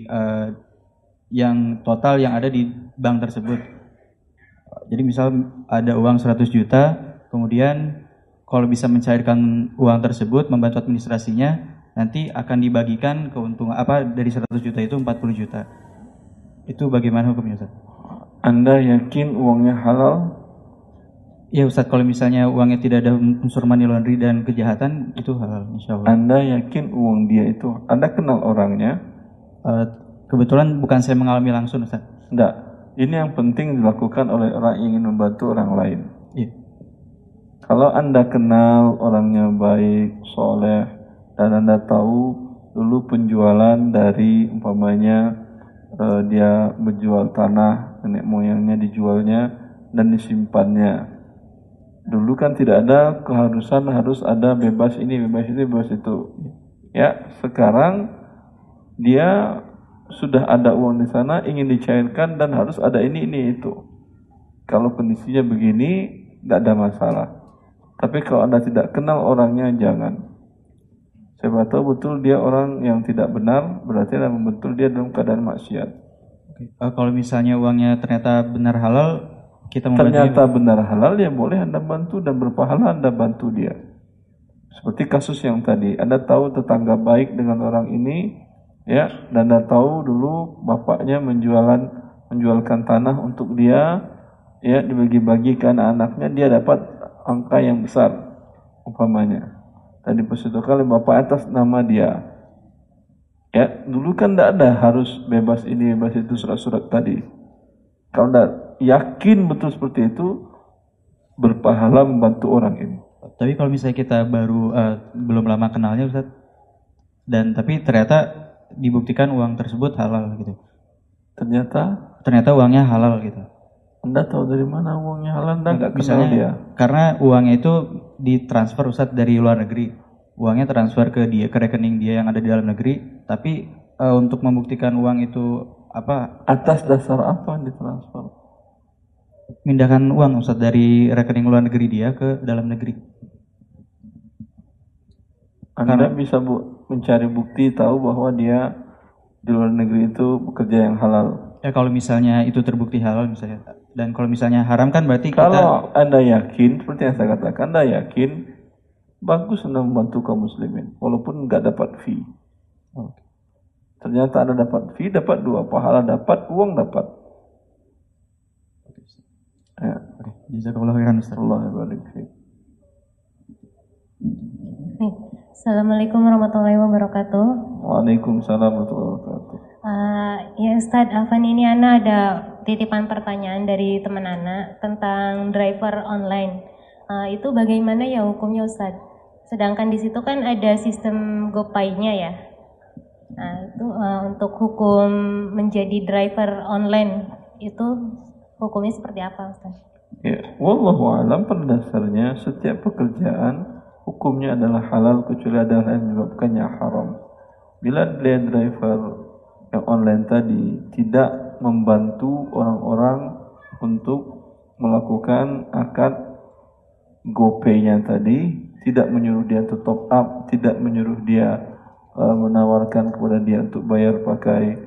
eh, yang total yang ada di bank tersebut. Jadi misal ada uang 100 juta, kemudian kalau bisa mencairkan uang tersebut, membantu administrasinya, nanti akan dibagikan keuntungan apa dari 100 juta itu 40 juta. Itu bagaimana hukumnya Ustaz? Anda yakin uangnya halal? Ya Ustaz, kalau misalnya uangnya tidak ada unsur money laundry dan kejahatan, itu halal insya Allah. Anda yakin uang dia itu? Anda kenal orangnya? Eh, kebetulan bukan saya mengalami langsung Ustaz. Tidak. Ini yang penting dilakukan oleh orang yang ingin membantu orang lain. Iya. Kalau Anda kenal orangnya baik, soleh, dan Anda tahu dulu penjualan dari umpamanya eh, dia menjual tanah nenek moyangnya dijualnya dan disimpannya. Dulu kan tidak ada keharusan harus ada bebas ini, bebas itu, bebas itu. Ya, sekarang dia sudah ada uang di sana ingin dicairkan dan harus ada ini ini itu. Kalau kondisinya begini tidak ada masalah. Tapi kalau anda tidak kenal orangnya jangan. Saya tahu betul dia orang yang tidak benar berarti anda betul dia dalam keadaan maksiat. Eh, kalau misalnya uangnya ternyata benar halal, kita Ternyata benar halal ya boleh anda bantu dan berpahala anda bantu dia. Seperti kasus yang tadi, anda tahu tetangga baik dengan orang ini, ya, dan tahu dulu bapaknya menjualan menjualkan tanah untuk dia, ya dibagi-bagi ke anak-anaknya, dia dapat angka yang besar, umpamanya. Tadi kali bapak atas nama dia. Ya, dulu kan tidak ada harus bebas ini, bebas itu surat-surat tadi. Kalau tidak yakin betul seperti itu, berpahala membantu orang ini. Tapi kalau misalnya kita baru eh, belum lama kenalnya Ustaz dan tapi ternyata dibuktikan uang tersebut halal gitu. Ternyata ternyata uangnya halal gitu. Anda tahu dari mana uangnya halal? Anda nggak Misalnya dia. karena uangnya itu ditransfer Ustaz dari luar negeri. Uangnya transfer ke dia ke rekening dia yang ada di dalam negeri, tapi eh, untuk membuktikan uang itu apa Atas dasar apa ditransfer? mindahkan uang Ustaz dari rekening luar negeri dia ke dalam negeri. Anda bisa bu mencari bukti tahu bahwa dia di luar negeri itu bekerja yang halal. Ya kalau misalnya itu terbukti halal misalnya dan kalau misalnya haram kan berarti kita Kalau Anda yakin, seperti yang saya katakan, Anda yakin, bagus Anda membantu kaum muslimin, walaupun nggak dapat fee. Ternyata Anda dapat fee, dapat dua, pahala dapat, uang dapat. Ya. Jazakallah khairan Ustaz. Allah. Nih, Assalamualaikum warahmatullahi wabarakatuh. Waalaikumsalam warahmatullahi wabarakatuh. Uh, ya Ustadz, Afan ini Ana ada titipan pertanyaan dari teman Ana tentang driver online. Uh, itu bagaimana ya hukumnya Ustadz? Sedangkan di situ kan ada sistem GoPay-nya ya. Nah, itu uh, untuk hukum menjadi driver online itu hukumnya seperti apa Ustadz? Ya, wallahu alam pada dasarnya setiap pekerjaan hukumnya adalah halal kecuali ada hal yang menyebabkannya haram. Bila dia driver yang online tadi tidak membantu orang-orang untuk melakukan akad GoPay-nya tadi, tidak menyuruh dia untuk top up, tidak menyuruh dia uh, menawarkan kepada dia untuk bayar pakai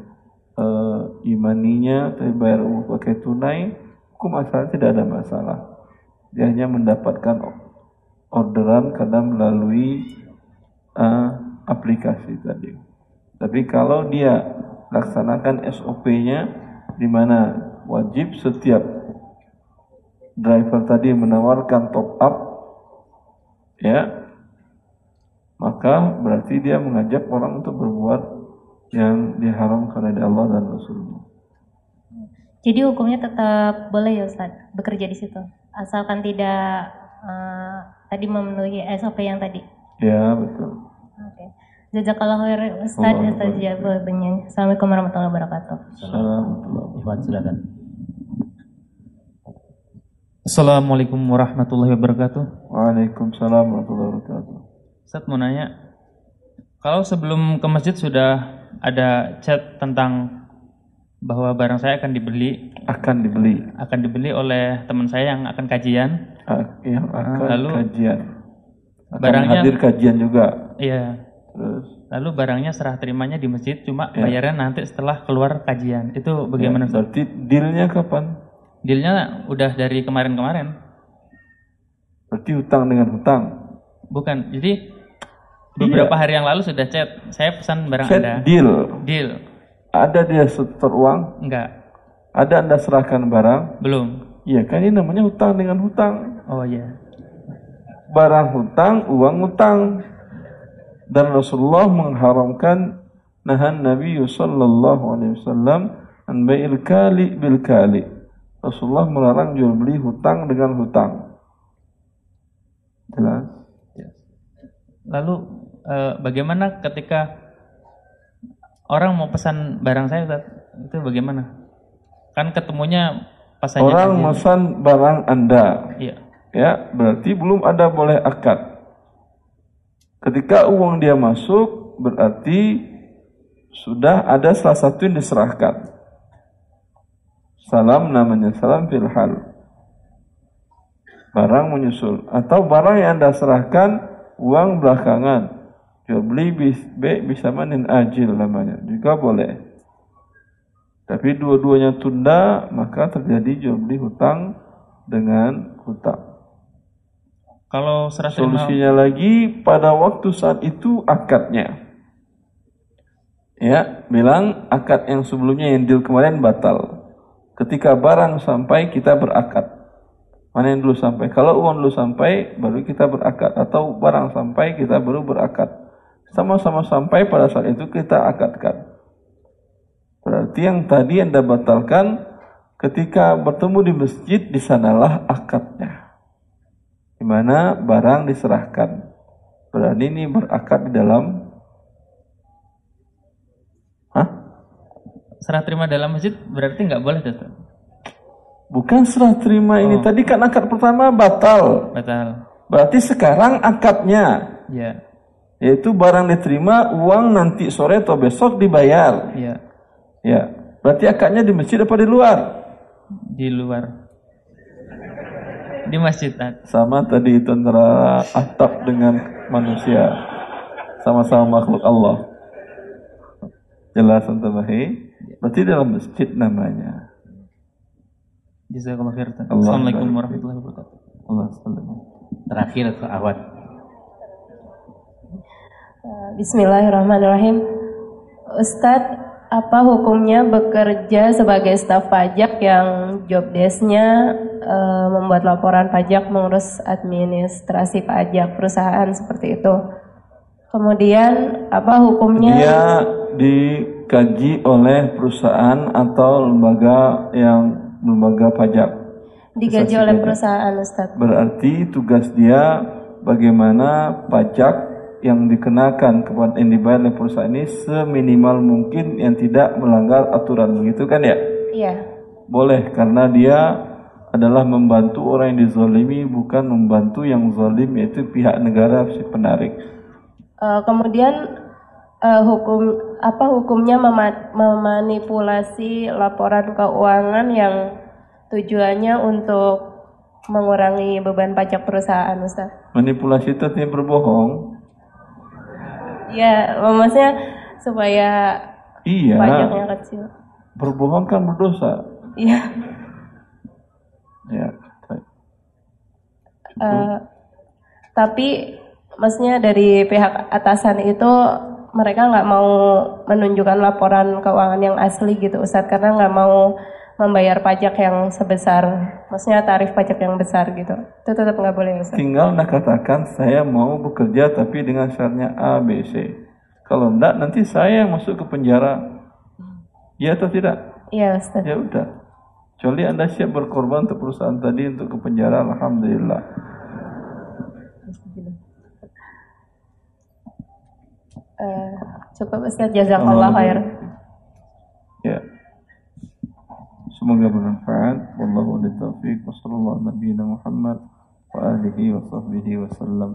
uh, imaninya, tapi bayar pakai tunai, hukum asalnya tidak ada masalah. Dia hanya mendapatkan orderan karena melalui uh, aplikasi tadi. Tapi kalau dia laksanakan SOP-nya di mana wajib setiap driver tadi menawarkan top up ya maka berarti dia mengajak orang untuk berbuat yang diharamkan oleh Allah dan Rasulnya. Jadi hukumnya tetap boleh ya Ustadz bekerja di situ, asalkan tidak uh, tadi memenuhi SOP yang tadi. Ya betul. Oke. Jazakallah khair Allah Ustadz jawabannya. Assalamualaikum warahmatullahi wabarakatuh. Assalamualaikum. Silakan. Assalamualaikum warahmatullahi wabarakatuh. Waalaikumsalam warahmatullahi wabarakatuh. Ustaz mau nanya, kalau sebelum ke masjid sudah ada chat tentang bahwa barang saya akan dibeli Akan dibeli. akan dibeli oleh teman saya yang akan kajian. Ah, Yang akan Lalu kajian. Akan barangnya- hadir kajian juga. Iya. Terus Lalu barangnya serah terimanya di masjid, cuma Ya. bayarnya nanti setelah keluar kajian. Itu bagaimana? Ya, berarti dealnya kapan? Dealnya udah dari kemarin-kemarin. Berarti hutang dengan hutang. Bukan. Jadi beberapa hari yang lalu sudah chat. Saya pesan barang Chat Anda. deal. Deal. Ada dia setor uang? Enggak. Ada Anda serahkan barang? Belum. Iya kan ini namanya hutang dengan hutang. Oh iya. Barang hutang, uang hutang. Dan Rasulullah mengharamkan nahan Nabi sallallahu alaihi wasallam an bai'il kali bil kali. Rasulullah melarang jual beli hutang dengan hutang. Jelas? Lalu eh, bagaimana ketika orang mau pesan barang saya Ustaz? Itu bagaimana? Kan ketemunya pas Orang memesan barang Anda. Iya. Ya, berarti belum ada boleh akad. Ketika uang dia masuk, berarti sudah ada salah satu yang diserahkan. Salam namanya, salam fil hal. Barang menyusul. Atau barang yang Anda serahkan, uang belakangan. Jual beli bis, be, bisa manin ajil namanya. Juga boleh. Tapi dua-duanya tunda, maka terjadi jual beli hutang dengan hutang. Kalau serah terima Solusinya lagi pada waktu saat itu akadnya. Ya, bilang akad yang sebelumnya yang deal kemarin batal. Ketika barang sampai kita berakad. Mana yang dulu sampai? Kalau uang dulu sampai baru kita berakad atau barang sampai kita baru berakad. Sama-sama sampai pada saat itu kita akadkan. Berarti yang tadi Anda batalkan ketika bertemu di masjid di sanalah akadnya di mana barang diserahkan. Berarti ini berakad di dalam serah terima dalam masjid berarti nggak boleh Ustaz? bukan serah terima ini tadi kan akad pertama batal. Batal. Berarti sekarang akadnya Iya. yaitu barang diterima, uang nanti sore atau besok dibayar. Iya. Ya. Berarti akadnya di masjid apa di luar? Di luar. Di masjid. Sama tadi itu antara atap dengan manusia. Sama-sama makhluk Allah. Jelas untuk Berarti dalam masjid namanya. Jazakallahu khair. Ustaz. Allah Assalamualaikum warahmatullahi wabarakatuh. Allah sallallahu Terakhir ke Awad. Bismillahirrahmanirrahim. Ustadz, apa hukumnya bekerja sebagai staf pajak yang job desk-nya eh, membuat laporan pajak mengurus administrasi pajak perusahaan seperti itu? Kemudian apa hukumnya? Dia dikaji oleh perusahaan atau lembaga yang lembaga pajak. digaji oleh pajak. perusahaan Ustadz. Berarti tugas dia bagaimana pajak yang dikenakan kepada yang dibayar oleh perusahaan ini seminimal mungkin yang tidak melanggar aturan begitu kan ya? Iya. Boleh karena dia adalah membantu orang yang dizolimi bukan membantu yang zolim yaitu pihak negara si penarik. Eh, kemudian eh, hukum apa hukumnya mema- memanipulasi laporan keuangan yang tujuannya untuk mengurangi beban pajak perusahaan, Ustaz? Manipulasi itu artinya berbohong. Ya, maksudnya supaya Iya. pajaknya kecil. Berbohong kan berdosa. Iya. Ya. Eh, tapi maksudnya dari pihak atasan itu mereka nggak mau menunjukkan laporan keuangan yang asli gitu Ustadz karena nggak mau membayar pajak yang sebesar maksudnya tarif pajak yang besar gitu itu tetap nggak boleh Ustadz Tinggal nak katakan saya mau bekerja tapi dengan syaratnya A, B, C. Kalau enggak nanti saya yang masuk ke penjara. Ya atau tidak? iya Ustadz Ya udah. Kecuali Anda siap berkorban untuk perusahaan tadi untuk ke penjara, Alhamdulillah. Eh, cukup Ustadz jazakallah khair Ya. Semoga bermanfaat. Wallahu taufiq. Wassalamualaikum warahmatullahi Muhammad, Wa alihi wa sahbihi wa sallam.